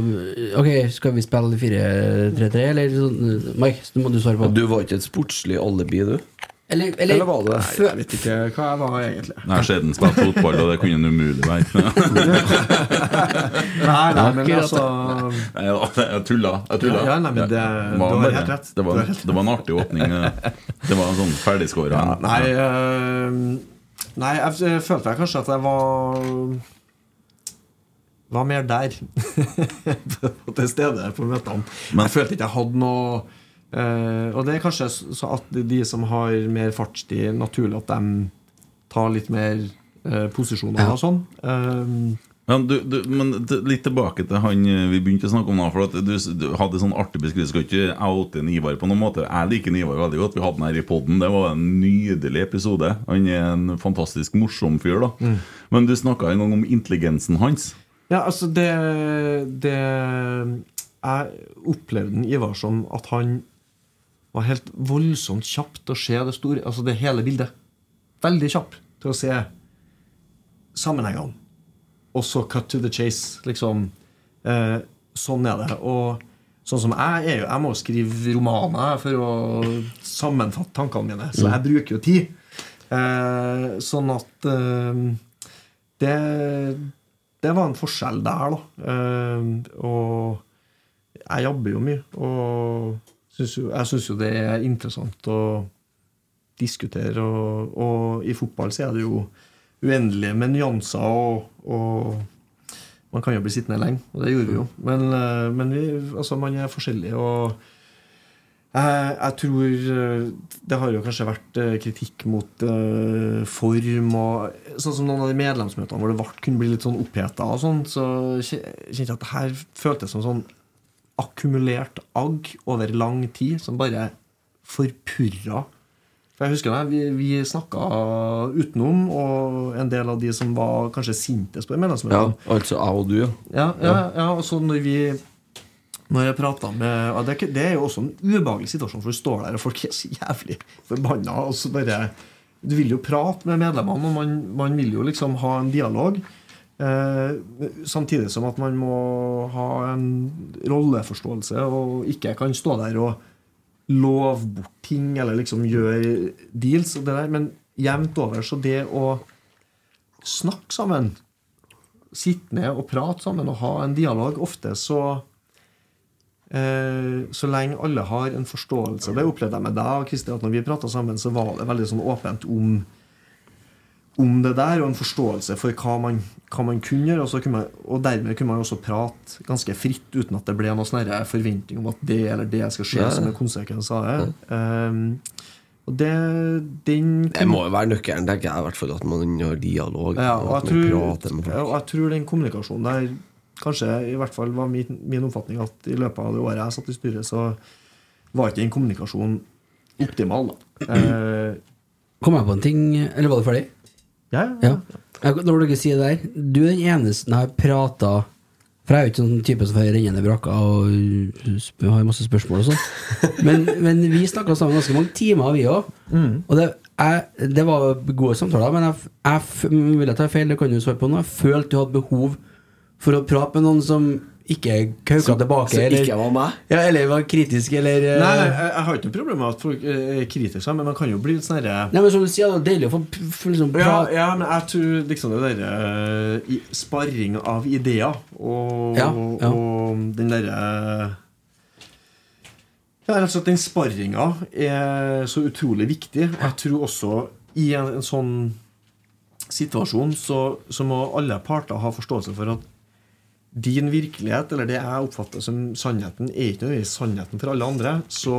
ok, skal vi spille 4-3-3, eller sånn Mike, så må du svare på. Du var ikke et sportslig alibi, du? Eller, eller, Eller var det? Nei, jeg vet ikke hva jeg var egentlig. Nei, Skjeden spilte fotball, og det kunne han umulig være. Nei, nei, men altså Nei, Jeg tulla. Jeg tulla. Ja, nei, men det- var du har helt rett. Det var, det var en artig åpning. Det var en sånn ferdigskåra. Ja, nei, øh, nei, jeg, følte jeg kanskje at jeg var var mer der. til stede på møtene. jeg følte ikke jeg hadde noe eh, Og det er kanskje så at de som har mer fartstid, naturlig at de tar litt mer uh, posisjoner Ja. og sånn. Uh, Men, du, du, men litt tilbake til han eh, vi begynte å snakke om nå. For at du, du hadde en sånn artig beskrivelse. Skal ikke oute Ivar på noen måte. Jeg liker Ivar veldig godt. Vi hadde han her i poden. Det var en nydelig episode. Han er en fantastisk morsom fyr. da Mm. Men du snakka en gang om intelligensen hans. Ja, altså det, det Jeg opplevde Ivar som at han var helt voldsomt kjapt å se det store Altså det hele bildet. Veldig kjapp til å se sammenhengene. Og så cut to the chase. Liksom. Eh, sånn er det. Og sånn som jeg er jo Jeg må skrive romaner for å sammenfatte tankene mine, så jeg bruker jo tid. Eh, sånn at eh, det det var en forskjell der, da. Eh, og jeg jobber jo mye. Og synes jo, jeg syns jo det er interessant å diskutere. Og, og i fotball så er det jo uendelige med nyanser, og, og man kan jo bli sittende lenge. Og det gjorde vi jo. Men, eh, men vi, altså, man er forskjellig. og jeg, jeg tror eh, Det har jo kanskje vært eh, kritikk mot uh, form og Sånn som noen av de medlemsmøtene hvor det ble, kunne bli litt sånn oppheta og sånn, så kjente jeg at det her føltes som sånn akkumulert agg over lang tid som bare forpurra. For jeg husker det, Vi, vi snakka utenom, og en del av de som var kanskje sintes på medlemsmøtet. Ja, altså jeg og du, ja. ja, ja, ja, og så når vi Når jeg prater med ja, det, er det er jo også en ubehagelig situasjon, for du står der, og folk er så jævlig forbanna. Og så bare Du vil jo prate med medlemmene, og man, man vil jo liksom ha en dialog. Eh, samtidig som at man må ha en rolleforståelse og ikke kan stå der og love bort ting eller liksom gjøre deals. Og det der, men jevnt over så det å snakke sammen sitte ned og prate sammen og ha en dialog. Ofte så eh, Så lenge alle har en forståelse Det opplevde jeg med deg og Christer, at når vi prata sammen, så var det veldig sånn åpent om om det der, og en forståelse for hva man, hva man kunne gjøre. Og, så kunne man, og dermed kunne man også prate ganske fritt, uten at det ble noe sånne forventning om at det eller det skal skje Ja, ja. som en konsekvens av det. Um, og det, den Det må jo være nøkkelen, tenker jeg, i hvert fall at man har dialog. ja, og jeg, man tror, prater med folk. ja, og jeg tror den kommunikasjonen der Kanskje i hvert fall var min, min oppfatning at i løpet av det året jeg satt i styret, så var ikke den kommunikasjonen optimal. Da. Eh, Kom jeg på en ting Eller var du ferdig? Ja, Ja. Når dere sier det der Du er den eneste jeg har prata For jeg er jo ikke sånn type som får rennende brakker og har masse spørsmål og sånn. Men, men vi snakka sammen ganske mange timer, vi òg. Mm. Og det, jeg, det var gode samtaler, men jeg, jeg vil jeg ta feil, det kan du svare på nå. Jeg følte du hadde behov for å prate med noen som ikke kauka tilbake. som eller, ikke var meg? Ja, eller var kritisk, eller eh, Nei, nei, jeg, jeg har ikke noe problem med at folk er kritiske, men man kan jo bli litt sånn herre Nei, men som du sier, det er deilig å få liksom ja, prate ja, men jeg tror liksom det derre uh, Sparring av ideer og, Ja, ja. og den derre Ja, rett og slett den sparringa er så utrolig viktig. Jeg tror også i en, en sånn situasjon så, så må alle parter ha forståelse for at din virkelighet, eller det jeg oppfatter som sannheten, er ikke nødvendigvis sannheten for alle andre. Så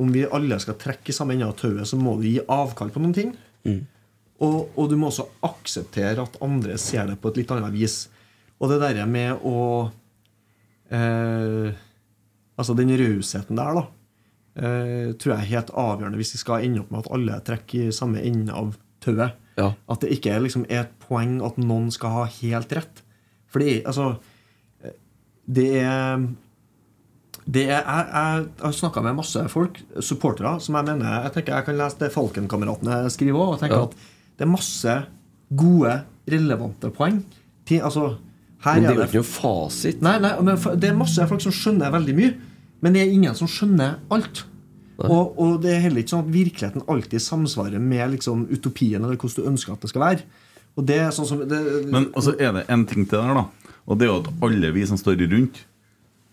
om vi alle skal trekke i samme ende av tauet, så må du gi avkall på noen ting. Og, og du må også akseptere at andre ser det på et litt annet vis. Og det derre med å eh, Altså den rausheten der, da, eh, tror jeg er helt avgjørende hvis vi skal ende opp med at alle trekker i samme ende av tauet. Ja. At det ikke liksom er et poeng at noen skal ha helt rett. Fordi, altså Det er det er, jeg, jeg, har snakka med masse folk, supportere, som jeg mener Jeg tenker jeg kan lese det Falken-kameratene skriver òg. Og tenker Ja. at det er masse gode, relevante poeng. Til, altså, her Men det er jo ikke noe fasit. Nei, nei, men det er masse folk som skjønner veldig mye, men det er ingen som skjønner alt. Og, og det er heller ikke sånn at virkeligheten alltid samsvarer med liksom, utopien eller hvordan du ønsker at det skal være. Og det er sånn som det, Men altså, så er det en ting til der, da. Og det er jo at alle vi som står rundt,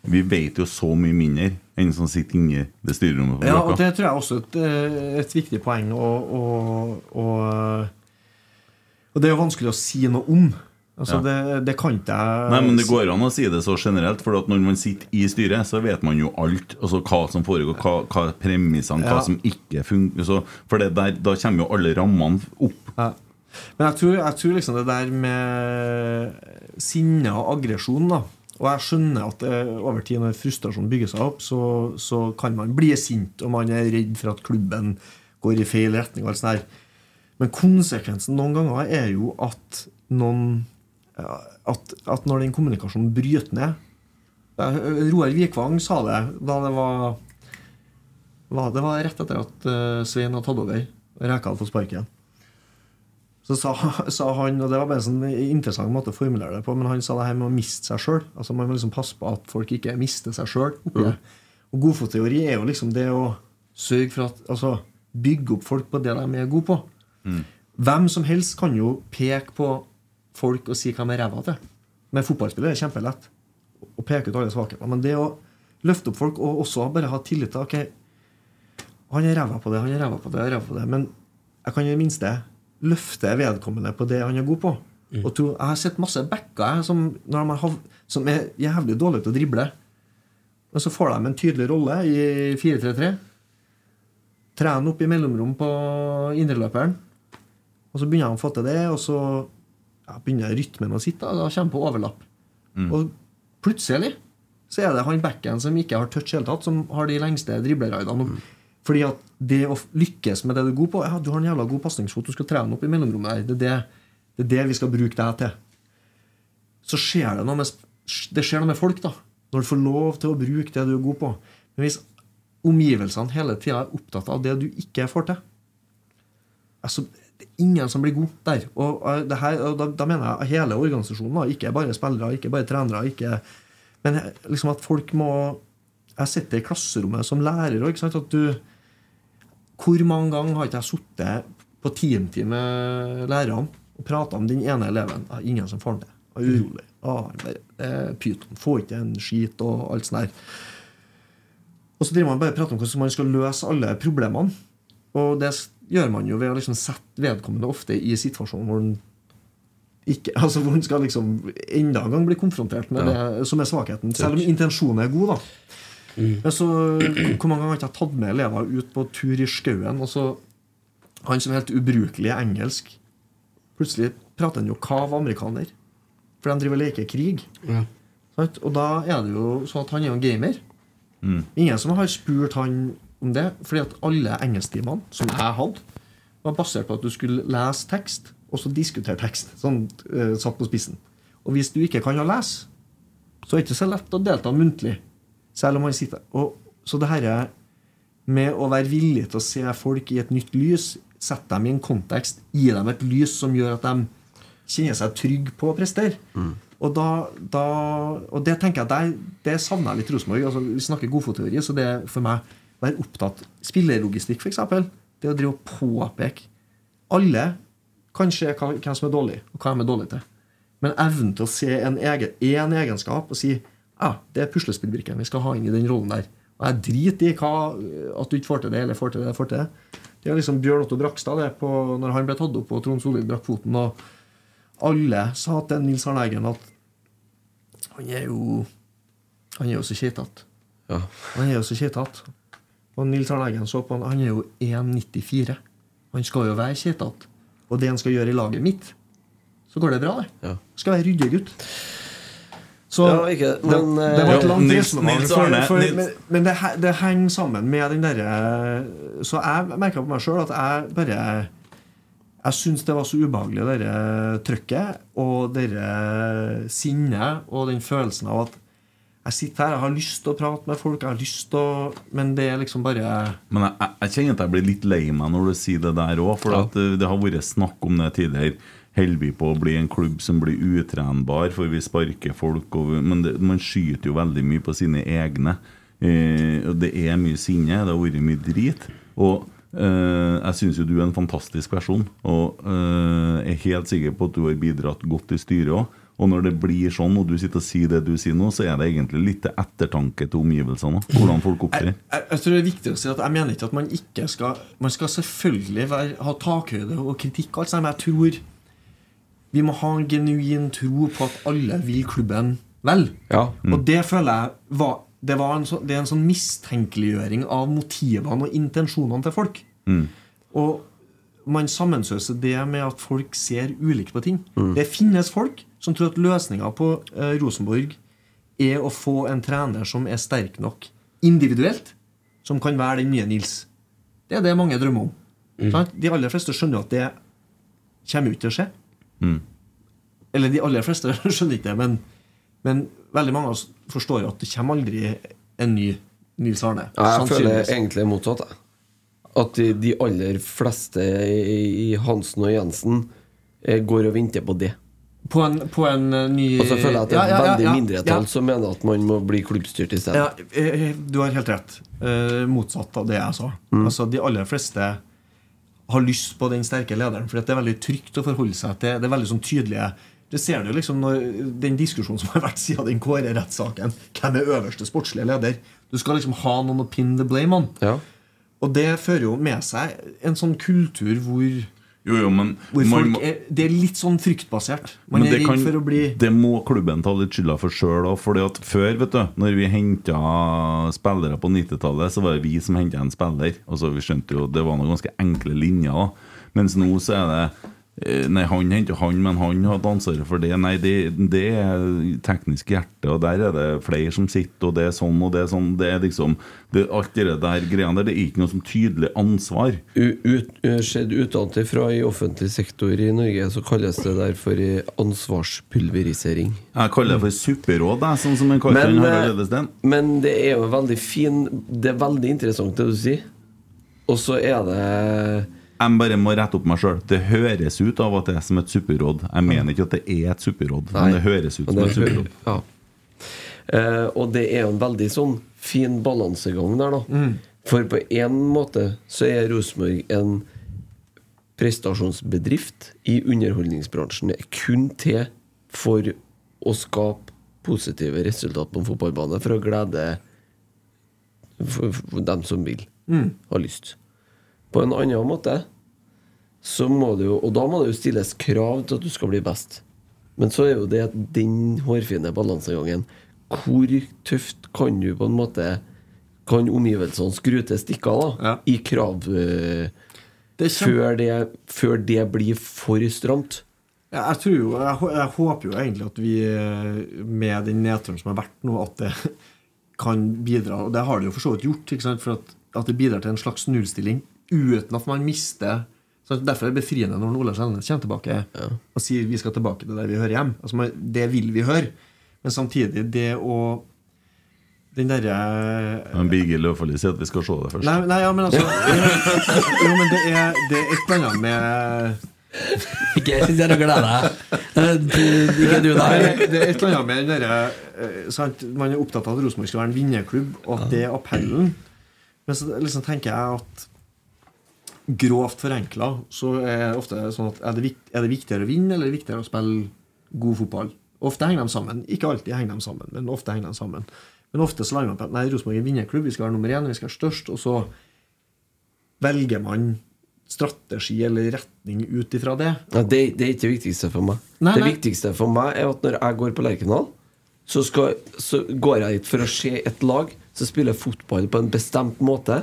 vi vet jo så mye mindre enn som sitter inne i det styrerommet. Ja, og det tror jeg også er et, eh, et viktig poeng. Og, og, og, og det er jo vanskelig å si noe om. Altså, Ja. det, det kan ikke jeg Nei, men Det går an å si det så generelt, for når man sitter i styret, så vet man jo alt. Altså Hva som foregår, hva, hva premissene, hva Ja. som ikke funker. For det der, da kommer jo alle rammene opp. Ja. Men jeg tror, jeg tror liksom det der med sinne og aggresjon da Og jeg skjønner at eh, over tid når frustrasjonen bygger seg opp, så, så kan man bli sint, og man er redd for at klubben går i feil retning. og alt sånt der. Men konsekvensen noen ganger er jo at noen at, at når den kommunikasjonen bryter ned Roar Vikvang sa det da det var, var Det var rett etter at eh, Svein hadde tatt over. Reka hadde fått sparken. Så sa, sa han, og det var bare en sånn interessant måte å formulere det på, men han sa det her med å miste seg sjøl. Altså man må liksom passe på at folk ikke mister seg sjøl det. Og godfotteori er jo liksom det å sørge for at Altså bygge opp folk på det de er gode på. Hvem som helst kan jo peke på folk og si hva de er ræva til. Med fotballspillere er det kjempelett å peke ut alle svakheter. Men det å løfte opp folk og også bare ha tillit til Ok, han er ræva på det, han er ræva på det, han er ræva på det. Men jeg kan i det minste løfte vedkommende på det han er god på. Og tro, jeg har sett masse backer som, når de har, som er jævlig dårlige til å drible. Men så får de en tydelig rolle i 4-3-3. Trener opp i mellomrom på indreløperen. Og så begynner han å få til det, og så ja, begynner rytmen å sitte. og Da kommer på overlapp. Og plutselig så er det han backen som ikke har touch i hele tatt, som har de lengste dribleraidene. Fordi at det å lykkes med det du er god på ja, Du har en jævla god pasningsfot, du skal trene opp i mellomrommet. her.' Det er det, det er det vi skal bruke deg til. Så skjer det noe med Det skjer noe med folk, da. Når du får lov til å bruke det du er god på. Men hvis omgivelsene hele tida er opptatt av det du ikke får til altså, Det er ingen som blir god der. Og, her, og da, da mener jeg hele organisasjonen, da, ikke bare spillere, ikke bare trenere. Ikke, men liksom at folk må Jeg sitter i klasserommet som lærer Ikke sant? At du Hvor mange ganger har ikke jeg sittet på teamtid med lærerne og prata om den ene eleven? Ja, ingen som får den til. Jeg er urolig. Ah, pyton. Får ikke en skit og alt sånt der. Og så driver man bare og prater om hvordan man skal løse alle problemene. Og det gjør man jo ved å liksom sette vedkommende ofte i situasjonen hvor han ikke, altså hvor han skal liksom enda en gang bli konfrontert med det som er svakheten. Selv om intensjonen er god, da. Men så, Hvor mange ganger har jeg ikke tatt med elever ut på tur i skauen, og så han som er helt ubrukelig i engelsk Plutselig prater han jo kav amerikaner. For de driver og leker krig. Ja. Og da er det jo sånn at han er jo en gamer. Ingen som har spurt han om det, fordi at alle engelsktimene som jeg hadde, var basert på at du skulle lese tekst, og så diskutere tekst. Sånn uh, satt på spissen. Og hvis du ikke kan å lese, så er det ikke så lett å delta muntlig. Selv om han sitter og, Så det her med å være villig til å se folk i et nytt lys, sette dem i en kontekst, gi dem et lys som gjør at de kjenner seg trygge på å prestere. Og, da, da, og det tenker jeg der, det savner jeg litt Rosenborg. Altså, vi snakker godfotteori, så det er for meg å være opptatt Spillerlogistikk, f.eks. Det å drive og påpeke Alle kan se hvem som er dårlig, og hva de er dårlige til. Men evnen til å se en, egen, en egenskap og si ja, det er puslespillbrikken vi skal ha inn i den rollen der. Og jeg driter i hva, at du ikke får til det, eller får til det, får til det. Det er liksom Bjørn Otto Brakstad det på, når han ble tatt opp og Trond Solid brakk foten. Og alle sa til Nils Arne Eggen at han er jo Han er jo så keitete. Han er jo så keitete. Og Nils Arne Eggen så på han, han er jo 1,94. Han skal jo være keitete. Og det han skal gjøre i laget mitt, så går det bra, det. Skal være ryddig gutt. Så Ja, ikke- men, det, eh, det var et Ja, langt resonnement. Men, men det, det henger sammen med den derre Så jeg merka på meg sjøl at jeg bare Jeg syns det var så ubehagelig, det derre trøkket og det sinnet og den følelsen av at jeg sitter her, jeg har lyst til å prate med folk, jeg har lyst til å Men det er liksom bare Men jeg, jeg, jeg kjenner at jeg blir litt lei meg når du sier det der òg, for at eh, det har vært snakk om det tidligere. Holder vi på å bli en klubb som blir utrenbar, for vi sparker folk og, Men det, man skyter jo veldig mye på sine egne. Eh, og det er mye sinne, det har vært mye drit. Og eh, jeg syns jo du er en fantastisk person, og eh, er helt sikker på at du har bidratt godt i styret òg. Og når det blir sånn, og du sitter og sier det du sier nå, så er det egentlig litt til ettertanke til omgivelsene. Hvordan folk opptrer. jeg, jeg tror det er viktig å si at jeg mener ikke at man ikke skal Man skal selvfølgelig være, ha takhøyde og kritikk, og alt sånt, men jeg tror Vi må ha en genuin tro på at alle vil klubben vel. Ja. Og det føler jeg var, det, var en så, det er en sånn mistenkeliggjøring av motivene og intensjonene til folk. Mm. Og man sammensøser det med at folk ser ulikt på ting. Mm. Det finnes folk som tror at løsninga på eh, Rosenborg er å få en trener som er sterk nok individuelt, som kan være den nye Nils. Det er det mange drømmer om. Mm. De aller fleste skjønner at det kommer ikke til å skje. Mm. Eller de aller fleste skjønner ikke det, men, men veldig mange av oss forstår jo at det kommer aldri en ny Nils Arne. Ja, jeg føler egentlig motsatt. At de, de aller fleste i, Hansen og Jensen eh, går og venter på det. På en, på en eh, ny Og så føler jeg at det er Ja, ja, ja, veldig ja, mindretall ja. som mener at man må bli klubbstyrt i stedet. Ja, eh, du har helt rett. Eh, motsatt av det jeg sa. Mm. Altså, de aller fleste har lyst på den sterke lederen, for det er veldig trygt å forholde seg til. Det er veldig sånn tydelige Det ser du liksom når den diskusjonen som har vært siden den Kåre-rettssaken. Hvem er øverste sportslige leder? Du skal liksom ha noen å pin the blame on. Ja. Og det fører jo med seg en sånn kultur hvor Jo, jo, men man er, Det er litt sånn fryktbasert. Man er redd kan, for å bli det må klubben ta litt skylda for sjøl òg. at før, vet du, når vi henta spillere på 90-tallet, så var det vi som henta en spiller. Altså, vi skjønte jo Det var noen ganske enkle linjer. Mens nå så er det Nei, han henter han, men han hadde ansvaret for det. Nei, det, det er teknisk hjerte, og der er det flere som sitter, og det er sånn og det er sånn. Det er liksom det, Alt det der greiene der, det er ikke noe som tydelig ansvar. Ut, Sett utenfra i offentlig sektor i Norge så kalles det der for eh, ansvarspulverisering. Jeg kaller det for supperåd, jeg, sånn som en kaller den eh, Harald Edelsten. Men det er jo veldig fin Det er veldig interessant det du sier. Og så er det Jeg bare må rette opp meg sjøl. Det høres ut av at det er som et supperåd. Jeg mener ikke at det er et supperåd, men det høres ut som et supperåd. Ja. Eh, og det er jo en veldig sånn fin balansegang der, da. Mm. For på en måte så er Rosenborg en prestasjonsbedrift i underholdningsbransjen. Det er kun til for å skape positive resultat på en fotballbane for å glede for, for dem som vil, Mm. har lyst. På en annen måte så må det jo Og da må det jo stilles krav til at du skal bli best. Men så er jo det den hårfine balansegangen. Hvor tøft kan du på en måte Kan omgivelsene skru til stikker da i krav eh, Det før, det, før det blir for stramt? Ja, jeg, tror jo, jeg, jeg håper jo egentlig at vi, eh, med den nedturen som har vært nå, at det kan bidra. Og det har det jo for så vidt gjort. For at, at det bidrar til en slags nullstilling uten at man mister så Derfor er det befriende når Ola Selnes kommer tilbake og sier vi skal tilbake til der vi hører hjem. Altså, det vil vi høre. Men samtidig, det å Den derre Men Birger Løfaldli sier at vi skal se det først. Nei, nei, ja, men altså Jo, men det er, det er et eller annet med Ikke sitt her og gled deg. Ikke du, da. det er et eller annet med den derre eh. Man er opptatt av at Rosenborg skal være en vinnerklubb, og at det er appellen. Men så liksom tenker jeg at grovt forenkla så er det ofte sånn at er det, viktig, er det viktigere å vinne eller er det viktigere å spille god fotball? Ofte henger de sammen. Ikke alltid henger de sammen, men ofte henger de sammen. Men ofte så lander man på at nei, Rosenborg er en vinnerklubb, vi skal være nummer én, vi skal være størst, og så velger man strategi eller retning ut ifra det. Ja, det, det er ikke det viktigste for meg. Nei, det nei. viktigste for meg er at når jeg går på Lerkendal, så, så går jeg dit for å se et lag som spiller fotball på en bestemt måte.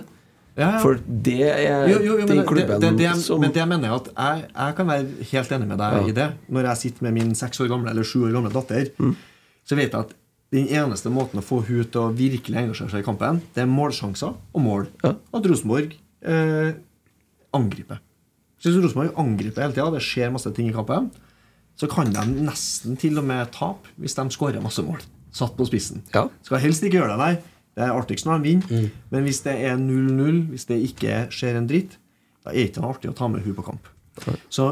Ja, ja. For det er jo, jo, jo, den det, klubben det, det, det, som Men det mener jeg at jeg, jeg kan være helt enig med deg Ja. i det. Når jeg sitter med min seks år gamle eller sju år gamle datter, Mm. så vet jeg at den eneste måten å få hun til å virkelig engasjere seg i kampen, det er målsjanser og mål. At Rosenborg eh, angriper. Så Hvis Rosenborg angriper hele tida, det skjer masse ting i kampen, så kan de nesten til og med tape hvis de skårer masse mål. Satt på spissen. Skal helst ikke gjøre det, nei. Det er artigst når de vinner. Men hvis det er 0-0, hvis det ikke skjer en dritt, da er det ikke artig å ta med hun på kamp. Så,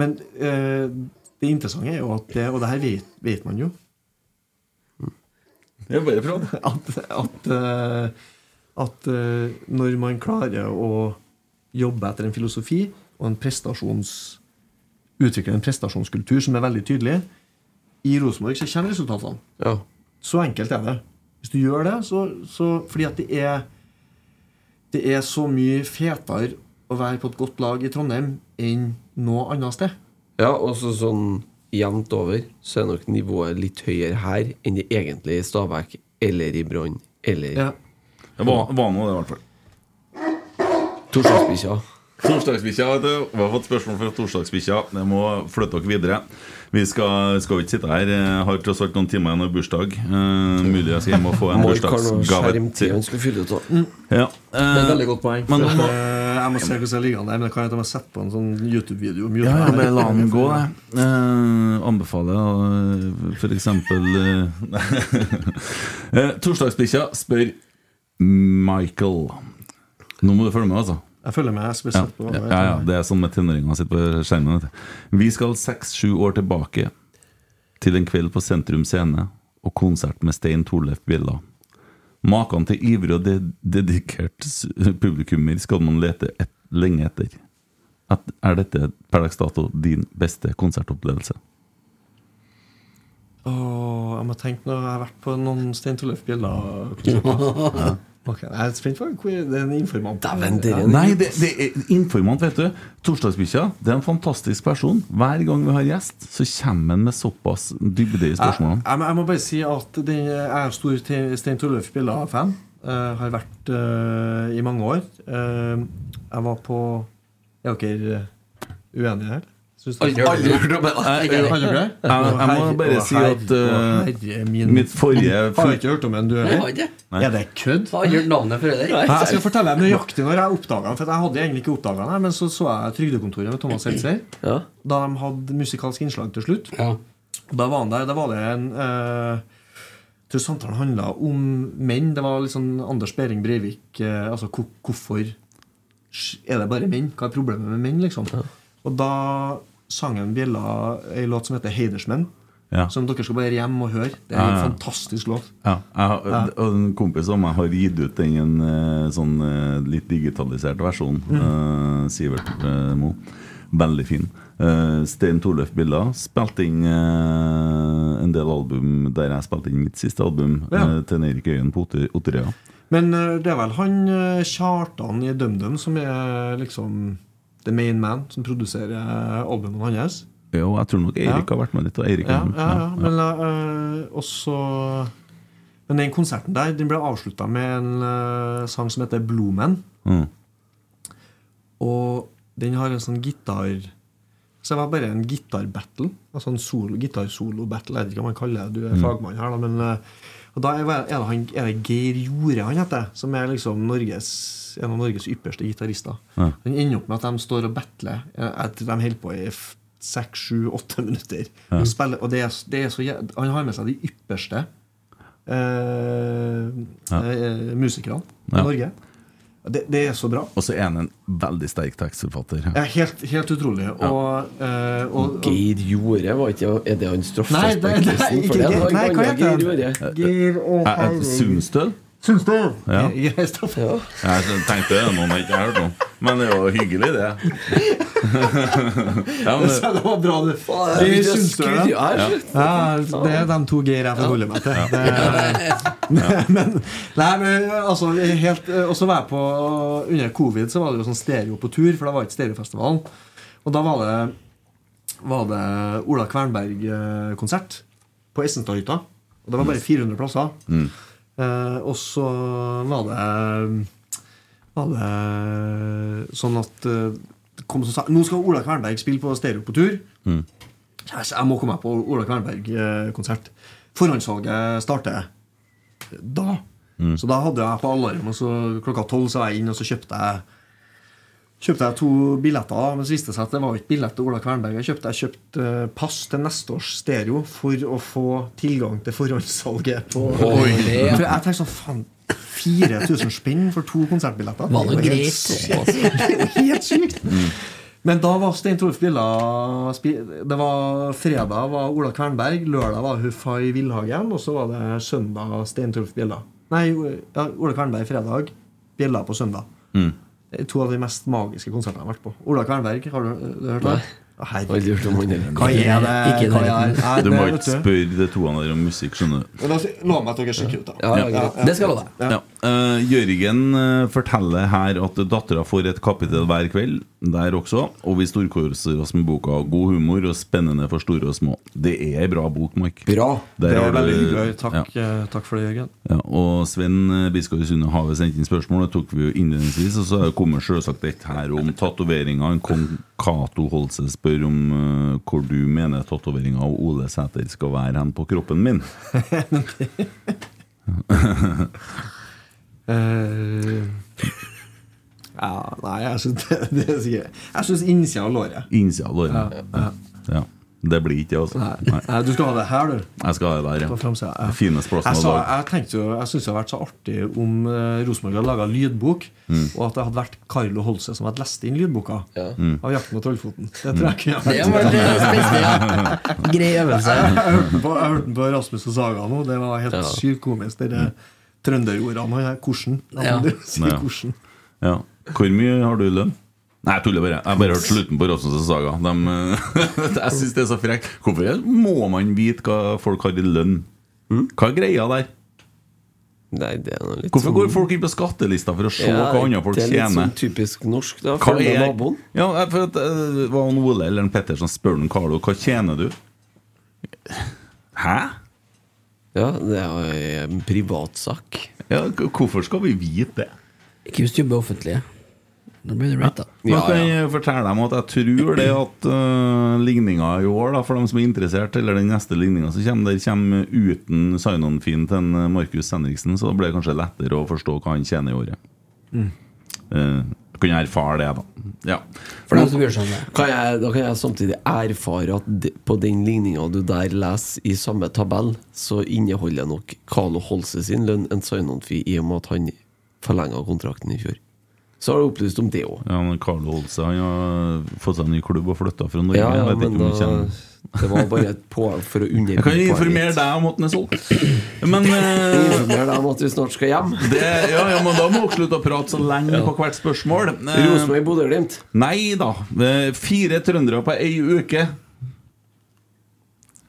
men eh, det interessante er jo at det, Og det her vet, vet man jo. Det er bare prat. At, at, eh, at eh, når man klarer å jobbe etter en filosofi og en prestasjons utvikle en prestasjonskultur som er veldig tydelig I Rosenborg så kommer resultatene. Så enkelt er det. Hvis du gjør det, så, så Fordi at det er Det er så mye fetere å være på et godt lag i Trondheim enn noe annet sted. Ja, og så sånn jevnt over så er nok nivået litt høyere her enn det egentlig i Stabæk eller i Brann eller Ja. Det var, var nå det, i hvert fall. Torsdagsbikkja. Torsdagsbikkja, vet du. Vi har fått spørsmål fra Torsdagsbikkja. Det må flytte dere videre. Vi skal, skal ikke sitte her. Jeg har tross alt noen timer igjen av bursdag. Eh, mulig jeg skal hjem og få en bursdagsgave. skal fylle ut av. Det er et eh, veldig godt poeng. Men For må, eh, jeg må se hvordan jeg ligger an der, men det kan hende jeg må sette på en sånn YouTube-video. ja, ja, men la den gå, jeg. Eh, anbefaler uh, for eksempel uh, Torsdagsbikkja spør Michael. Nå må du følge med, altså. Jeg følger med. Jeg Ja, på ja, ja, det er sånn med tenåringer sitter på skjermen. Vi skal seks-sju år tilbake til en kveld på Sentrum Scene og konsert med Stein Torleif Bjella. Maken til ivrig og de dedikert publikummer skal man lete et, lenge etter. At, er dette per dags dato din beste konsertopplevelse? Åh, jeg må tenke når jeg har vært på noen Stein Torleif Bjella-konserter. Ok, Jeg er spent på hvor det er en informant. Er Ja. Nei, det, det er informant, vet du. Torsdagsbikkja det er en fantastisk person. Hver gang vi har gjest, så kommer han med såpass dybde i spørsmålene. jeg, må- jeg må bare si at det, jeg er stor Te- Stein Torleif Bjella-fan. Eh, har vært uh, i mange år. Uh, jeg var på Er dere uenige her? Aldri hørt om det. Jeg- må bare si at, min- mitt forrige Har jeg ikke hørt om den, du heller? Er det kødd? Jeg skal fortelle deg nøyaktig når jeg oppdaga den. For jeg hadde egentlig ikke oppdaga den, men så så jeg Trygdekontoret med Thomas Seltzer. Da de hadde musikalsk innslag til slutt. Da var han der, da var det en eh, Jeg tror samtalen handla om menn. Det var litt sånn Anders Behring Breivik eh, Altså hvorfor er det bare menn? Hva er problemet med menn, liksom? Og da sang han Bjella ei låt som heter 'Heidersmenn'. Ja. Som dere skal bare hjem og høre. Det er en ja. fantastisk låt. Ja, har- En kompis av meg har gitt ut den en eh, sånn eh, litt digitalisert versjon. eh, Sivert uh, Mo. Veldig fin. Uh, Stein Torleif Billa spilte inn uh, en del album der jeg spilte inn mitt siste album, Ja. uh, til Eirik Øyen på Otter- Otterøya. Men det er vel han Kjartan i DumDum som er liksom the main man, som produserer eh, albumene hans. Jo, jeg tror nok Eirik Ja. har vært med litt. Og Eirik Ja, ja, ja. Men uh, også Men den konserten der Den ble avslutta med en uh, sang som heter Bloomen. Mm. Og den har en sånn gitar Så det var bare en gitarbattle. Altså en solo, gitarsolo-battle. Jeg vet ikke hva man kaller det, du er Mm. fagmann her, da. Men, uh, og da er, er, det han, er det Geir Jorde han heter, som er liksom Norges, en av Norges ypperste gitarister. Ja. Den ender opp med at de står og battler. Eh, De holder på i seks, sju, åtte minutter. Ja. Og, spiller, og det er, det er så, han har med seg de ypperste eh, Ja. eh, musikerne i Ja. Norge. Det, det er så bra. Og så er han en veldig sterk tekstforfatter. Ja, helt, helt utrolig. Og, eh, og, og Geir Jorde, var ikke Er det han ikke For det nei, hva heter han? Geir og Eh, eh, Sundstøl? Sundstøl. Ja. Jeg- jeg står for- Jeg tenkte det noen jeg ikke har hørt om. Men det jo hyggelig, det. ja, men det var bra, det. jeg Geir syns du det? ja. ja, Ja, det er de to Geir jeg forholder meg til. Det, men, nei, men altså helt, Og så var jeg på Under covid så var det jo sånn stereo på tur, for det var ikke Stereofestivalen. Og da var det Var det Ola Kvernberg-konsert på Essenstadhytta. Og det var bare 400 plasser. Eh, og så var det Var det sånn at eh, det kom som sa, Nå skal Ola Kvernberg spille på stereo på tur. Mm. Jeg jeg må komme meg på Ola Kvernberg-konsert. Forhåndssalget starter da. Mm. Så da hadde jeg på alarm, og så klokka tolv så var jeg inn, og så kjøpte jeg Kjøpte jeg to billetter, men så viste det seg at det var ikke billett til Ola Kvernberg. Jeg kjøpte, jeg kjøpte eh, pass til neste års stereo for å få tilgang til forhåndssalget. På, Oi. For jeg tenkte sånn, faen 4000 spenn for to konsertbilletter. Var det greit? helt sykt. Men da var Stein Torf Billa Det var Fredag var Ola Kvernberg, lørdag var Huffai Villhagen, og så var det søndag Stein Torf Billa. Nei, ja, Ola Kvernberg fredag, Billa på søndag. Mm. Det er to av de mest magiske konsertene jeg har vært på. Ola Kvernberg, har du, du hørt det? Hva er det? Ikke Hva er det? Du må ikke spørre de to der om musikk, skjønner du. La meg at dere sjekker ut, da. Ja, ja, ja, Det skal jeg love deg. Eh, Jørgen uh, forteller her at dattera får et kapittel hver kveld, der også. Og vi storkoser oss med boka. God humor og spennende for store og små. Det er ei bra bok, Mark. Bra. Der Det er veldig hyggelig. Takk, Ja. uh, takk for det, Jørgen. Ja, og Sven eh, Biskår Sunde har vi sendt inn spørsmål, det tok vi jo innledningsvis. Og så kommer selvsagt et her om tatoveringer. En Kong Cato Holse spør om eh, hvor du mener tatoveringa av Ole Sæter skal være hen på kroppen min. Eh, ja, nei, jeg syns det, det er sikkert Jeg syns innsida av låret. Innsida av låret. Ja, Ja. Det blir ikke det, altså. Nei. Nei, du skal ha det her, du. Jeg skal ha det der, ja. framsida, ja. Det fineste plassen Jeg, sa, jeg tenkte jo Jeg syns det hadde vært så artig om uh, Rosenborg hadde laga lydbok, Mm. og at det hadde vært Carlo Holse som hadde lest inn lydboka Mm. av 'Jakten på Trollfoten'. Det tror jeg ikke ha Det var det ja. Grei øvelse. Jeg, jeg, hørte den på, jeg hørte den på Rasmus og Saga nå. Det var helt Ja. sykt komisk. Dere trønderordene han har. Hvordan? Ja. Si hvordan. Ja. Hvor mye har du i lønn? Nei, jeg tuller bare. Jeg har bare hørt slutten på Rasmus' saga. De, jeg syns det er så frekt. Hvorfor må man vite hva folk har i lønn? Hva er greia der? Nei, det er litt Hvorfor sånn- går folk inn på skattelista for å se Ja, hva andre folk tjener? Det er litt tjener? sånn typisk norsk, da. Hva er naboen. Ja, for at, uh, Det var han Ole eller en Petter som spør han Carlo hva tjener du. Hæ? Ja, det er en privatsak. Ja, hvorfor skal vi vite det? Ikke hvis du jobber offentlig. Da blir du rett, da. Nå kan jeg fortelle dem at jeg tror det at uh, ligninga i år, da, for dem som er interessert, eller den neste ligninga som kommer, der kommer uten sign-on-fin til en eh, Markus Henriksen, så da blir det kanskje lettere å forstå hva han tjener i året. Mm. Uh, kan jeg erfare det, da. Ja. Det. Kan jeg, da kan jeg samtidig erfare at de, på den ligninga du der leser i samme tabell, så inneholder nok Carlo Holse sin lønn en sign-on-fee i og med at han forlenga kontrakten i fjor. Så har du opplyst om det òg. Ja, men Carlo Holse han har fått seg en ny klubb og flytta fra Norge. Ja, ja, jeg vet ikke om da, han kommer det var bare et for å Jeg kan informere deg om at den er solgt. Men eh, Informere deg om at vi snart skal hjem. det, ja, ja, men da må dere slutte å prate så lenge på hvert spørsmål. Eh, Rosenborg, Bodø-Glimt. Nei da. Eh, Fire trøndere på ei uke.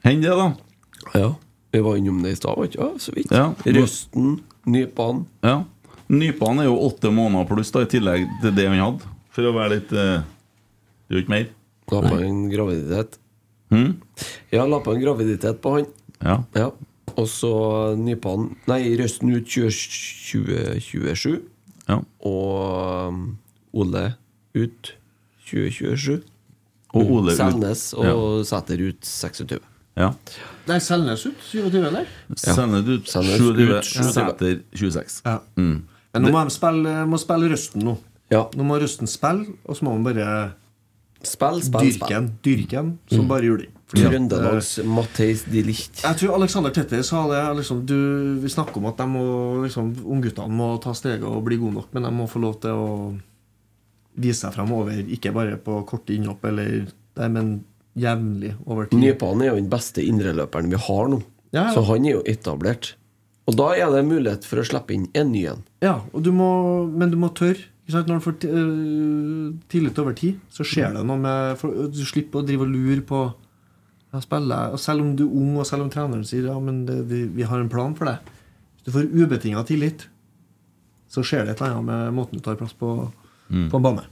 Hender det, da? Ja. Vi var innom det i stad, var ikke ja, så vidt. Ja. Røsten, Nypan. Ja. Nypan er jo åtte måneder pluss, da, i tillegg til det han hadde. For å være litt Det er jo ikke mer. Da på en graviditet. Hm? Ja, la på en graviditet på han. Ja. Ja. Og så Nypan Nei, Røsten ut 20- 2027. Ja. Og um, Ole ut 2027. Og Ole ut- Selnes og Ja. Sæter ut 26. ja. Nei, Selnes ut 27, eller? Ut Selnes ut 27. Sæter 26. Ja. Mm. Men nå må de spille, må spille Røsten nå. Ja. Nå må Røsten spille, og så må man bare Spill, spill, spill Dyrken, som bare juling. Fordi at, Trøndelags Matheis de Licht. Jeg tror Alexander Tetter sa det. Liksom, du, vi snakker om at de må, liksom, ungguttene må ta steget og bli gode nok, men de må få lov til å vise seg fremover. ikke bare på korte innhopp, eller, nei, men jevnlig over tid. Nypan er jo den beste indreløperen vi har nå. Ja, ja. Så han er jo etablert. Og da er det mulighet for å slippe inn en ny en. Ja, du må, men du må tørre. Når du får øh, tillit over tid, så skjer det noe med for, Du slipper å drive og lure på spiller? Og Selv om du er ung, og selv om treneren sier ja, men det, vi, vi har en plan for det. Hvis du får ubetinga tillit, så skjer det et eller annet med måten du tar plass på, på en bane.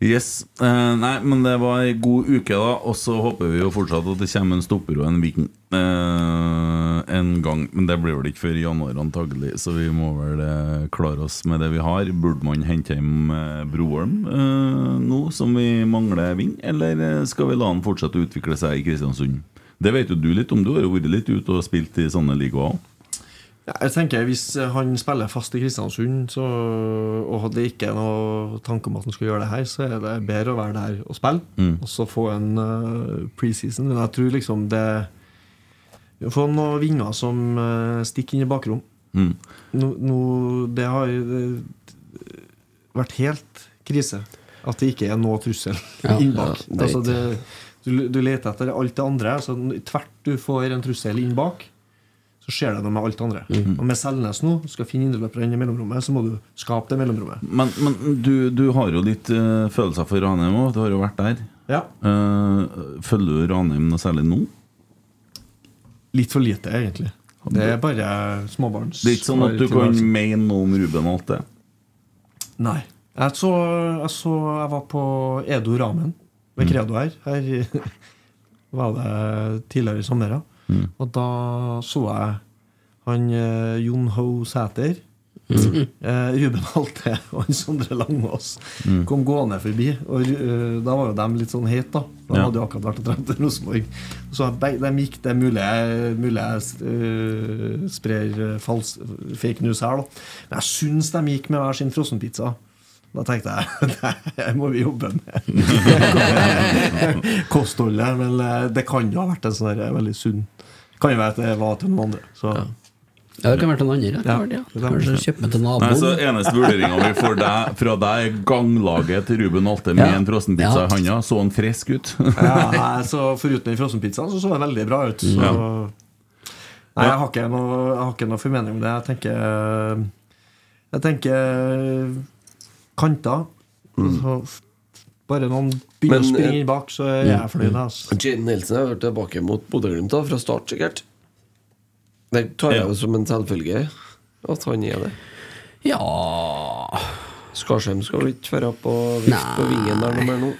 Yes. Eh, nei, men det var ei god uke, da. Og så håper vi jo fortsatt at det kommer en stopper og en viking eh, en gang. Men det blir vel ikke før i januar, antagelig, så vi må vel eh, klare oss med det vi har. Burde man hente hjem eh, Broholm eh, nå som vi mangler ving, eller eh, skal vi la han fortsette å utvikle seg i Kristiansund? Det vet jo du litt om. Du har jo vært litt ute og spilt i sånne ligaer òg. Jeg tenker Hvis han spiller fast i Kristiansund, så, og hadde ikke noe tanke om at han skulle gjøre det her, så er det bedre å være der og spille, Mm. og så få en uh, preseason. Men jeg tror liksom det Få noen vinger som uh, stikker inn i bakrom. Mm. Nå, nå, det har uh, vært helt krise at det ikke er noe trussel Ja, inn bak. ja, altså du, du leter etter alt det andre. Altså, tvert du får en trussel inn bak, så skjer det noe med alt det andre. Mm. Og med Selnes nå, skal finne indreløpere inn i mellomrommet, så må du skape det mellomrommet. Men, men du, du har jo litt uh, følelser for Ranheim òg. Du har jo vært der. Ja, Uh, følger du Ranheim noe særlig nå? Litt for lite, egentlig. Det er bare småbarns... Det er ikke sånn at du kan mene noe om Ruben Alte? Nei. Jeg så, jeg så Jeg var på Edo Ramen ved Mm. Credo her. Her var det tidligere i sommer. Mm. Og da så jeg han eh, Jon Ho Sæter, Mm. eh, Ruben Halte og han Sondre Langås Mm. kom gående forbi. Og uh, da var jo de litt sånn het, da. De Ja. hadde jo akkurat vært og trent til Rosenborg. Så de gikk det mulig jeg, eh, sprer fals, fake news her, da. Men jeg syns de gikk med hver sin frossenpizza. Da tenkte jeg det må vi jobbe med. Kostholdet. Men eh, det kan jo ha vært en sånn veldig sunn Kan jo være at det var til noen andre. Så. Ja, det kan være til noen andre. Ja, ja. Kanskje kjøpe til naboen. Nei, så Eneste vurderinga vi får deg, fra deg, er ganglaget til Ruben Alte med Ja. en frossenpizza Ja. i handa. Så han frisk ut? Ja, nei, så Foruten den frossenpizzaen så så det veldig bra ut. Så. Ja. Nei, jeg har, ikke noe, jeg har ikke noe formening om det. Jeg tenker Jeg tenker kanter. Så bare noen begynner Men, å springe eh, inn bak, så er jeg fornøyd. Altså. Jaden Nelson har vært tilbake mot Bodø-Glimt fra start, sikkert. Det tar jeg jo som en selvfølge at han er det. Ja Skarsheim skal vel ikke være på på vingen der noe mer nå.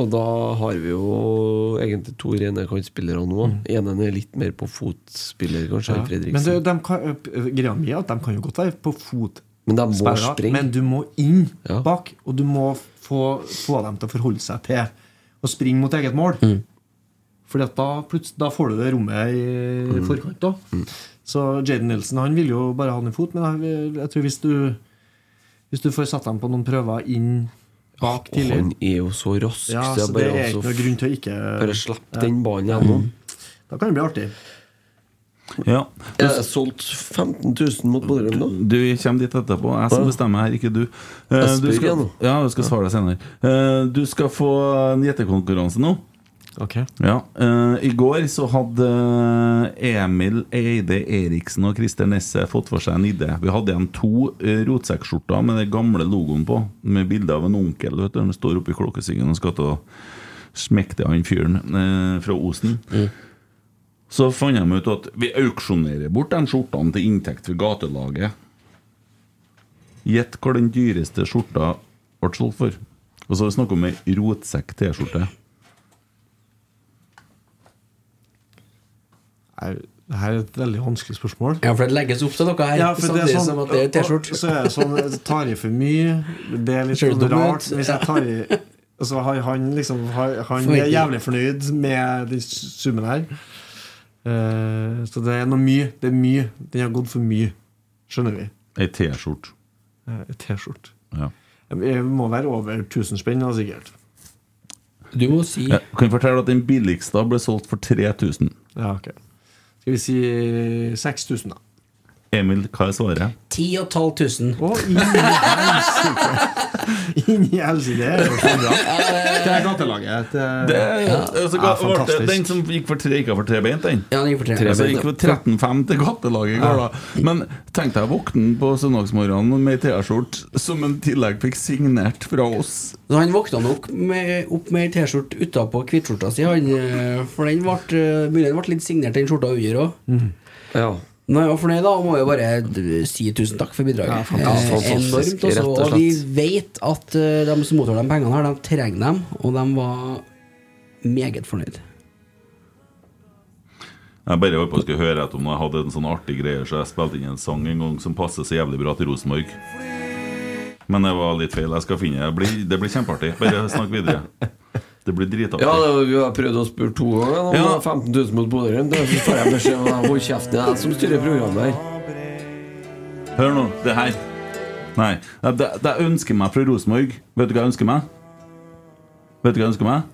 Og da har vi jo egentlig to rene kantspillere nå. Enen er litt mer på fotspiller, kanskje, Ja. Men det, de kan, greia mi er at de kan jo godt være på fot. Men må. Men du må inn Ja. bak, og du må få, få dem til å forholde seg til å springe mot eget mål. Mm. Fordi da, da får du det rommet i Mm. forkant. da Så Jaden Nilsen han vil jo bare ha den i fot, men jeg, jeg tror hvis du Hvis du får satt dem på noen prøver inn bak tidlig han er jo så rask, Ja, så det bare, er altså, ikke noe grunn til å ikke bare slipp Ja. den ballen gjennom. Da kan det bli artig. Ja. Er det solgt 15 000 mot Bodø-Glimt nå? Du kommer dit etterpå. Jeg som bestemmer her, ikke du. Uh, du skal, ja, du skal svare deg senere. Uh, Du skal få en gjettekonkurranse nå. Ok Ja, Uh, I går så hadde Emil Eide Eriksen og Christer Nesse fått for seg en idé. Vi hadde igjen to rotsekkskjorter med den gamle logoen på, med bilde av en onkel. Vet du, Han står oppe i klokkesingen og skal til å smekke til han fyren fra Osen. Så fant de ut at vi auksjonerer bort de skjortene til inntekt for gatelaget. Gjett hva den dyreste skjorta ble solgt for. Og så har vi snakka om ei rotsekk T-skjorte. Det her er et veldig vanskelig spørsmål. Ja, for det legges opp til noe her. Ja, for det er sånn, som at det er T-skjorte. Så er det sånn jeg tar i for mye. Det er litt sånn rart. Hvis jeg tar i Og så har han liksom har- Han er jævlig fornøyd med den summen her. Eh, så det er noe mye. Det er mye. Den har gått for mye. Skjønner vi. Ei T-skjorte. Ei T-skjorte. Ja. Det må være over 1000 spenn, sikkert. Du må si Jeg kan fortelle at den billigste ble solgt for 3000. Ja, ok Skal vi si 6000, da? Emil, hva er svaret? 10 500. Å, inn i helsike! Det er jo så bra. Det er gatelaget. Det, Det, altså, Ja, ble det- fantastisk. den som gikk for tre, gikk for tre beint, den. Ja, den gikk for tre. Altså, gikk for 13-5 til gatelaget i går, da. Men tenk deg å våkne på søndagsmorgenen med ei T-skjorte som en tillegg fikk signert fra oss. Så han våkna nok med, opp med ei T-skjorte utapå hvittskjorta si, han, eh, for den ble, eh, ble litt signert, den skjorta under òg. Ja. Nå er jeg fornøyd, da, og må jo bare si tusen takk for bidraget. Ja. Eh, Enormt, også. og Og vi vet at uh, de som mottar de pengene her, de trenger dem, og de var meget fornøyd. Jeg bare holdt på å skulle høre etter om jeg hadde en sånn artig greie, så jeg spilte inn en sang en gang som passer så jævlig bra til Rosenborg. Men det var litt feil. Jeg skal finne Det blir, det blir kjempeartig. Bare snakk videre. Det blir dritartig. Ja, det, vi har prøvd å spørre to ganger om Ja. 15 000 mot Bodø-Glimt. Så får jeg beskjed om å holde kjeften, det er jeg som styrer programmet her. Hør nå, det her. Nei. Det, jeg ønsker meg fra Rosenborg Vet du hva jeg ønsker meg? Vet du hva jeg ønsker meg?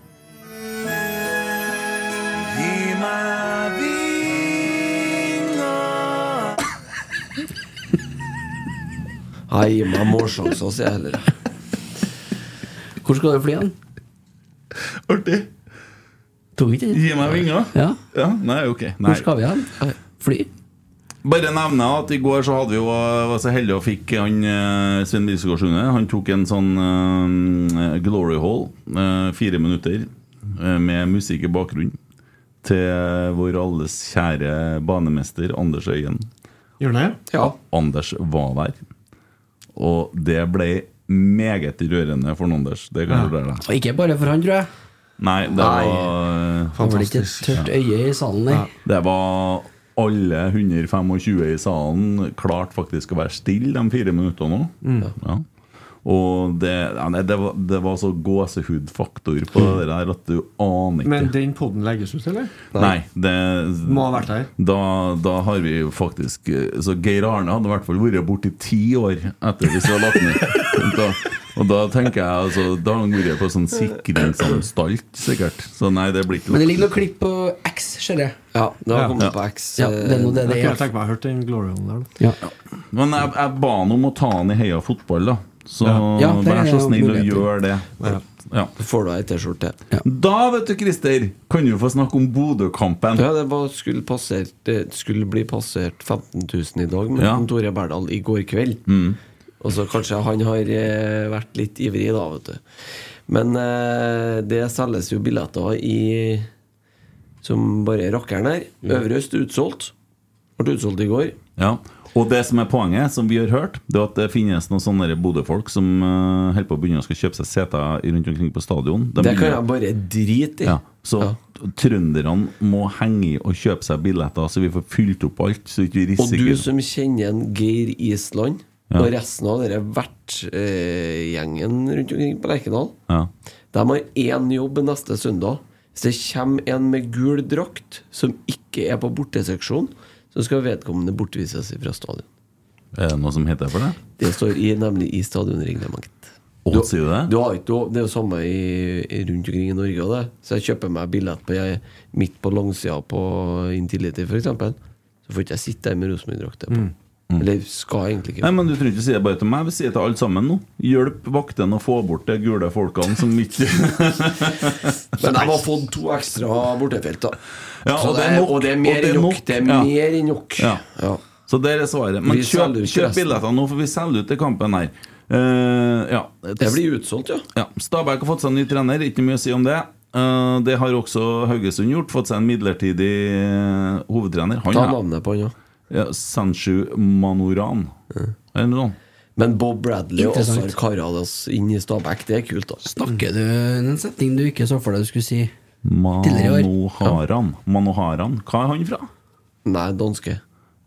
Nei, gi meg målsjanse, sier jeg heller. Hvor skal du fly hen? Artig. Tok ikke den? Gi meg vinger. Ja. Ja, nei, ok. Hvor skal vi hen? Fly? Bare nevne at i går så hadde vi jo var så heldige og fikk han eh, Svein Bilsgaard Sunde. Han tok en sånn eh, glory hall, eh, fire minutter, eh, med musikk i bakgrunnen. til vår alles kjære banemester Anders Øyen. Gjør det? Ja. Anders var der. Og det ble meget rørende for Anders. Det kan ja. Og ikke bare for han, tror jeg. Nei, det Nei. var Det var ikke et tørt øye i salen ja. Det var alle 125 i salen klarte faktisk å være stille de fire minuttene òg. Mm. Ja. Og det, ja, nei, det, var, det var så gåsehudfaktor på det der at du aner ikke. Men den poden legges ut, eller? Nei, det Må ha vært her. Da, da har vi faktisk Så Geir Arne hadde i hvert fall vært borte i ti år etter hvis vi hadde lagt ned. Da, og da tenker jeg altså, Da har han vært på sånn sikringsanstalt, sikkert. Så nei, det blir ikke Men det ligger noe klipp på X, ser jeg. Ja, det har Ja. kommet Ja. på X. Ja, det er noe det det Jeg kunne tenke meg å ha hørt den Glory Hole der. da. Ja. Men jeg, jeg ba han om å ta han i Heia Fotball, da. Så Ja, vær så snill og gjør det. Ja. Ja. Får du ei T-skjorte. Da, vet du, Christer, kan du få snakke om Bodø-kampen. Ja, det var, skulle, passert, det skulle bli passert 15 000 i dag med Ja. Tore Berdal i går kveld. Mm. Og så kanskje han har eh, vært litt ivrig da, vet du. Men eh, det selges jo billetter i som bare rakkeren her. Mm. Øvre Øst utsolgt. Ble utsolgt i går. Ja. Og det som er poenget, som vi har hørt, Det er at det finnes noen sånne Bodø-folk som uh, holder på å begynne å skal kjøpe seg seter rundt omkring på stadion. De det kan jeg bare drite i. ja, Så Ja. trønderne må henge i og kjøpe seg billetter, så vi får fylt opp alt. Så vi Og du som kjenner en Geir Island, Ja. og resten av dere vertsgjengen rundt omkring på Lerkendal ja. De har én jobb neste søndag. Hvis det kommer en med gul drakt som ikke er på borteseksjon, så skal vedkommende bortvises fra stadion. Er det noe som heter for det? Det står i, nemlig i stadionreglementet. Du- du det? Du har ikke, det er jo samme i, i rundt omkring i Norge. Det. Så jeg kjøper meg billett på, jeg, midt på langsida på Intility, f.eks. Så får ikke jeg sitte der med Rosenborg-drakt på. Eller skal egentlig ikke. Nei, men Du trenger ikke si det bare til meg, vi sier det til alle sammen nå. Hjelp vaktene å få bort de gule folkene som ikke Men de har fått to ekstra bortefelt, da. Ja, og det er. Og det er mer og det er enn nok. Det er Ja. mer enn nok. Ja. Ja. Så det er svaret. Men kjøp, kjøp billetter nå, for vi selger ut til kampen her. Uh, ja. Det blir utsolgt, ja. ja. Stabæk har fått seg en ny trener, ikke mye å si om det. Uh, det har også Haugesund gjort. Fått seg en midlertidig eh, hovedtrener. Han Ta er- navnet på han, ja. Ja, Sanchu Manoran. Noe sånt? Men Bob Bradley og. Ossar Karadas inn i Stabæk, det er kult, da. Snakker du en setning du ikke så for deg du skulle si? Tidligere i år. Manoharan. Manoharan. Hva er han fra? Nei, danske.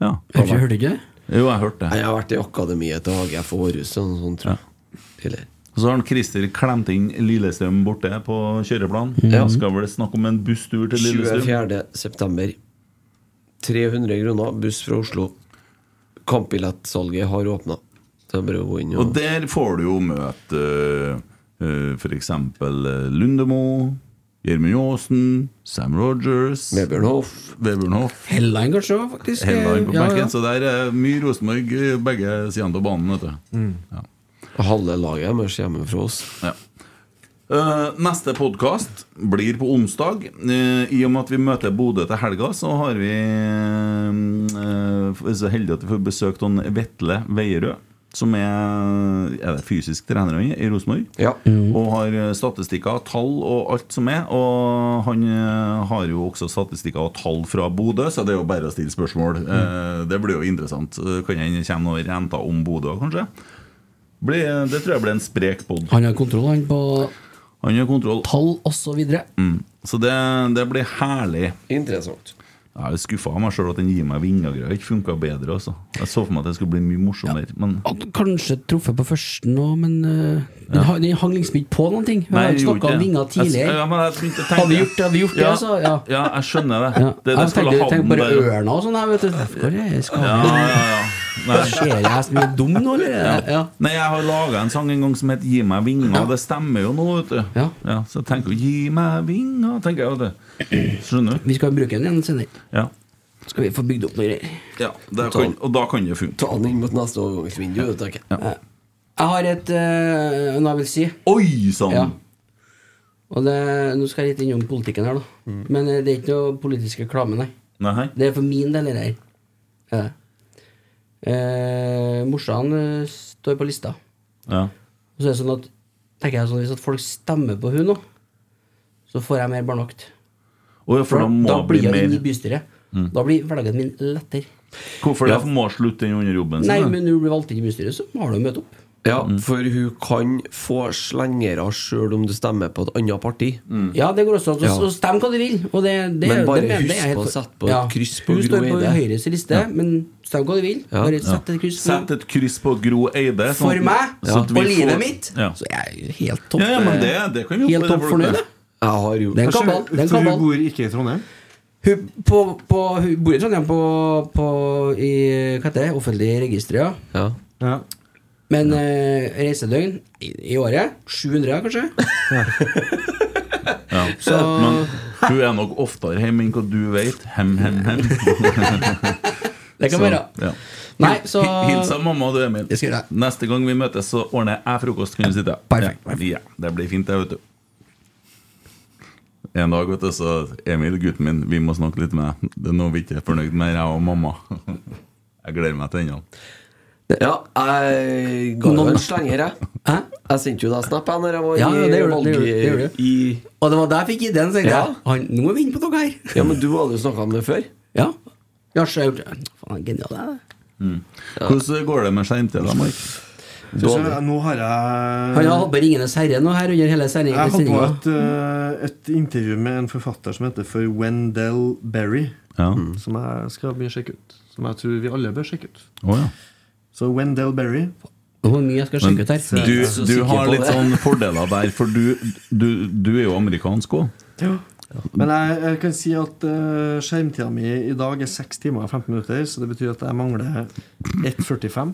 Ja. Hørte du hørte ikke det? Jo, jeg hørte det. Jeg har vært i akademiet til AGF Århus og sånn, tror jeg. Ja. Og så har han Christer klemt inn Lillestrøm borte på kjøreplan. Ja. Skal vel snakke om en busstur til Lillestrøm. 24. september. 300 kroner, buss fra Oslo. Kampbillettsalget har åpna. Er Og og der får du jo møte uh, f.eks. Lundemo, Gjermund Aasen, Sam Rogers Vebjørn Hoff. Vebjørn Hoff. Helland kanskje faktisk. Helland på Ja, ja. Så der er mye Rosenborg eh, begge sidene av banen. Vet du. Ja. Halve laget er mest hjemme fra oss. Ja. Eh, neste podkast blir på onsdag. Uh, I og med at vi møter Bodø til helga, så har vi uh, så heldige at vi får besøk av Vetle Veierød. Som er, er det fysisk trener han er i Rosenborg. Ja. Og har statistikker, tall og alt som er. Og han har jo også statistikker og tall fra Bodø, så det er jo bare å stille spørsmål. Mm. det blir jo interessant. Kan hende det kommer noen renter om Bodø, kanskje. Blir, det tror jeg blir en sprek pod. Han har kontroll han på Han har kontroll. tall osv. Mm. Så det, det blir herlig. Interessant. Jeg er skuffa av meg sjøl at den gir meg vinger. Ikke funka bedre. Også. Jeg så for meg at det skulle bli mye morsommere. Men Kanskje truffet på førsten nå, men uh, den, Ja. den hang liksom ikke på noen ting. Vi har snakka om vinger tidligere. Jeg, ja, men jeg Hadde vi gjort det, hadde vi gjort det, ja, altså, ja. ja, jeg skjønner det. Ja. det, det jeg tenkte, ha tenkte bare ørna og sånn. her, vet du. Hvor er jeg skal Ja, ja, ja. Nei. Ser jeg så mye dum nå, eller? Ja. Ja. Nei, jeg har laga en sang en gang som heter 'Gi meg vinger'. Det stemmer jo nå, vet du. Ja. så jeg tenker 'Gi meg vinger', tenker jeg. Vet du. Skjønner du? Vi skal bruke den igjen senere. Ja. Skal vi få bygd opp noe greier. ja det kan, og da kan det funke. Ta den inn mot neste overgangsvindu. vet. Ja. Jeg har et uh, vil jeg vil si. Oi sann! Ja. Og det, nå skal jeg litt innom politikken her, da. Mm. Men eh, det er ikke noe politisk reklame, nei. Nei. Det er for min del, det der. Ja. Eh, morsan eh, står på lista. Ja. Og så er det sånn at tenker jeg sånn, Hvis at folk stemmer på hun nå, så får jeg mer barnevakt. Oh, ja, for da må da blir jeg inn i bystyret. Mm. Da blir hverdagen min lettere. Hvorfor det? Må slutte den under jobben sin? Nei, men når du blir valgt inn i bystyret, så har du møte opp. Ja, for hun kan få slengere sjøl om du stemmer på et annet parti. Ja, det går også an. Ja. stemme Stem hva du vil. Og det, det, Men bare det mener husk er helt på å sette på et kryss på Gro Eide. Hun står på. Høyres liste, Ja. men stem hva du vil. Ja. Bare Ja. sett et kryss. på, Sett et kryss på Gro Eide. sånn For at- meg, sånn og livet får- mitt, Ja. så jeg er helt topp. Ja, ja, det- det kan Helt topp fornøyd, jeg. Har jo Den en kabal. For hun bor ikke i Trondheim? Hun, på, på, hun bor i Trondheim på, på i, hva heter det, offentlige registre, ja. Ja. Men eh, reisedøgn i, i året 700, kanskje? Ja. Så- Men hun er nok oftere hjemme enn hva du vet. Hem, hem, hem. Det kan Så, være. ja. Nei, så Hils av mamma og du, Emil. Neste gang vi møtes, så ordner jeg frokost. Kan du sitte? Perfekt, Ja, ja, det blir fint, det, vet du. En dag, vet du, så Emil, gutten min, vi må snakke litt med deg. Det er noe vi ikke er fornøyd med, jeg og mamma. Jeg gleder meg til den. Ja, jeg ga jo en slenger, jeg. Hæ? Jeg sendte jo deg snap jeg, når jeg var Ja, ja, det i gjorde det gjorde det gjorde valg i Og det var der jeg fikk ideen. Så Ja. han, nå er vi inne på noe her. Ja, men du hadde jo snakka om det før. Ja. Ja, så Faen, genial det er det. Hvordan går det med skjermtid, da, Mark? Nå har jeg Han har hatt på Ringenes herre nå her under hele Jeg hadde på et, uh, et intervju med en forfatter som heter for Wendell Berry. Ja. Som jeg skal begynne å sjekke ut. Som jeg tror vi alle bør sjekke ut. Oh, ja. Så Wendell Berry Hvor mye jeg skal sjekke ut her? du, du har litt sånn fordeler der, for du, du, du er jo amerikansk òg. Men jeg, jeg kan si at uh, skjermtida mi i dag er 6 timer og 15 minutter, så det betyr at jeg mangler 1,45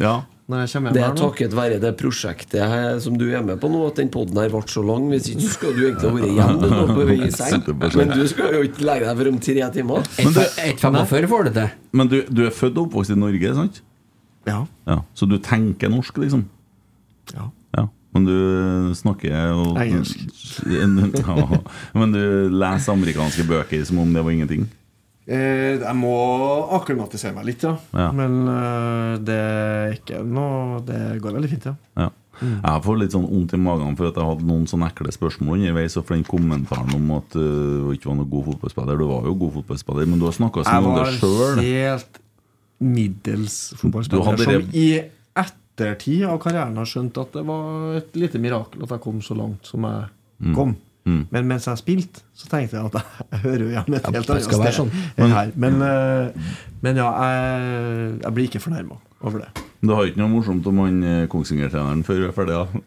Ja. når jeg kommer Det er takket være det prosjektet her som du er med på nå, at den poden her ble så lang. Hvis ikke så skal du egentlig ha vært hjemme nå på vei i seng. Men du skal jo ikke legge deg for om tre timer. 1,45 får du til. Men du, du er født og oppvokst i Norge, sant? Ja. Ja. Så du tenker norsk, liksom? Ja. Ja. Men du snakker jo Engelsk. Ja. Men du leser amerikanske bøker som om det var ingenting? Eh, jeg må akklimatisere meg litt, ja. Ja. Men uh, det er ikke noe Det går veldig fint, ja. Ja. Jeg får litt sånn vondt i magen for at jeg hadde noen sånne ekle spørsmål underveis. Og for den kommentaren om at uh, du ikke var noen god fotballspiller. Du var jo god fotballspiller, men du har snakka så Jeg mye om var det sjøl. helt middels fotballspiller som i ettertid av karrieren har skjønt at det var et lite mirakel at jeg kom så langt som jeg Mm. kom. Mm. Men mens jeg spilte, så tenkte jeg at jeg, hører jo hjemme et helt det annet sted sånn. Men, her. Men, uh, men ja, jeg, jeg blir ikke fornærma over det. Du har ikke noe morsomt om han eh, Kongsvinger-treneren før du er ferdig? da?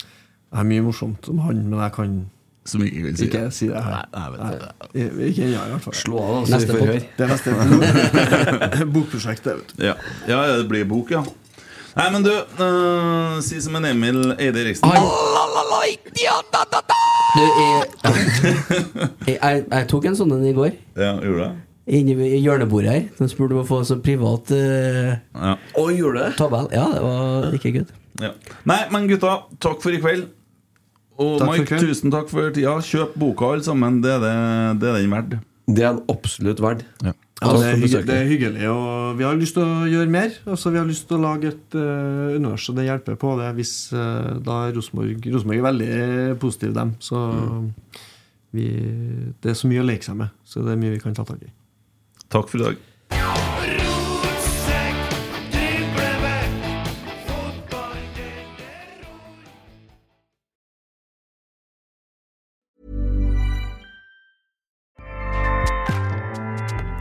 Det er mye morsomt om han, men jeg kan Som ikke vil si ikke si det her. Nei, Nei, det. ikke ennå, i hvert fall. Slå av, da, så Neste vi får høre. Det neste bok- bokprosjekt, det, vet du. Ja. ja, det blir bok, ja. Nei, men du, uh, si som en Emil Eide Eriksen. Du, jeg, jeg, jeg, jeg tok en sånn en i går. Ja, gjorde det? Inne ved hjørnebordet her. De spurte om å få sånn privat uh, Ja. Gjorde det? tabell. Ja, det var ikke good. Ja. Nei, men gutta, takk for i kveld. Og Takk Mike, tusen takk for tida. Kjøp boka, alle sammen. Det er, det, det er den verdt. Det er den absolutt verdt. Ja. Ja, det, er for det er hyggelig, og vi har lyst til å gjøre mer. Altså, vi har lyst til å lage et uh, univers, og det hjelper på det hvis uh, da Rosenborg Rosenborg er veldig positiv, dem. Så vi, det er så mye å leke seg med, så det er mye vi kan ta tak i. Takk for i dag.